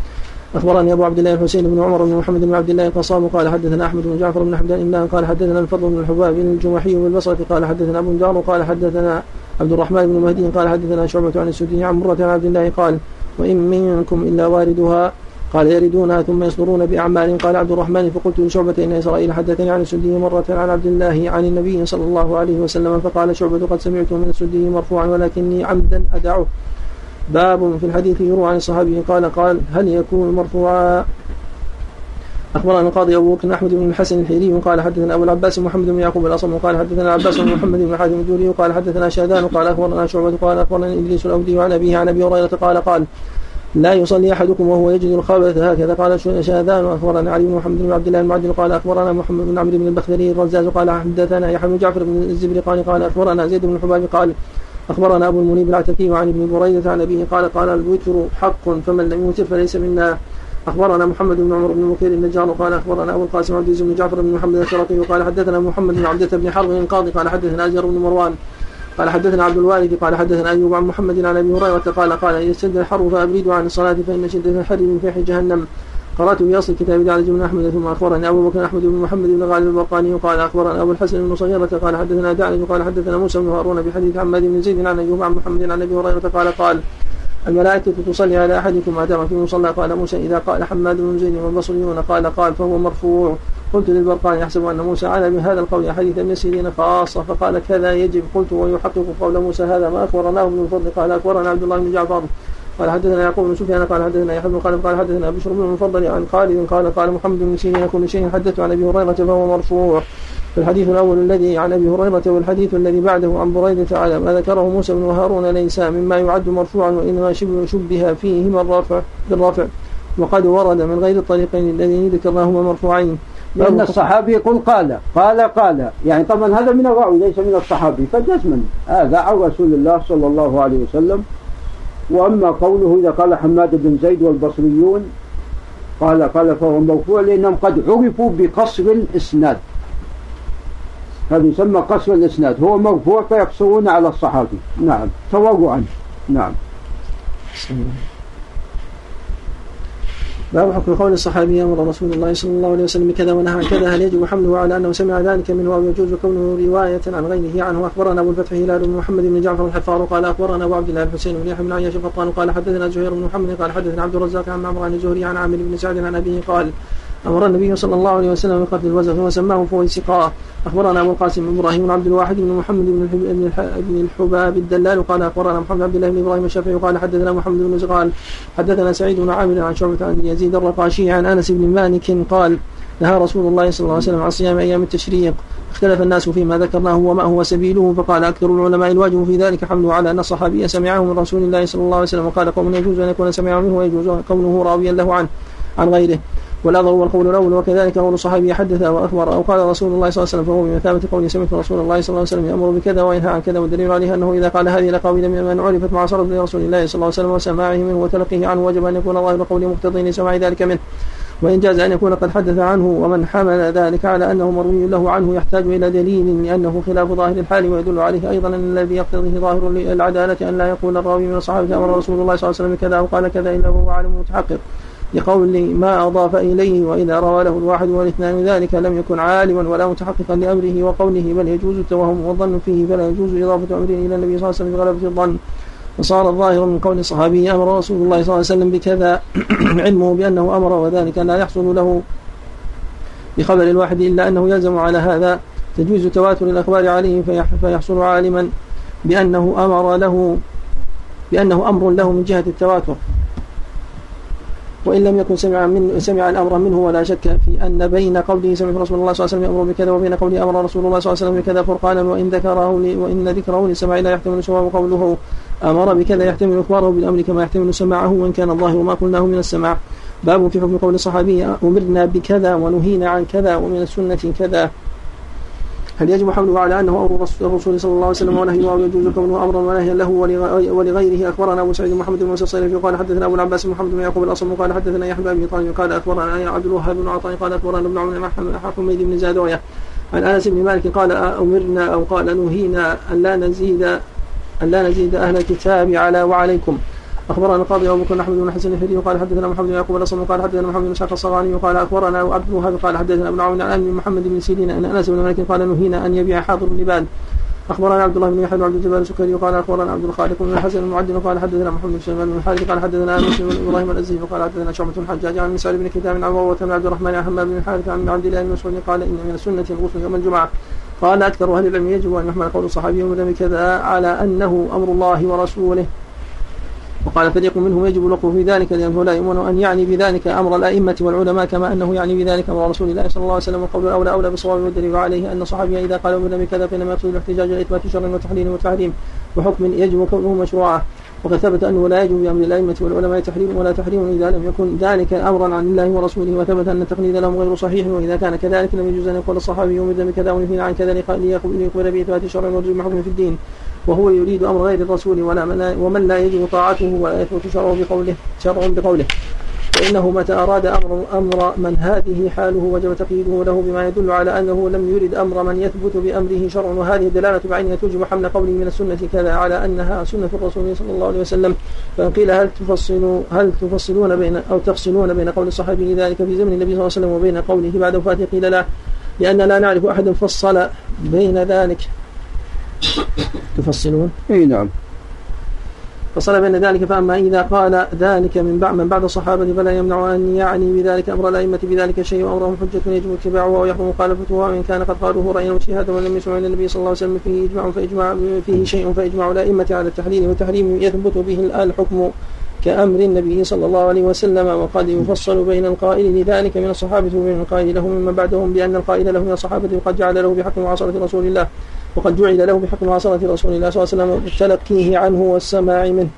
أخبرني أبو عبد الله الحسين بن عمر بن محمد بن عبد الله القصاب قال حدثنا أحمد بن جعفر بن حمدان الله قال حدثنا الفضل بن الحباب بن الجمحي بالبصره قال حدثنا أبو دار قال حدثنا عبد الرحمن بن مهدي قال حدثنا شعبة عن السدي عن مرة عن عبد الله قال وإن منكم إلا واردها قال يردونها ثم يصدرون بأعمال قال عبد الرحمن فقلت لشعبة إن إسرائيل حدثني عن السدي مرة عن عبد الله عن النبي صلى الله عليه وسلم فقال شعبة قد سمعت من السدي مرفوعا ولكني عمدا أدعه باب في الحديث يروى عن الصحابي قال قال هل يكون مرفوعا؟ أخبرنا القاضي أبو بكر أحمد بن الحسن الحيري قال حدثنا أبو العباس محمد بن يعقوب الأصم قال حدثنا العباس بن محمد بن حاتم الدوري قال حدثنا شادان قال أخبرنا شعبة قال أخبرنا ادريس الاودي عن أبيه عن أبي هريرة قال قال لا يصلي أحدكم وهو يجد الخبث هكذا. قال شاذان وأخبرنا علي بن محمد بن عبد الله المعدل قال أخبرنا محمد بن عمرو بن البختري الرزاز قال حدثنا يحيى بن جعفر بن الزبرقاني قال أخبرنا زيد بن الحباب قال أخبرنا أبو المنيب العتكي وعن ابن بريدة عن أبيه قال قال الوتر حق فمن لم يوتر فليس منا. أخبرنا محمد بن عمر بن بكير النجار قال أخبرنا أبو القاسم عبد بن جعفر بن محمد الشرقي وقال حدثنا محمد بن عبدة بن حرب القاضي قال حدثنا أزهر بن مروان قال حدثنا عبد الوارث قال حدثنا أيوب عن محمد عن أبي هريرة قال قال ان يشتد الحر فابريد عن الصلاة فإن شده الحر من فيح جهنم. قرأت في اصل كتاب دعالج بن أحمد ثم أخبرني أبو بكر أحمد بن محمد بن غالب البرقاني قال أخبرنا أبو الحسن بن صغيرة قال حدثنا دعالج قال حدثنا موسى بن هارون بحديث حماد بن زيد عن أيوب عن محمد عن أبي هريرة قال قال الملائكة تصلي على أحدكم ما دام في مصلى قال موسى إذا قال حماد بن زيد والبصريون قال قال فهو مرفوع قلت للبرقاني يحسب أن موسى على بهذا القول حديث ابن سيرين خاصة فقال كذا يجب قلت ويحقق قول موسى هذا ما أخبرناه ابن الفضل قال أخبرنا عبد الله بن جعفر قال حدثنا يعقوب بن سفيان قال حدثنا يحيى بن قال قال حدثنا بشر بن المفضل عن خالد قال قال محمد بن سيرين كل شيء حدثت عن أبي هريرة فهو مرفوع. فالحديث الأول الذي عن أبي هريرة والحديث الذي بعده عن بريدة على ما ذكره موسى بن هارون ليس مما يعد مرفوعا وإنما شبه شبه فيهما الرفع بالرفع وقد ورد من غير الطريقين الذين ذكرناهما مرفوعين. لأن الصحابي يقول قال قال قال. يعني طبعا هذا من الراوي ليس من الصحابي. فجزما. هذا عن رسول الله صلى الله عليه وسلم. وأما قوله إذا قال حماد بن زيد والبصريون قال قال فهو مرفوع لأنهم قد عرفوا بقصر الإسناد. هذا يسمى قصر الإسناد. هو مرفوع فيقصرون على الصحابي. نعم. تورعا نعم. باب حكم قول الصحابي أمر رسول الله صلى الله عليه وسلم بكذا ونهى عن كذا؟ هل يجب حمله على أنه سمع ذلك منه أو يجوز كونه رواية عن غيره؟ عنه أخبرنا أبو الفتح هلال بن محمد بن جعفر الحفار قال أخبرنا أبو عبد الله الحسين بن يحيى بن عياش قال حدثنا زهير بن محمد قال حدثنا عبد الرزاق عن معمر عن الزهري عن عامر بن سعد عن أبيه قال أمر النبي صلى الله عليه وسلم بقتل الوزغ وسماه فويسقاء أخبرنا أبو القاسم بن إبراهيم بن عبد الواحد بن محمد بن بن الحباب الدلال قال أخبرنا محمد عبد الله بن إبراهيم الشافعي قال حدثنا محمد بن زغال حدثنا سعيد بن عامر عن شعبة عن يزيد الرقاشي عن أنس بن مالك قال نهى رسول الله صلى الله عليه وسلم عن صيام أيام التشريق. اختلف الناس فيما ذكرناه وما هو سبيله فقال أكثر العلماء الواجب في ذلك حمله على أن الصحابي سمعه من رسول الله صلى الله عليه وسلم وقال قوم يجوز أن يكون سمعه منه ويجوز كونه راويا له عنه عن غيره. والأظهر هو القول الأول وكذلك قول الصحابي حدث وأخبر أو قال رسول الله صلى الله عليه وسلم فهو بمثابة قول سمعت رسول الله صلى الله عليه وسلم يأمر بكذا وينهى عن كذا والدليل عليه أنه إذا قال هذه الأقاويل من عرفت معاصرة لرسول الله صلى الله عليه وسلم وسماعه منه وتلقيه عنه وجب أن يكون ظاهر قوله مقتضي لسماع ذلك منه. وإن جاز أن يكون قد حدث عنه ومن حمل ذلك على أنه مروي له عنه يحتاج إلى دليل لأنه خلاف ظاهر الحال ويدل عليه أيضا أن الذي يقتضيه ظاهر العدالة أن لا يقول الراوي من الصحابة أمر رسول الله صلى الله عليه وسلم كذا أو قال كذا إلا وهو عالم متحقق. لقول ما أضاف إليه وإذا روى له الواحد والاثنان ذلك لم يكن عالما ولا متحققا لأمره وقوله بل يجوز التوهم والظن فيه فلا يجوز إضافة أمره إلى النبي صلى الله عليه وسلم بغلبة الظن. وصار الظاهر من قول الصحابي أمر رسول الله صلى الله عليه وسلم بكذا علمه بأنه أمر وذلك لا يحصل له بخبر الواحد إلا أنه يلزم على هذا. تجويز تواتر الأخبار عليه فيحصل عالما بأنه أمر له بأنه أمر له من جهة التواتر. وإن لم يكن سمع من سمع الأمر منه ولا شك في أن بين قوله سمع رسول الله صلى الله عليه وسلم يأمر بكذا وبين قوله أمر رسول الله صلى الله عليه وسلم بكذا فرقانا وإن ذكره وإن ذكره للسماع لا يحتمل سواء قوله أمر بكذا يحتمل إخباره بالأمر كما يحتمل سماعه وإن كان الظاهر ما قلناه من السماع. باب في حكم قول الصحابي أمرنا بكذا ونهينا عن كذا ومن السنة كذا. هل يجب حمله على أنه أمر الرسول صلى الله عليه وسلم ونهيه أو يجوز كونه امرا ونهيا له ولغيره؟ أخبرنا أبو سعيد محمد بن مسير قال حدثنا أبو العباس محمد بن يعقوب الأصم قال حدثنا يحيى بن طالب قال أخبرنا عبد الوهاب بن عطاء قال أخبرنا ابن عمر حميد بن زادوية عن أنس بن مالك قال أمرنا أو قال نهينا أن لا نزيد أن لا نزيد أهل الكتاب على وعليكم. أخبرنا القاضي أبو بكر احمد بن حسن الهدي وقال حدثنا محمد بن يعقوب الاصم قال حدثنا محمد بن اسحاق الصغاني وقال أخبرنا عبد الوهاب قال حدثنا ابن عون عن محمد بن سيرين أن أنس بن مالك قال نهينا أن يبيع حاضر اللبان أخبرنا عبد الله بن يحيى بن عبد الجبار السكري وقال أخبرنا عبد الخالق بن الحسن المعدل وقال حدثنا محمد بن سليمان بن الحارث قال حدثنا أنس بن إبراهيم الازهي وقال حدثنا شعبة الحجاج عن مسعود بن كتاب عن عمر بن عبد الرحمن عن حماد بن الحارث عن عبد الله بن مسعود قال إن من السنة الغسل يوم الجمعة. قال أكثر أهل العلم يجب أن يحمل قول الصحابي يوم كذا على أنه أمر الله ورسوله. وقال فريق منهم يجب الوقوف في ذلك لأنه لا يؤمن أن يعني بذلك أمر الأئمة والعلماء كما أنه يعني بذلك أمر رسول الله صلى الله عليه وسلم وقول الأولى أولى بالصواب والدليل عليه أن صحابيا إذا قال أمرنا بكذا فإنما يقصد الاحتجاج إلى إثبات شر وتحليل وتحريم وحكم يجب كونه مشروعا. وقد ثبت أنه لا يجب بأمر الأئمة والعلماء تحريم ولا تحريم إذا لم يكن ذلك أمرا عن الله ورسوله وثبت أن التقليد لهم غير صحيح وإذا كان كذلك لم يجوز أن يقول الصحابي أمرنا بكذا ونهينا عن كذا ليقبل بإثبات شر ورجل حكم في الدين. وهو يريد أمر غير الرسول ولا من ومن لا يجب طاعته ولا يثبت شرعه بقوله شرع بقوله. فإنه متى أراد أمر أمر من هذه حاله وجب تقييده له بما يدل على أنه لم يرد أمر من يثبت بأمره شرع. وهذه الدلالة بعينها توجب حمل قوله من السنة كذا على أنها سنة الرسول صلى الله عليه وسلم. فقيل هل تفصلوا هل تفصلون بين أو تفصلون بين قول الصحابي ذلك في زمن النبي صلى الله عليه وسلم وبين قوله بعد وفاته قيل لا. لأن لا نعرف أحدا فصل بين ذلك. تفصلون؟ إي نعم. فصل بين ذلك فأما إذا قال ذلك من بعد من بعد الصحابة فلا يمنع أن يعني بذلك أمر الأئمة بذلك شيء وأمرهم حجة يجب اتباعه ويحرم مخالفته وإن كان قد قالوه رأيا وشهادة ولم يسمع النبي صلى الله عليه وسلم فيه إجماع فإجماع فيه شيء فإجماع الأئمة على التحليل والتحريم يثبت به الحكم كأمر النبي صلى الله عليه وسلم وقد يفصل بين القائل لذلك من الصحابة وبين القائل له ممن بعدهم بأن القائل له من الصحابة وقد جعل له بحق معاصرة رسول الله. وقد جعل له بحق معاصرة رسول الله صلى الله عليه وسلم تلقيه عنه والسماع منه.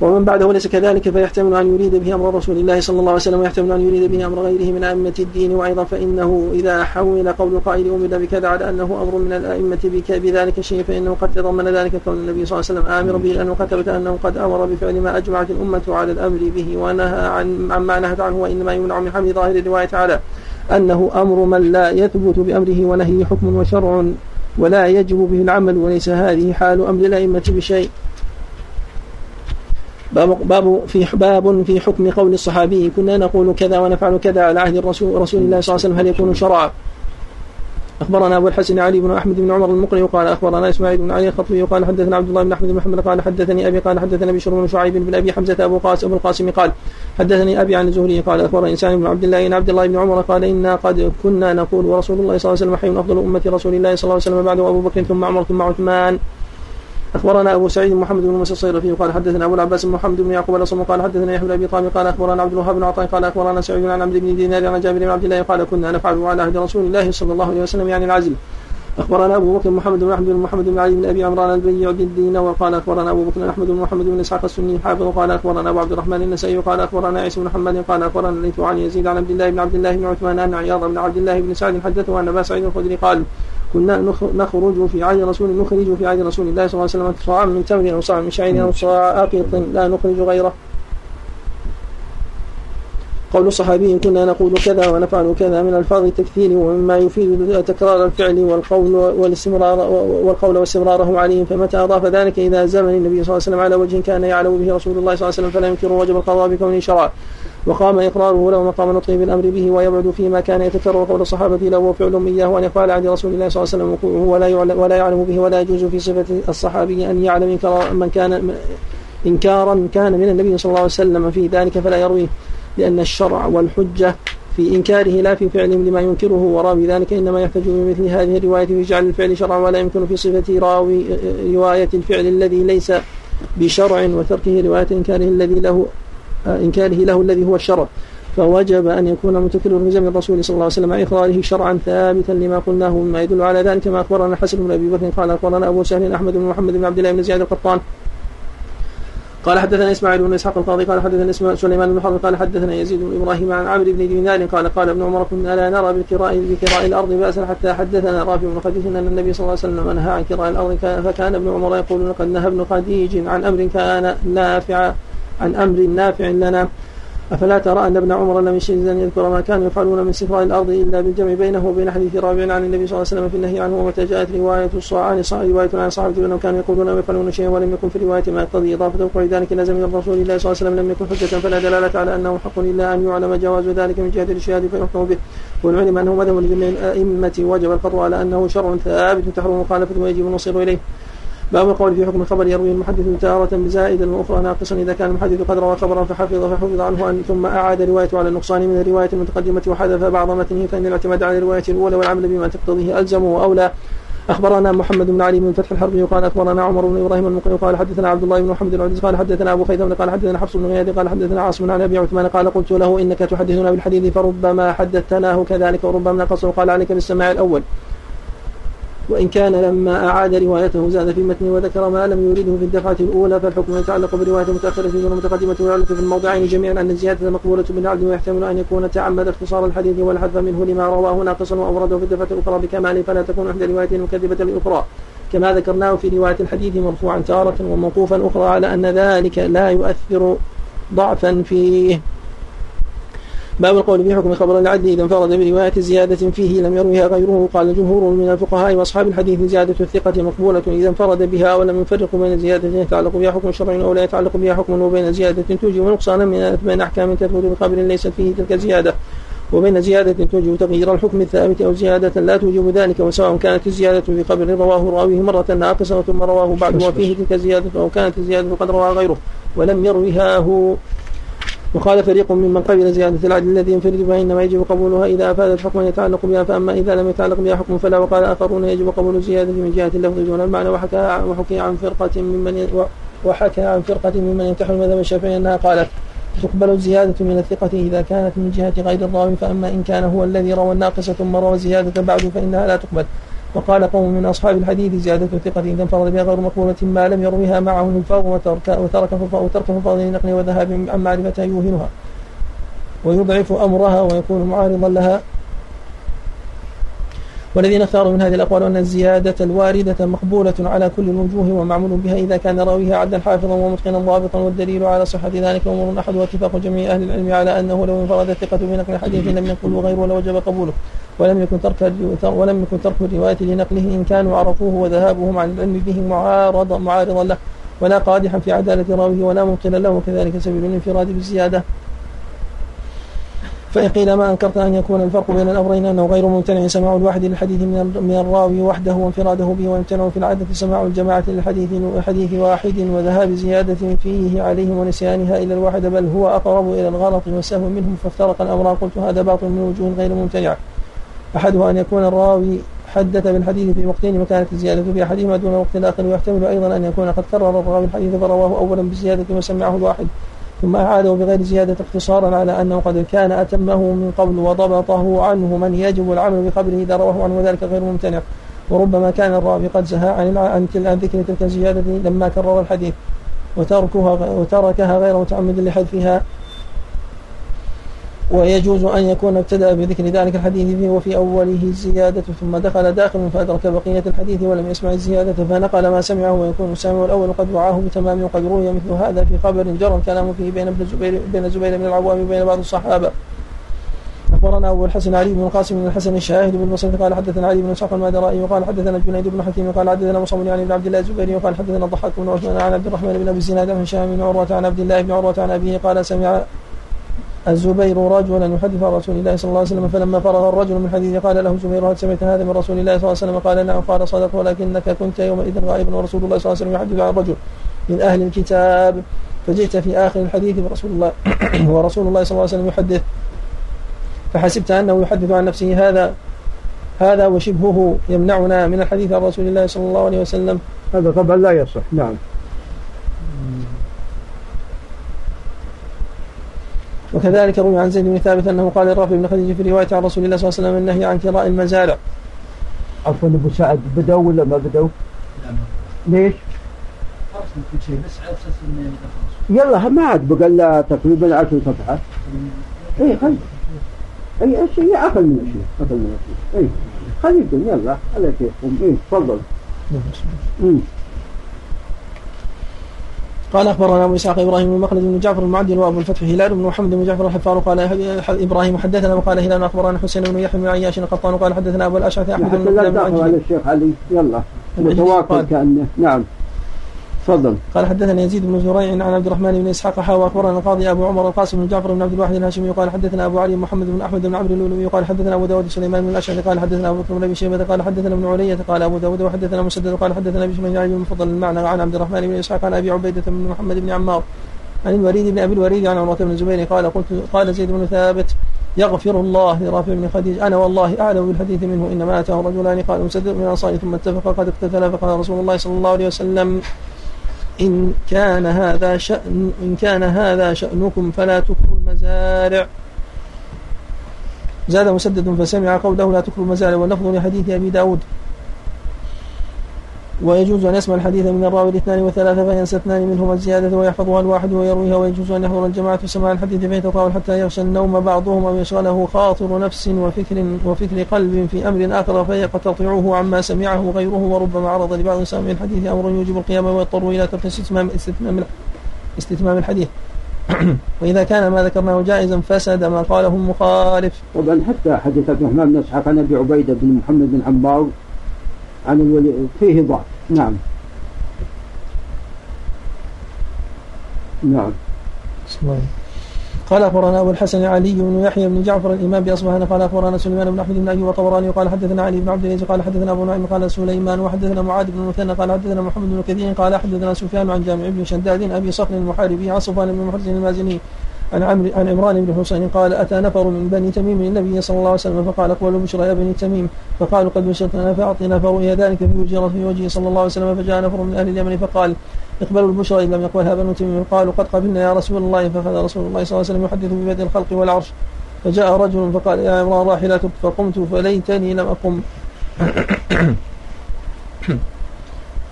ومن بعده ليس كذلك فيحتمل أن يريد به أمر رسول الله صلى الله عليه وسلم ويحتمل أن يريد به أمر غيره من أئمة الدين وأيضا فإنه إذا حول قول القائل أمر بكذا على أنه أمر من الأئمة بذلك الشيء فإنه قد تضمن ذلك كون النبي صلى الله عليه وسلم آمرا به لأنه قد ثبت أنه قد أمر بفعل ما أجمعت الأمة على الأمر به ونهى عن عما نهت عنه وإنما يمنع من حمل ظاهر الرواية تعالى. أنه أمر من لا يثبت بأمره ونهيه حكم وشرع ولا يجب به العمل وليس هذه حال أمر الأئمة بشيء باب في باب في حكم قول الصحابي كنا نقول كذا ونفعل كذا على عهد الرسول رسول الله صلى الله عليه وسلم هل يكون شرعا؟ أخبرنا أبو الحسن علي بن أحمد بن عمر المقري وقال أخبرنا إسماعيل بن علي الخطبي وقال حدثنا عبد الله بن أحمد بن محمد قال حدثني أبي قال حدثنا بشر بن شعيب بن أبي حمزة أبو قاسم ابو القاسم قال حدثني أبي عن الزهري قال أخبرني انسان بن عبد الله ان عبد الله بن عمر قال إنا قد كنا نقول ورسول الله صلى الله عليه وسلم حي أفضل أمة رسول الله صلى الله عليه وسلم بعده أبو بكر ثم عمر ثم عثمان أخبرنا أبو سعيد محمد بن موسى الصيرفي قال حدثنا أبو العباس محمد بن يعقوب الأصم قال حدثنا يحيى بن أبي طالب قال أخبرنا عبد الوهاب بن عطاء قال أخبرنا سعيد عن عمرو بن دينار عن جابر بن عبد الله قال كنا نفعل على عهد رسول الله صلى الله عليه وسلم يعني العزل أخبرنا أبو بكر محمد بن أحمد بن محمد بن علي بن أبي عمران البيع الدين وقال أخبرنا أبو بكر أحمد بن محمد بن إسحاق السني حافظ قال أخبرنا أبو عبد الرحمن النسائي قال أخبرنا عيسى بن محمد قال أخبرنا ليث عن يزيد عن عبد الله بن عبد الله بن عثمان أن عياض بن عبد الله بن سعد حدثه أن أبا سعيد الخدري قال كنا نخرج في عهد رسول نخرج في عهد رسول الله صلى الله عليه وسلم. صاع من تمر أو صاع من شعير أو صاع اقيط لا نخرج غيره. قول الصحابي كنا نقول كذا ونفعل كذا من ألفاظ التكثير ومما يفيد تكرار الفعل والقول والاستمرار والقول واستمراره عليهم فمتى أضاف ذلك إلى زمن النبي صلى الله عليه وسلم؟ على وجه كان يعلم به رسول الله صلى الله عليه وسلم فلا يمكن وجب القضاء بكونه شرعا. وقام إقراره له مقام نطقه بالأمر به ويبعد فيما كان يتكرر قول الصحابة له وفعل إياه وأن يفعل عن رسول الله صلى الله عليه وسلم وقوعه ولا يعلم, ولا يعلم به ولا يجوز في صفة الصحابي أن يعلم من كان إنكارا كان من النبي صلى الله عليه وسلم في ذلك فلا يرويه لأن الشرع والحجة في إنكاره لا في فعلهم لما ينكره وراوي ذلك إنما يحتج بمثل هذه الرواية في جعل الفعل شرعا ولا يمكن في صفة راوي رواية الفعل الذي ليس بشرع وتركه رواية إنكاره الذي له إنكاره له الذي هو الشرع فوجب أن يكون المتكرر في زمن الرسول صلى الله عليه وسلم مع إقراره شرعا ثابتا لما قلناه مما يدل على ذلك ما أخبرنا الحسن بن أبي بكر قال أخبرنا أبو سهل أحمد بن محمد بن عبد الله بن زياد القطان. قال حدثنا إسماعيل بن إسحاق القاضي قال حدثنا سليمان بن قال حدثنا يزيد بن إبراهيم عن عمرو بن دينار قال قال ابن عمر كنا لا نرى بكراء بكراء الأرض باسا حتى حدثنا رافع بن خديج أن النبي صلى الله عليه وسلم نهى عن كراء الأرض فكان ابن عمر يقول لقد نهى ابن خديج عن أمر كان نافع عن أمر نافع لنا. أفلا ترى أن ابن عمر لم يشهد أن يذكر ما كانوا يفعلون من استفراء الأرض إلا بالجمع بينه وبين حديث رابع عن النبي صلى الله عليه وسلم في النهي عنه ومتى جاءت رواية عن رواية عن صحابة أنهم كانوا يقولون أو يفعلون شيئا ولم يكن في الرواية ما يقتضي إضافة وقوع ذلك نزل من رسول الله صلى الله عليه وسلم لم يكن حجة فلا دلالة على أنه حق إلا أن يعلم جواز ذلك من جهة الإشهاد فيحكم به. والعلم أنه مذهب لجميع الأئمة وجب القطع على أنه شرع ثابت تحرم مخالفته ويجب النصير إليه. باب القول في حكم الخبر يروي المحدث تارة بزائدا وأخرى ناقصا إذا كان المحدث قد روى خبرا فحفظ فحفظ عنه أن ثم أعاد روايته على النقصان من الرواية المتقدمة وحذف بعض متنه فإن الاعتماد على الرواية الأولى والعمل بما تقتضيه ألزم وأولى. أخبرنا محمد بن علي بن فتح الحربي قال أخبرنا عمر بن إبراهيم المقري قال حدثنا عبد الله بن محمد العزيز قال حدثنا أبو خيثم قال حدثنا حفص بن غياث قال حدثنا عاصم عن أبي عثمان قال قلت له إنك تحدثنا بالحديث فربما حدثتناه كذلك وربما نقصه قال عليك بالسماع الأول. وإن كان لما أعاد روايته زاد في متنه وذكر ما لم يريده في الدفعة الأولى فالحكم يتعلق برواية متأخرة دون متقدمة ويعلق في الموضعين جميعا أن الزيادة مقبولة بالعبد ويحتمل أن يكون تعمد اختصار الحديث والحذف منه لما رواه ناقصا وأورده في الدفعة الأخرى بكماله فلا تكون إحدى روايتين مكذبة للأخرى. كما ذكرناه في رواية الحديث مرفوعا تارة وموقوفا أخرى على أن ذلك لا يؤثر ضعفا فيه. باب القول في حكم خبر العدل إذا انفرد برواية زيادة فيه لم يروها غيره. قال جمهور من الفقهاء وأصحاب الحديث زيادة الثقة مقبولة إذا انفرد بها ولم يفرق بين زيادة يتعلق بها حكم شرعي أو لا يتعلق بها حكم وبين زيادة توجب نقصانا من بين أحكام تثبت بخبر ليست فيه تلك الزيادة. وبين زيادة توجب تغيير الحكم الثابت أو زيادة لا توجب ذلك وسواء كانت الزيادة في خبر رواه راويه مرة ناقصة ثم رواه بعد وفيه تلك الزيادة أو كانت الزيادة قد رواه غيره ولم يروها هو وقال فريق ممن قبل زيادة العدل الذي ينفرد فإنما يجب قبولها إذا أفادت حكما يتعلق بها فأما إذا لم يتعلق بها حكم فلا وقال آخرون يجب قبول الزيادة من جهة اللفظ دون المعنى وحكى وحكي عن فرقة ممن وحكى عن فرقة ممن ينتحل المذهب الشافعي أنها قالت تقبل الزيادة من الثقة إذا كانت من جهة غير الراوي فأما إن كان هو الذي روى الناقصة ثم روى الزيادة بعد فإنها لا تقبل. وقال قوم من أصحاب الحديث زيادة الثقة إذا انفرد بها غير مقبولة ما لم يروها معه الفاظ وترك وترك وترك فضل نقل وذهاب عن معرفتها يوهنها. ويضعف أمرها ويكون معارضا لها. والذين اختاروا من هذه الأقوال أن الزيادة الواردة مقبولة على كل الوجوه ومعمول بها إذا كان راويها عدلا حافظا ومتقنا ضابطا والدليل على صحة ذلك أمور أحد واتفاق جميع أهل العلم على أنه لو انفرد الثقة بنقل الحديث لم ينقله غيره لوجب قبوله. ولم يكن ترك ولم يكن ترك الرواية لنقله إن كانوا عرفوه وذهابهم عن العلم به معارض معارضا له ولا قادحا في عدالة راويه ولا مبطلا له وكذلك سبيل الانفراد بالزيادة. فإن قيل ما أنكرت أن يكون الفرق بين الأمرين أنه غير ممتنع سماع الواحد للحديث من الراوي وحده وانفراده به ويمتنع في العادة سماع الجماعة للحديث حديث واحد وذهاب زيادة فيه عليهم ونسيانها إلى الواحد بل هو أقرب إلى الغلط والسهو منهم فافترق الأمران قلت هذا باطل من وجوه غير ممتنعة أحدها أن يكون الراوي حدث بالحديث في وقتين وكانت الزيادة في أحدهما دون وقت الآخر ويحتمل أيضا أن يكون قد كرر الراوي الحديث فرواه أولا بالزيادة وسمعه الواحد. ثم أعاده بغير زيادة اختصارا على أنه قد كان أتمه من قبل وضبطه عنه من يجب العمل بخبره إذا رواه عنه وذلك غير ممتنع. وربما كان الراوي قد زهى عن عن ذكر تلك الزيادة لما كرر الحديث. وتركها وتركها غير متعمد لحذفها. ويجوز أن يكون ابتدأ بذكر ذلك الحديث فيه وفي أوله الزيادة ثم دخل داخل فأدرك بقية الحديث ولم يسمع الزيادة فنقل ما سمعه ويكون السامع الأول قد وعاه بتمام وقد روي مثل هذا في خبر جرى الكلام فيه بين ابن الزبير بين الزبير بن العوام وبين بعض الصحابة. أخبرنا أبو الحسن علي بن القاسم بن الحسن الشاهد بن بصير قال حدثنا علي بن إسحاق المادرائي وقال حدثنا جنيد بن حكيم قال حدثنا مصعب يعني بن عبد الله الزبيري وقال حدثنا الضحاك بن عثمان عن عبد الرحمن بن أبي الزناد عن هشام بن عروة عن عبد الله بن عروة عن أبيه قال سمع الزبير رجلا يحدث عن رسول الله صلى الله عليه وسلم فلما فرغ الرجل من حديثه قال له الزبير هل سمعت هذا من رسول الله صلى الله عليه وسلم؟ قال نعم. قال صدق ولكنك كنت يومئذ غائبا ورسول الله صلى الله عليه وسلم يحدث عن رجل من أهل الكتاب. فجئت في آخر الحديث ورسول الله ورسول الله صلى الله عليه وسلم يحدث. فحسبت أنه يحدث عن نفسه هذا هذا وشبهه يمنعنا من الحديث عن رسول الله صلى الله عليه وسلم. هذا طبعا لا يصح. نعم. وكذلك روي عن زيد بن ثابت أنه قال لرافع بن خديجة في رواية عن رسول الله صلى الله عليه وسلم النهي عن كراء المزارع. عفوا أبو سعد بدوا ولا ما بدوا؟ ليش؟ يلا ما عاد بقى لها تقريبا 10 صفحات. اي خلي اي اشياء أقل من اشياء أقل من اشياء اي خليكم يلا على كيفكم اي تفضل. قال أخبرنا أبو إسحاق إبراهيم بن مخلد بن جعفر المعدل وأبو الفتح هلال بن محمد بن جعفر الحفار قال إبراهيم حدثنا وقال هلال أخبرنا حسين بن يحيى بن عياش القطان قال حدثنا أبو الأشعث أحمد حتى بن لا عجلان. على الشيخ علي يلا قال. كأنه نعم تفضل. قال حدثنا يزيد بن زريع عن عبد الرحمن بن إسحاق حا واخبرنا القاضي أبو عمر القاسم بن جعفر بن عبد الواحد الهاشمي قال حدثنا أبو علي محمد بن أحمد بن عمرو اللؤلؤي قال حدثنا أبو داود سليمان بن الأشعث قال حدثنا أبو بكر بن أبي شيبة قال حدثنا ابن علية قال أبو داود وحدثنا مسدد قال حدثنا بشر بن علي المفضل المعنى عن عبد الرحمن بن إسحاق عن أبي عبيدة بن محمد بن عمار عن الوليد بن أبي الوليد عن عمره بن الزبير قال قلت قال زيد بن ثابت يغفر الله لرافع بن خديج أنا والله أعلم بالحديث منه إنما أتاه رجلان قال مسدد من الانصار ثم اتفق قد اقتتلا فقال رسول الله صلى الله عليه وسلم إن كان هذا شأن إن كان هذا شأنكم فلا تكروا المزارع. زاد مسدد فسمع قوله لا تكروا المزارع واللفظ لحديث أبي داود. ويجوز أن يسمع الحديث من الراوي الاثنان والثلاثة فينسى اثنان منهما الزيادة ويحفظها الواحد ويرويها ويجوز أن يحضر الجماعة سماع الحديث فيتطاول حتى يغشى النوم بعضهم أو يشغله خاطر نفس وفكر وفكر قلب في أمر آخر فيقتطعه عما سمعه غيره وربما عرض لبعض سامع الحديث أمر يوجب القيام ويضطر إلى ترك استتمام استتمام استتمام الحديث. وإذا كان ما ذكرناه جائزا فسد ما قاله المخالف. طبعا حتى حديث عبد الرحمن بن اسحاق عن أبي عبيدة بن محمد بن عمار عن الولي فيه ضعف. نعم. نعم. قال أخبرنا أبو الحسن علي بن يحيى بن جعفر الإمام بأصبهان قال أخبرنا سليمان بن أحمد بن أيوب وطبراني قال حدثنا علي بن عبد العزيز قال حدثنا أبو نعيم قال سليمان وحدثنا معاذ بن المثنى قال حدثنا محمد بن كثير قال حدثنا سفيان عن جامع بن شداد أبي صخر المحاربي عن صفوان بن محرز المازني عن عمرو عن عمران بن حسين قال أتى نفر من بني تميم النبي صلى الله عليه وسلم فقال اقبلوا بشرى يا بني تميم. فقالوا قد بشرتنا فاعطنا فرؤي ذلك في وجه في وجهه صلى الله عليه وسلم. فجاء نفر من أهل اليمن فقال اقبلوا البشرى إن لم يقبلها بنو تميم. قالوا قد قبلنا يا رسول الله. فأخذ رسول الله صلى الله عليه وسلم يحدث ببدء الخلق والعرش. فجاء رجل فقال يا عمران راحلتك فقمت فليتني لم أقم.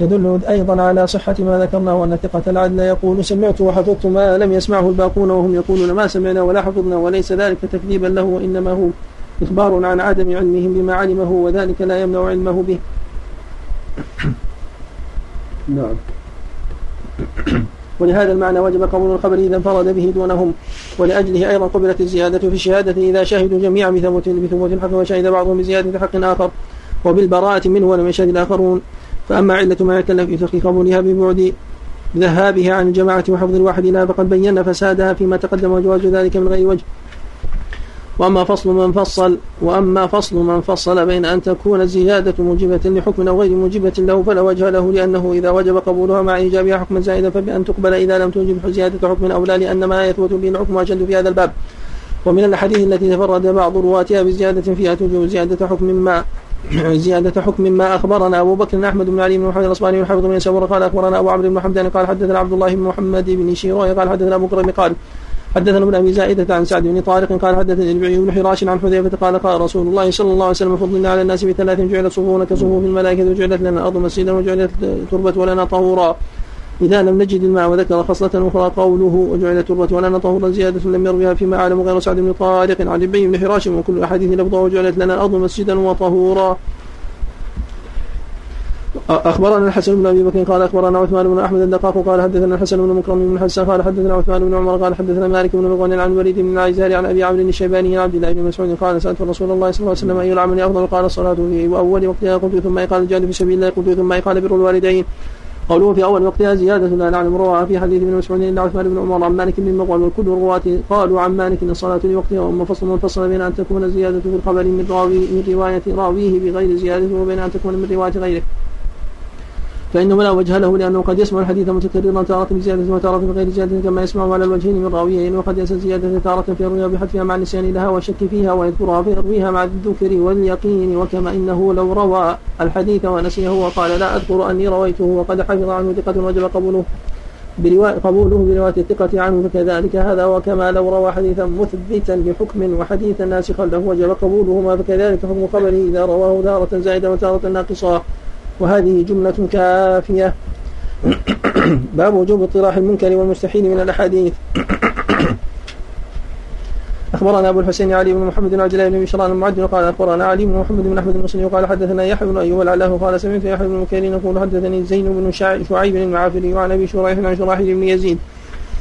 يدل أيضا على صحة ما ذكرناه وأن ثقة العدل يقول سمعت وحفظت ما لم يسمعه الباقون وهم يقولون ما سمعنا ولا حفظنا وليس ذلك تكذيبا له وإنما هو إخبار عن عدم علمهم بما علمه وذلك لا يمنع علمه به. نعم. ولهذا المعنى وجب قبول الخبر إذا انفرد به دونهم ولأجله أيضا قبلت الزيادة في الشهادة إذا شهدوا جميعا بثبوت بثبوت الحق وشهد بعضهم بزيادة حق آخر وبالبراءة منه ولم يشهد الآخرون. فأما علة ما في ترك قبولها ببعد ذهابها عن الجماعة وحفظ الواحد لها فقد بينا فسادها فيما تقدم وجواز ذلك من غير وجه. وأما فصل من فصل وأما فصل من فصل بين أن تكون الزيادة موجبة لحكم أو غير موجبة له فلا وجه له لأنه إذا وجب قبولها مع إيجابها حكما زائدا فبأن تقبل إذا لم توجب زيادة حكم أو لا لأن ما يثبت به الحكم أشد في هذا الباب. ومن الأحاديث التي تفرد بعض رواتها بزيادة فيها توجب زيادة حكم ما زيادة حكم ما أخبرنا أبو بكر أحمد بن علي بن محمد الأصبهاني والحافظ بن يسار قال أخبرنا أبو عمرو بن حمدان قال حدثنا عبد الله بن محمد بن شيروي قال حدثنا أبو كرم قال حدثنا ابن أبي زائدة عن سعد بن طارق قال حدثني الربيعي بن حراش عن حذيفة قال قال رسول الله صلى الله عليه وسلم فضلنا على الناس بثلاث جعلت صفوفنا كصفوف الملائكة وجعلت لنا الأرض مسجدا وجعلت تربة ولنا طهورا. إذا لم نجد الماء وذكر خصلة أخرى قوله وجعلت تربة ولنا طهورا زيادة لم يروها فيما أعلم غير سعد بن طارق عن الربيعي بن حراش وكل أحاديث لفظه وجعلت لنا الأرض مسجدا وطهورا. أخبرنا الحسن بن أبي بكر قال أخبرنا عثمان بن أحمد الدقاق قال حدثنا الحسن بن مكرم بن حسان قال حدثنا عثمان بن عمر قال حدثنا مالك بن مغون عن الوليد بن العزار عن أبي عمرو الشيباني عن عبد الله بن مسعود قال سألت رسول الله صلى الله عليه وسلم أي العمل أفضل؟ قال الصلاه في أول وقتها. قلت ثم قال الجهاد في سبيل الله. قلت ثم قال بر الوالدين. قوله في أول وقتها زيادة لا نعلم رواها في حديث ابن مسعود الا عثمان بن عمر عن مالك بن مغول وكل الرواة قالوا عن مالك إن الصلاة لوقتها وأما فصل من فصل بين أن تكون الزياده في الخبر من من رواية راويه بغير زيادة وبين أن تكون من رواية غيره. فإنه لا وجه له لأنه قد يسمع الحديث متكررا تارة بزيادة وتارة بغير زيادة كما يسمع على الوجهين من راويين وقد ينسى الزيادة تارة في الرؤيا بحذفها مع النسيان لها والشك فيها ويذكرها فيرويها مع الذكر واليقين وكما إنه لو روى الحديث ونسيه وقال لا أذكر أني رويته وقد حفظ عنه ثقة وجب قبوله برواية قبوله برواية الثقة عنه فكذلك هذا وكما لو روى حديثا مثبتا لحكم وحديثا ناسخا له وجب قبولهما فكذلك حكم خبره إذا رواه تارة زائدة وتارة ناقصة. وهذه جملة كافية. باب وجوب اطراح المنكر والمستحيل من الأحاديث. أخبرنا أبو الحسين علي بن محمد بن عبد الله بن بشران المعدل قال أخبرنا علي بن محمد بن أحمد المصري قال حدثنا يحيى بن أيوب العلاه قال سمعت يحيى بن مكيرين يقول حدثني زين بن شعيب المعافري وعن أبي شريح عن شراحيل بن يزيد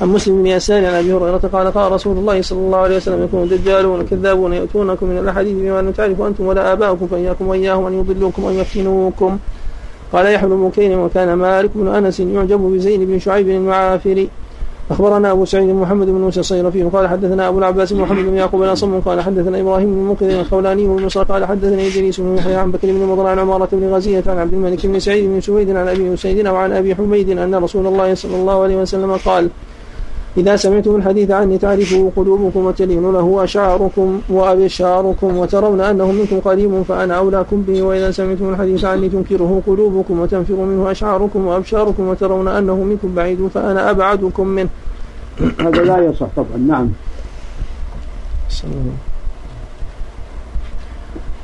عن مسلم بن يسار عن أبي هريرة قال قال رسول الله صلى الله عليه وسلم يكون دجالون كذابون يأتونكم من الأحاديث بما لم تعرفوا أنتم ولا آباؤكم فإياكم وإياهم أن يضلوكم وان يفتنوكم قال يحيى بن مكين وكان مالك بن أنس يعجب بزين بن شعيب المعافري أخبرنا أبو سعيد محمد بن موسى الصيرفي قال حدثنا أبو العباس محمد بن يعقوب الاصم قال حدثنا إبراهيم بن منقذ الخولاني بن مصر قال حدثني إدريس بن يحيى عن بكر بن مضر عن عمارة بن غزية عن عبد الملك بن سعيد بن سويد عن أبي سعيد وعن أبي حميد أن رسول الله صلى الله عليه وسلم قال إذا سمعتم الحديث عني تعرفه قلوبكم وتلين له أشعاركم وأبشاركم وترون أنه منكم قريب فأنا أولاكم به. وإذا سمعتم الحديث عني تنكره قلوبكم وتنفر منه أشعاركم وأبشاركم وترون أنه منكم بعيد فأنا أبعدكم منه. هذا لا يصح طبعا. نعم.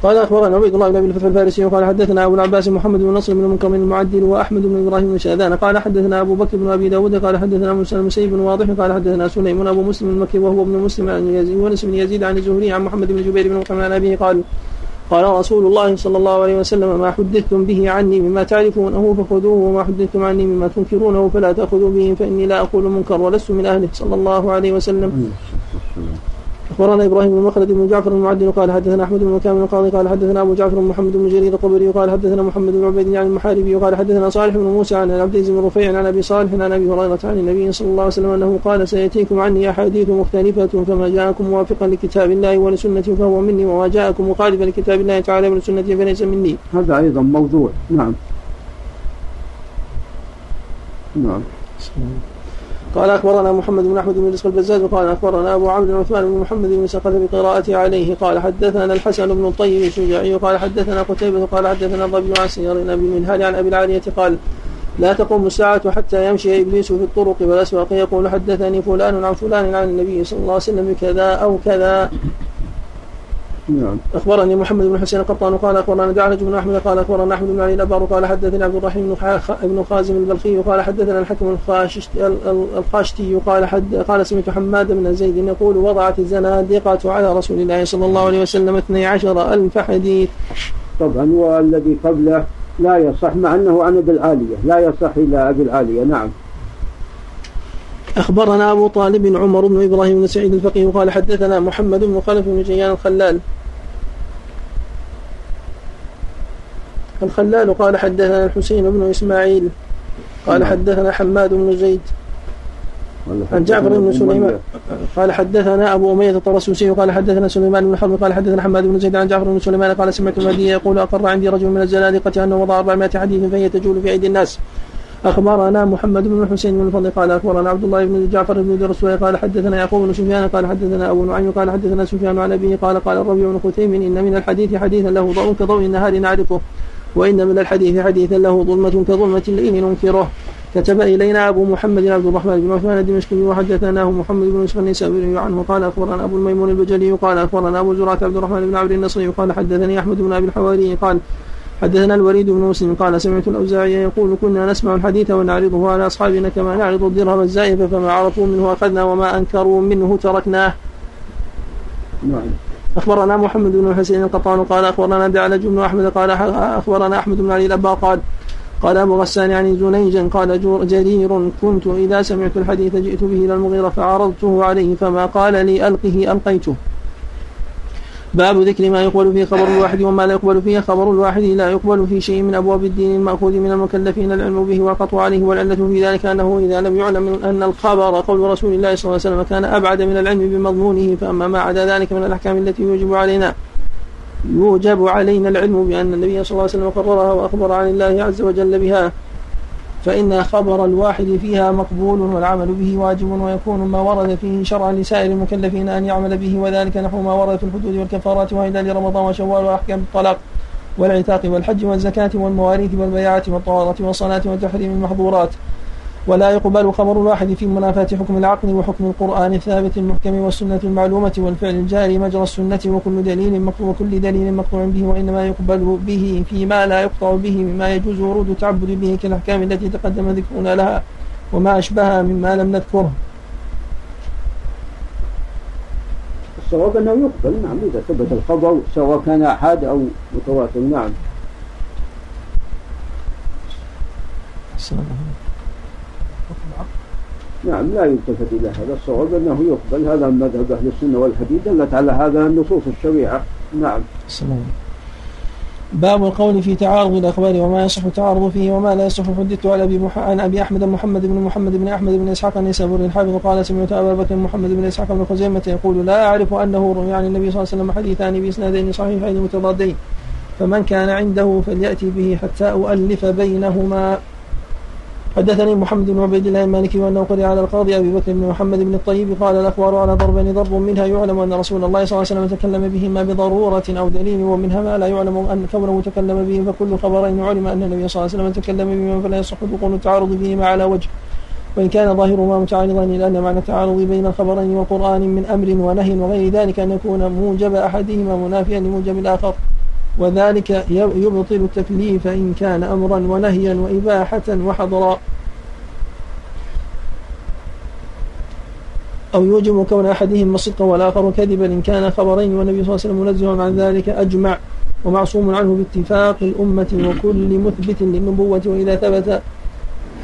قال أخبرنا عبيد الله بن أبي الفتح الفارسي وقال حدثنا أبو العباس محمد بن نصر بن منكر المعدل وأحمد بن إبراهيم بن شاذان قال حدثنا أبو بكر بن أبي داود. قال حدثنا موسى المسيب بن واضح. قال حدثنا سليم أبو مسلم المكي وهو ابن مسلم عن يزيد ونس بن يزيد عن الزهري عن محمد بن جبير بن مطعم عن أبيه قال قال رسول الله صلى الله عليه وسلم ما حدثتم به عني مما تعرفونه فخذوه وما حدثتم عني مما تنكرونه فلا تأخذوا به فإني لا أقول منكر ولست من أهله. صلى الله عليه وسلم. اخبرنا إبراهيم بن مخلد بن جعفر المعدل قال حدثنا أحمد بن كامل القاضي قال حدثنا أبو جعفر محمد بن جرير الطبري قال حدثنا محمد بن عبيد عن المحاربي وقال حدثنا صالح بن موسى عن عبد العزيز بن رفيع عن أبي صالح عن أبي هريرة عن النبي صلى الله عليه وسلم أنه قال سيأتيكم عني أحاديث مختلفة فما جاءكم موافقا لكتاب الله ولسنتي فهو مني وما جاءكم مخالفا لكتاب الله تعالى ولسنتي فليس مني. هذا أيضا موضوع نعم. نعم. قال أخبرنا محمد بن أحمد بن رزق البزاز وقال أخبرنا أبو عمرو عثمان بن محمد بن سقط بقراءته عليه قال حدثنا الحسن بن الطيب الشجاعي قال حدثنا قتيبة قال حدثنا الضبي عن سير أبي المنهال عن أبي العالية قال لا تقوم الساعة حتى يمشي إبليس في الطرق والأسواق يقول حدثني فلان عن فلان عن النبي صلى الله عليه وسلم بكذا أو كذا نعم. أخبرني محمد بن حسين القطان قال أخبرنا دعلج بن أحمد قال أخبرنا أحمد بن علي الأبار قال حدثني عبد الرحيم بن خازم البلخي قال حدثنا الحكم الخاشتي قال حد قال سمعت حماد بن زيد يقول وضعت الزنادقة على رسول الله صلى الله عليه وسلم 12 ألف حديث. طبعا والذي قبله لا يصح مع أنه عن أبي العالية. لا يصح إلى أبي العالية. نعم. أخبرنا أبو طالب عمر بن إبراهيم بن سعيد الفقيه قال حدثنا محمد بن خلف بن جيان الخلال. الخلال قال حدثنا الحسين بن إسماعيل قال نعم. حدثنا حماد بن زيد. عن جعفر بن سليمان. قال حدثنا أبو أمية الطرسوسي قال حدثنا سليمان بن حرب قال حدثنا حماد بن زيد عن جعفر بن سليمان قال سمعت المهدي يقول أقر عندي رجل من الزنادقة انه وضع 400 حديث فهي تجول في أيدي الناس. أخبرنا محمد بن الحسين بن الفضل قال أخبرنا عبد الله بن جعفر بن درس قال حدثنا يعقوب بن سفيان قال حدثنا أبو نعيم قال حدثنا سفيان عن أبيه قال قال الربيع بن خثيم إن من الحديث حديثا له ضوء كضوء النهار نعرفه. وإن من الحديث حديثا له ظلمة كظلمة الليل ننكره كتب إلينا أبو محمد عبد الرحمن بن عثمان الدمشقي وحدثناه محمد بن يوسف النسابوري عنه قال أخبرنا أبو الميمون البجلي قال أخبرنا أبو زرعة عبد الرحمن بن عبد النصري قال حدثني أحمد بن أبي الحواري قال حدثنا الوليد بن مسلم قال سمعت الأوزاعي يقول كنا نسمع الحديث ونعرضه على أصحابنا كما نعرض الدرهم الزائف فما عرفوا منه أخذنا وما أنكروا منه تركناه. نعم. أخبرنا محمد بن الحسين القطان قال أخبرنا دعلج بن أحمد قال أخبرنا أحمد بن علي الأبا قال قال أبو غسان يعني زنيجا قال جرير كنت إذا سمعت الحديث جئت به إلى المغيرة فعرضته عليه فما قال لي ألقه ألقيته. باب ذكر ما يقبل فيه خبر الواحد وما لا يقبل فيه خبر الواحد لا يقبل في شيء من أبواب الدين المأخوذ من المكلفين العلم به والقطع عليه والعلة في ذلك أنه إذا لم يعلم أن الخبر قول رسول الله صلى الله عليه وسلم كان أبعد من العلم بمضمونه فأما ما عدا ذلك من الأحكام التي يوجب علينا يوجب علينا العلم بأن النبي صلى الله عليه وسلم قررها وأخبر عن الله عز وجل بها. فإن خبر الواحد فيها مقبول والعمل به واجب ويكون ما ورد فيه شرعا لسائر المكلفين أن يعمل به وذلك نحو ما ورد في الحدود والكفارات وهلال رمضان وشوال وأحكام الطلاق والعتاق والحج والزكاة والمواريث والبيعة والطهارة والصلاة وتحريم المحظورات. ولا يقبل خبر الواحد في منافاة حكم العقل وحكم القرآن الثابت المحكم والسنة المعلومة والفعل الجاري مجرى السنة وكل دليل مقطوع وكل دليل مقطوع به وإنما يقبل به فيما لا يقطع به مما يجوز ورود التعبد به كالأحكام التي تقدم ذكرنا لها وما أشبهها مما لم نذكره الصواب أنه يقبل نعم إذا ثبت الخبر سواء كان أحد أو متواتر نعم السلام عليكم. نعم لا يلتفت إلى هذا الصواب أنه يقبل هذا مذهب أهل السنة والحديث دلت على هذا النصوص الشريعة. نعم. السلام. باب القول في تعارض الأخبار وما يصح التعارض فيه وما لا يصح. حدثت على أبي مح... عن أبي أحمد محمد بن محمد بن أحمد بن إسحاق النيسابوري الحافظ قال سمعت أبا بكر محمد بن إسحاق بن خزيمة يقول لا أعرف أنه روي عن النبي صلى الله عليه وسلم حديثان بإسنادين صحيحين متضادين. فمن كان عنده فليأتي به حتى أؤلف بينهما. حدثني محمد بن عبيد الله المالكي وأنه قرئ على القاضي أبي بكر بن محمد بن الطيب قال الأخبار على ضربين ضرب منها يعلم أن رسول الله صلى الله عليه وسلم تكلم بهما بضرورة أو دليل ومنها ما لا يعلم أن كونه تكلم به فكل خبرين علم أن النبي صلى الله عليه وسلم تكلم بهما فلا يصح دخول التعارض فيهما على وجه. وإن كان ظاهرهما متعارضا إلا أن معنى التعارض بين الخبرين والقرآن من أمر ونهي وغير ذلك أن يكون موجب أحدهما منافيا لموجب الآخر. وذلك يبطل التكليف إن كان أمرا ونهيا وإباحة وحضرا أو يوجب كون أحدهما صدقا والآخر كذبا إن كان خبرين والنبي صلى الله عليه وسلم منزه عن ذلك أجمع ومعصوم عنه باتفاق الأمة وكل مثبت للنبوة وإذا ثبت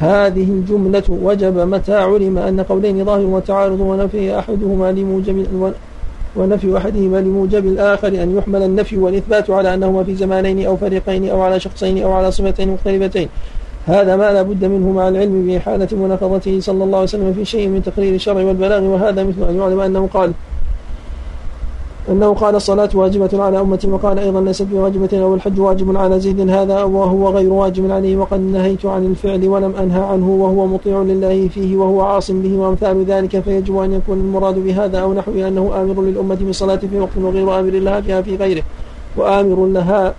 هذه الجملة وجب متى علم أن قولين ظاهر وتعارض ونفي أحدهما لموجب ونفي أحدهما لموجب الآخر أن يحمل النفي والإثبات على أنهما في زمانين أو فريقين أو على شخصين أو على صفتين مختلفتين. هذا ما لا بد منه مع العلم بحالة مناقضته صلى الله عليه وسلم في شيء من تقرير الشرع والبلاغ وهذا مثل أن يعلم أنه قال أنه قال الصلاة واجبة على أمتي وقال أيضا ليست بواجبة أو الحج واجب على زيد هذا وهو غير واجب عليه وقد نهيت عن الفعل ولم أنهى عنه وهو مطيع لله فيه وهو عاصم به وأمثال ذلك فيجب أن يكون المراد بهذا أو نحوه أنه آمر للأمة بالصلاة في وقت وغير آمر لها فيها في غيره وآمر لها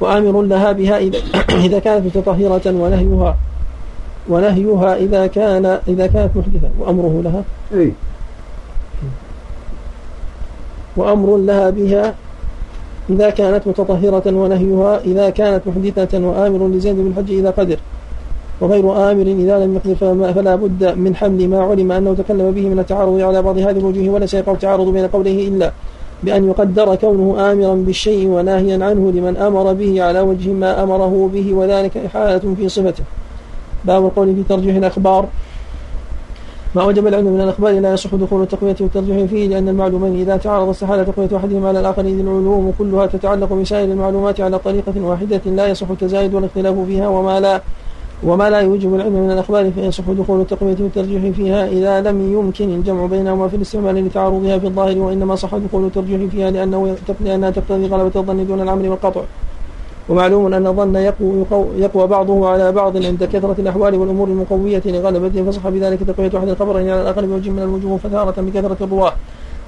وآمر لها بها إذا كانت متطهرة ونهيها ونهيها إذا كان إذا كانت محدثة وأمره لها. إيه وأمر لها بها إذا كانت متطهرة ونهيها إذا كانت محدثة وآمر لزيد بالحج إذا قدر. وغير آمر إذا لم يقدر فلا بد من حمل ما علم أنه تكلم به من التعارض على بعض هذه الوجوه وليس يقع التعارض بين قوله إلا بأن يقدر كونه آمرا بالشيء وناهيا عنه لمن أمر به على وجه ما أمره به وذلك إحالة في صفته. باب القول في ترجيح الأخبار. ما وجب العلم من الأخبار لا يصح دخول التقوية والترجيح فيه لأن المعلومين إذا تعارض استحال تقوية أحدهما على الآخر إذ العلوم كلها تتعلق بسائر المعلومات على طريقة واحدة لا يصح التزايد والاختلاف فيها وما لا وما لا يوجب العلم من الأخبار فيصح دخول التقوية والترجيح فيها إذا لم يمكن الجمع بينهما في الاستعمال لتعارضها في الظاهر وإنما صح دخول الترجيح فيها لأنه لأنها تقتضي غلبة الظن دون الأمر والقطع. ومعلوم أن الظن يقوى, يقوى بعضه على بعض عند كثرة الأحوال والأمور المقوية لغلبته فصح بذلك تقوية أحد الخبرين على الآخر بوجه من الوجوه فتارة بكثرة الرواة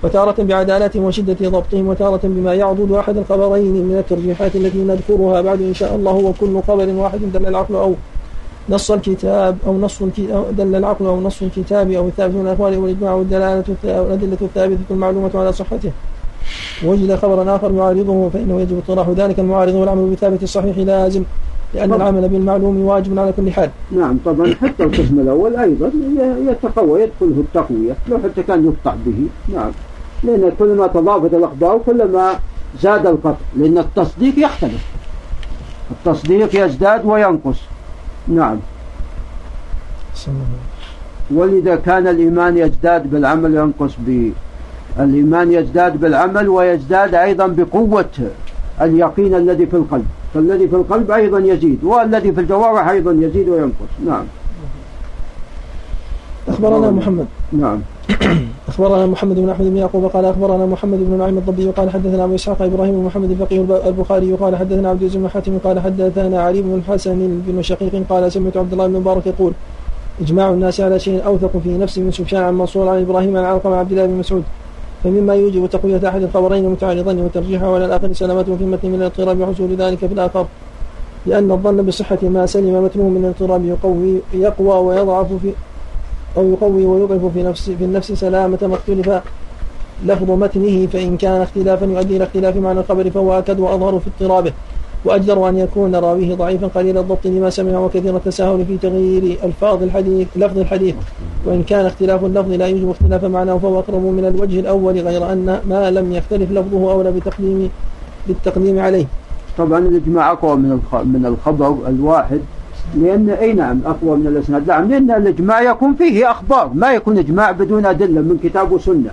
وتارة بعدالتهم وشدة ضبطهم وتارة بما يعضد أحد الخبرين من الترجيحات التي نذكرها بعد إن شاء الله وكل خبر واحد دل العقل أو نص الكتاب أو نص دل العقل أو نص الكتاب أو الثابت من الأخبار والإجماع والدلالة الأدلة الثابتة المعلومة على صحته. وجد خبرا آخر يعارضه فإنه يجب اطراح ذلك المعارض والعمل بثابت الصحيح لازم لأن العمل بالمعلوم واجب على كل حال. نعم طبعا حتى القسم الأول أيضا يتقوى يدخله التقوية لو حتى كان يقطع به. نعم. لأن كلما تضافت الأخبار كلما زاد القطع لأن التصديق يختلف. التصديق يزداد وينقص. نعم. ولذا كان الإيمان يزداد بالعمل وينقص الإيمان يزداد بالعمل ويزداد أيضا بقوة اليقين الذي في القلب. فالذي في القلب أيضا يزيد والذي في الجوارح أيضا يزيد وينقص. نعم. أخبرنا محمد. نعم. أخبرنا محمد بن أحمد بن يعقوب قال أخبرنا محمد بن نعيم الضبي قال حدثنا أبو إسحاق إبراهيم بن محمد الفقيه البخاري قال حدثنا عبد العزيز بن حاتم قال حدثنا علي بن الحسن بن شقيق قال سمعت عبد الله بن مبارك يقول إجماع الناس على شيء أوثق في نفسه من سفيان عن منصور عن إبراهيم عن علقمة عبد الله بن مسعود. فمما يوجب تقوية أحد الخبرين المتعارضين وترجيحه على الآخر سلامة في المتن من الاضطراب وحصول ذلك في الآخر. لأن الظن بصحة ما سلم متنه من الاضطراب يقوي يقوى ويضعف في أو يقوي ويضعف في نفس في النفس سلامة ما اختلف لفظ متنه فإن كان اختلافا يؤدي إلى اختلاف معنى الخبر فهو أكد وأظهر في اضطرابه. وأجدر أن يكون راويه ضعيفا قليل الضبط لما سمع وكثير التساهل في تغيير ألفاظ الحديث لفظ الحديث. وإن كان اختلاف اللفظ لا يوجب اختلاف معناه فهو أقرب من الوجه الأول غير أن ما لم يختلف لفظه أولى بتقديم بالتقديم عليه. طبعا الإجماع أقوى من من الخبر الواحد. لأن أي نعم أقوى من الإسناد. نعم لأن الإجماع يكون فيه أخبار ما يكون إجماع بدون أدلة من كتاب وسنة.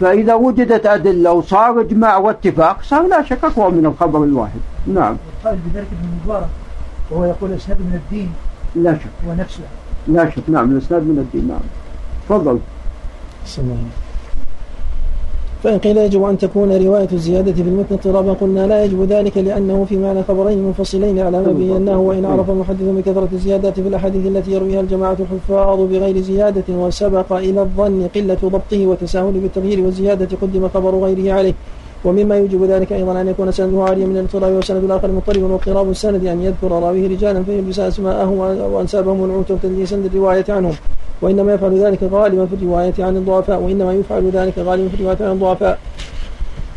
فإذا وجدت أدلة وصار إجماع واتفاق صار لا شك أقوى من الخبر الواحد. نعم. قال بذلك ابن مبارك وهو يقول الإسناد من الدين. لا شك. ونفسه. لا شك. نعم الإسناد من الدين. نعم. تفضل. فإن قيل يجب أن تكون رواية الزيادة في المتن اضطرابا قلنا لا يجب ذلك لأنه في معنى خبرين منفصلين على ما بيناه وإن عرف المحدث بكثرة الزيادات في الأحاديث التي يرويها الجماعة الحفاظ بغير زيادة وسبق إلى الظن قلة ضبطه وتساهل بالتغيير والزيادة قدم خبر غيره عليه. ومما يوجب ذلك أيضا أن يكون سنده عاريا من الاضطراب والسند الآخر مضطربا واضطراب السند أن يذكر راويه رجالا فيلبس أسماءهم وأنسابهم ونعوتهم تدليسا للرواية عنهم. وإنما يفعل ذلك غالبا في الرواية عن الضعفاء وإنما يفعل ذلك غالبا في الرواية عن الضعفاء.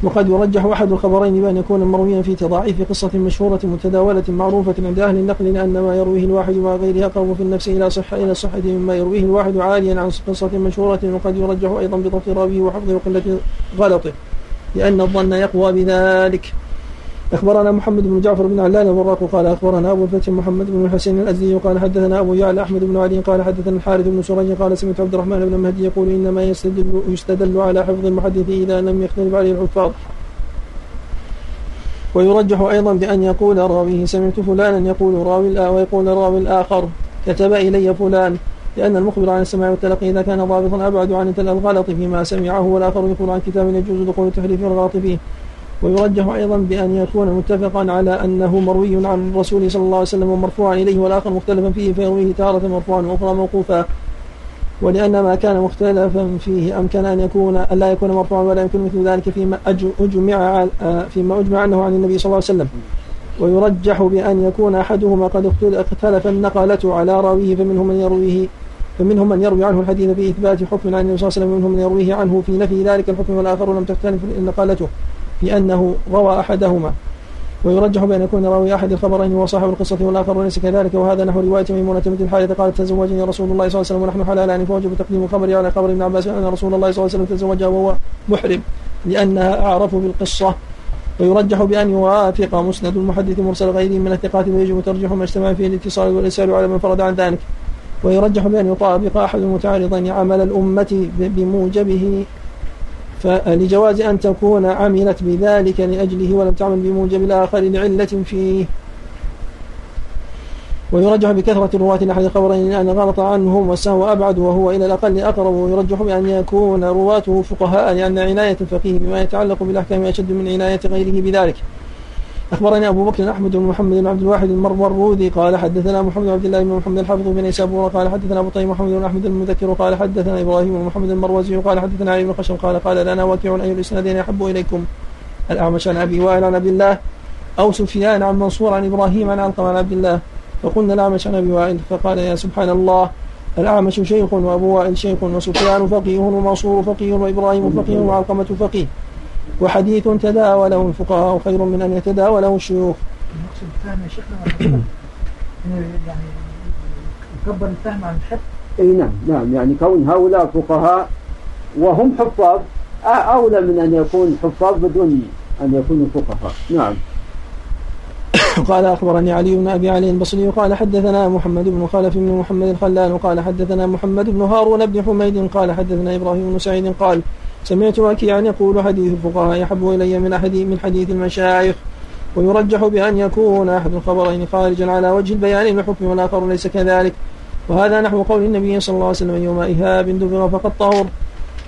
وقد يرجح أحد الخبرين بأن يكون مرويا في تضاعيف قصة مشهورة متداولة معروفة عند أهل النقل لأن ما يرويه الواحد مع غيره أقرب في النفس إلى صحة إلى الصحة مما يرويه الواحد عاليا عن قصة مشهورة وقد يرجح أيضا بضبط راويه وحفظه وقلة غلطه. لأن الظن يقوى بذلك. أخبرنا محمد بن جعفر بن علان الوراق قال أخبرنا أبو الفتح محمد بن الحسين الأزدي قال حدثنا أبو يعلى أحمد بن علي قال حدثنا الحارث بن سريج قال سمعت عبد الرحمن بن مهدي يقول إنما يستدل, يستدل على حفظ المحدث إذا لم يختلف عليه الحفاظ. ويرجح أيضا بأن يقول راويه سمعت فلانا يقول راوي ويقول الراوي الآخر كتب إلي فلان. لأن المخبر عن السماع والتلقي إذا كان ضابطا أبعد عن الغلط فيما سمعه والآخر يقول عن كتاب يجوز دخول التحريف والغلط فيه. ويرجح أيضا بأن يكون متفقا على أنه مروي عن الرسول صلى الله عليه وسلم ومرفوعا إليه والآخر مختلفا فيه فيرويه تارة مرفوعا وأخرى موقوفا. ولأن ما كان مختلفا فيه أمكن أن يكون أن لا يكون مرفوعا ولا يمكن مثل ذلك فيما أجمع فيما أجمع عنه عن النبي صلى الله عليه وسلم. ويرجح بأن يكون أحدهما قد اختلف النقلة على راويه فمنهم من يرويه فمنهم من يروي عنه الحديث في إثبات حكم عن النبي صلى الله عليه وسلم ومنهم من يرويه عنه في نفي ذلك الحكم والآخر لم تختلف نقالته بأنه روى أحدهما. ويرجح بأن يكون راوي أحد الخبرين هو صاحب القصة والآخر وليس كذلك. وهذا نحو رواية ميمونة بنت الحارث قالت تزوجني رسول الله صلى الله عليه وسلم ونحن حلالان فوجب تقديم خبري على خبر ابن عباس أن رسول الله صلى الله عليه وسلم تزوجها وهو محرم لأنها أعرف بالقصة. ويرجح بأن يوافق مسند المحدث مرسل غيره من الثقات ويجب ترجيح ما اجتمع فيه الاتصال والإرسال على من فرد عن ذلك. ويرجح بأن يطابق أحد المتعارضين عمل الأمة بموجبه فلجواز أن تكون عملت بذلك لأجله ولم تعمل بموجب الآخر لعلة فيه. ويرجح بكثرة الرواة لأحد الخبرين أن غلط عنهم والسهو أبعد وهو إلى الأقل أقرب ويرجح بأن يكون رواته فقهاء لأن عناية الفقيه بما يتعلق بالأحكام أشد من عناية غيره بذلك. أخبرني أبو بكر أحمد بن محمد بن عبد الواحد المروذي قال حدثنا محمد بن عبد الله بن محمد الحافظ بن نيسابور قال حدثنا أبو طيب محمد بن أحمد المذكر قال حدثنا إبراهيم بن محمد المروزي قال حدثنا علي بن خشم قال قال لنا وكيع أي الإسنادين أحب إليكم. الأعمش عن أبي وائل عن عبد الله أو سفيان عن منصور عن إبراهيم عن علقم عن عبد الله فقلنا الأعمش عن أبي وائل فقال يا سبحان الله الأعمش شيخ وأبو وائل شيخ وسفيان فقيه ومنصور فقيه وإبراهيم فقيه وعلقمة فقيه. وحديث تداوله الفقهاء خير من أن يتداوله الشيوخ. المقصود الفهم يا شيخنا يعني يكبر الفهم عن الحد إي نعم نعم. يعني كون هؤلاء فقهاء وهم حفاظ أولى من أن يكون حفاظ بدون أن يكونوا فقهاء. نعم. قال أخبرني علي بن أبي علي البصري قال حدثنا محمد بن خلف بن محمد الخلال قال حدثنا محمد بن هارون بن حميد قال حدثنا إبراهيم بن سعيد قال سمعت وكيعا يقول حديث الفقهاء يحب إلي من أحد من حديث المشايخ. ويرجح بأن يكون أحد الخبرين خارجا على وجه البيان للحكم والآخر ليس كذلك. وهذا نحو قول النبي صلى الله عليه وسلم يوم إهاب دبر فقد طهر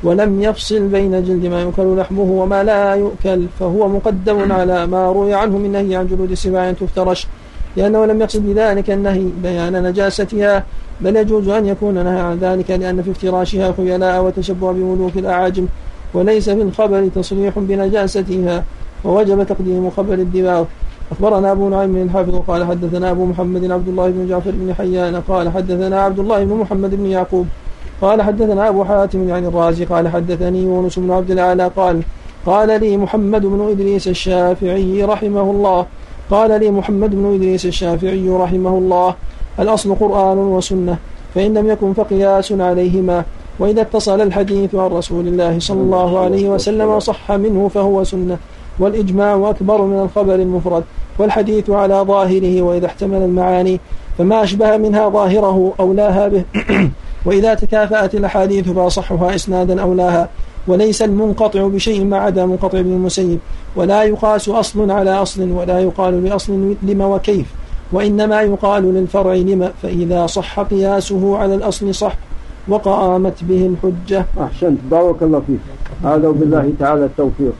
ولم يفصل بين جلد ما يؤكل لحمه وما لا يؤكل فهو مقدم على ما روي عنه من نهي عن جلود السباع تفترش. لأنه لم يقصد بذلك النهي بيان نجاستها. بل يجوز أن يكون نهى عن ذلك لأن في افتراشها خيلاء وتشبه بملوك الأعاجم. وليس في الخبر تصريح بنجاستها ووجب تقديم خبر الدماغ. أخبرنا أبو نعيم بن الحافظ قال حدثنا أبو محمد عبد الله بن جعفر بن حيان قال حدثنا عبد الله بن محمد بن يعقوب قال حدثنا أبو حاتم يعني الرازي قال حدثني يونس بن عبد الأعلى قال قال لي محمد بن إدريس الشافعي رحمه الله. قال لي محمد بن إدريس الشافعي رحمه الله. الأصل قرآن وسنة فإن لم يكن فقياس عليهما. وإذا اتصل الحديث عن رسول الله صلى الله عليه وسلم وصح منه فهو سنة والإجماع أكبر من الخبر المفرد والحديث على ظاهره وإذا احتمل المعاني فما أشبه منها ظاهره أولاها به. وإذا تكافأت الأحاديث فأصحها إسنادا أولاها. وليس المنقطع بشيء ما عدا منقطع ابن المسيب. ولا يقاس أصل على أصل ولا يقال لأصل لم وكيف. وإنما يقال للفرع لم فإذا صح قياسه على الأصل صح. وقامت به الحجة أحسنت. بارك الله فيك. هذا وبالله تعالى التوفيق.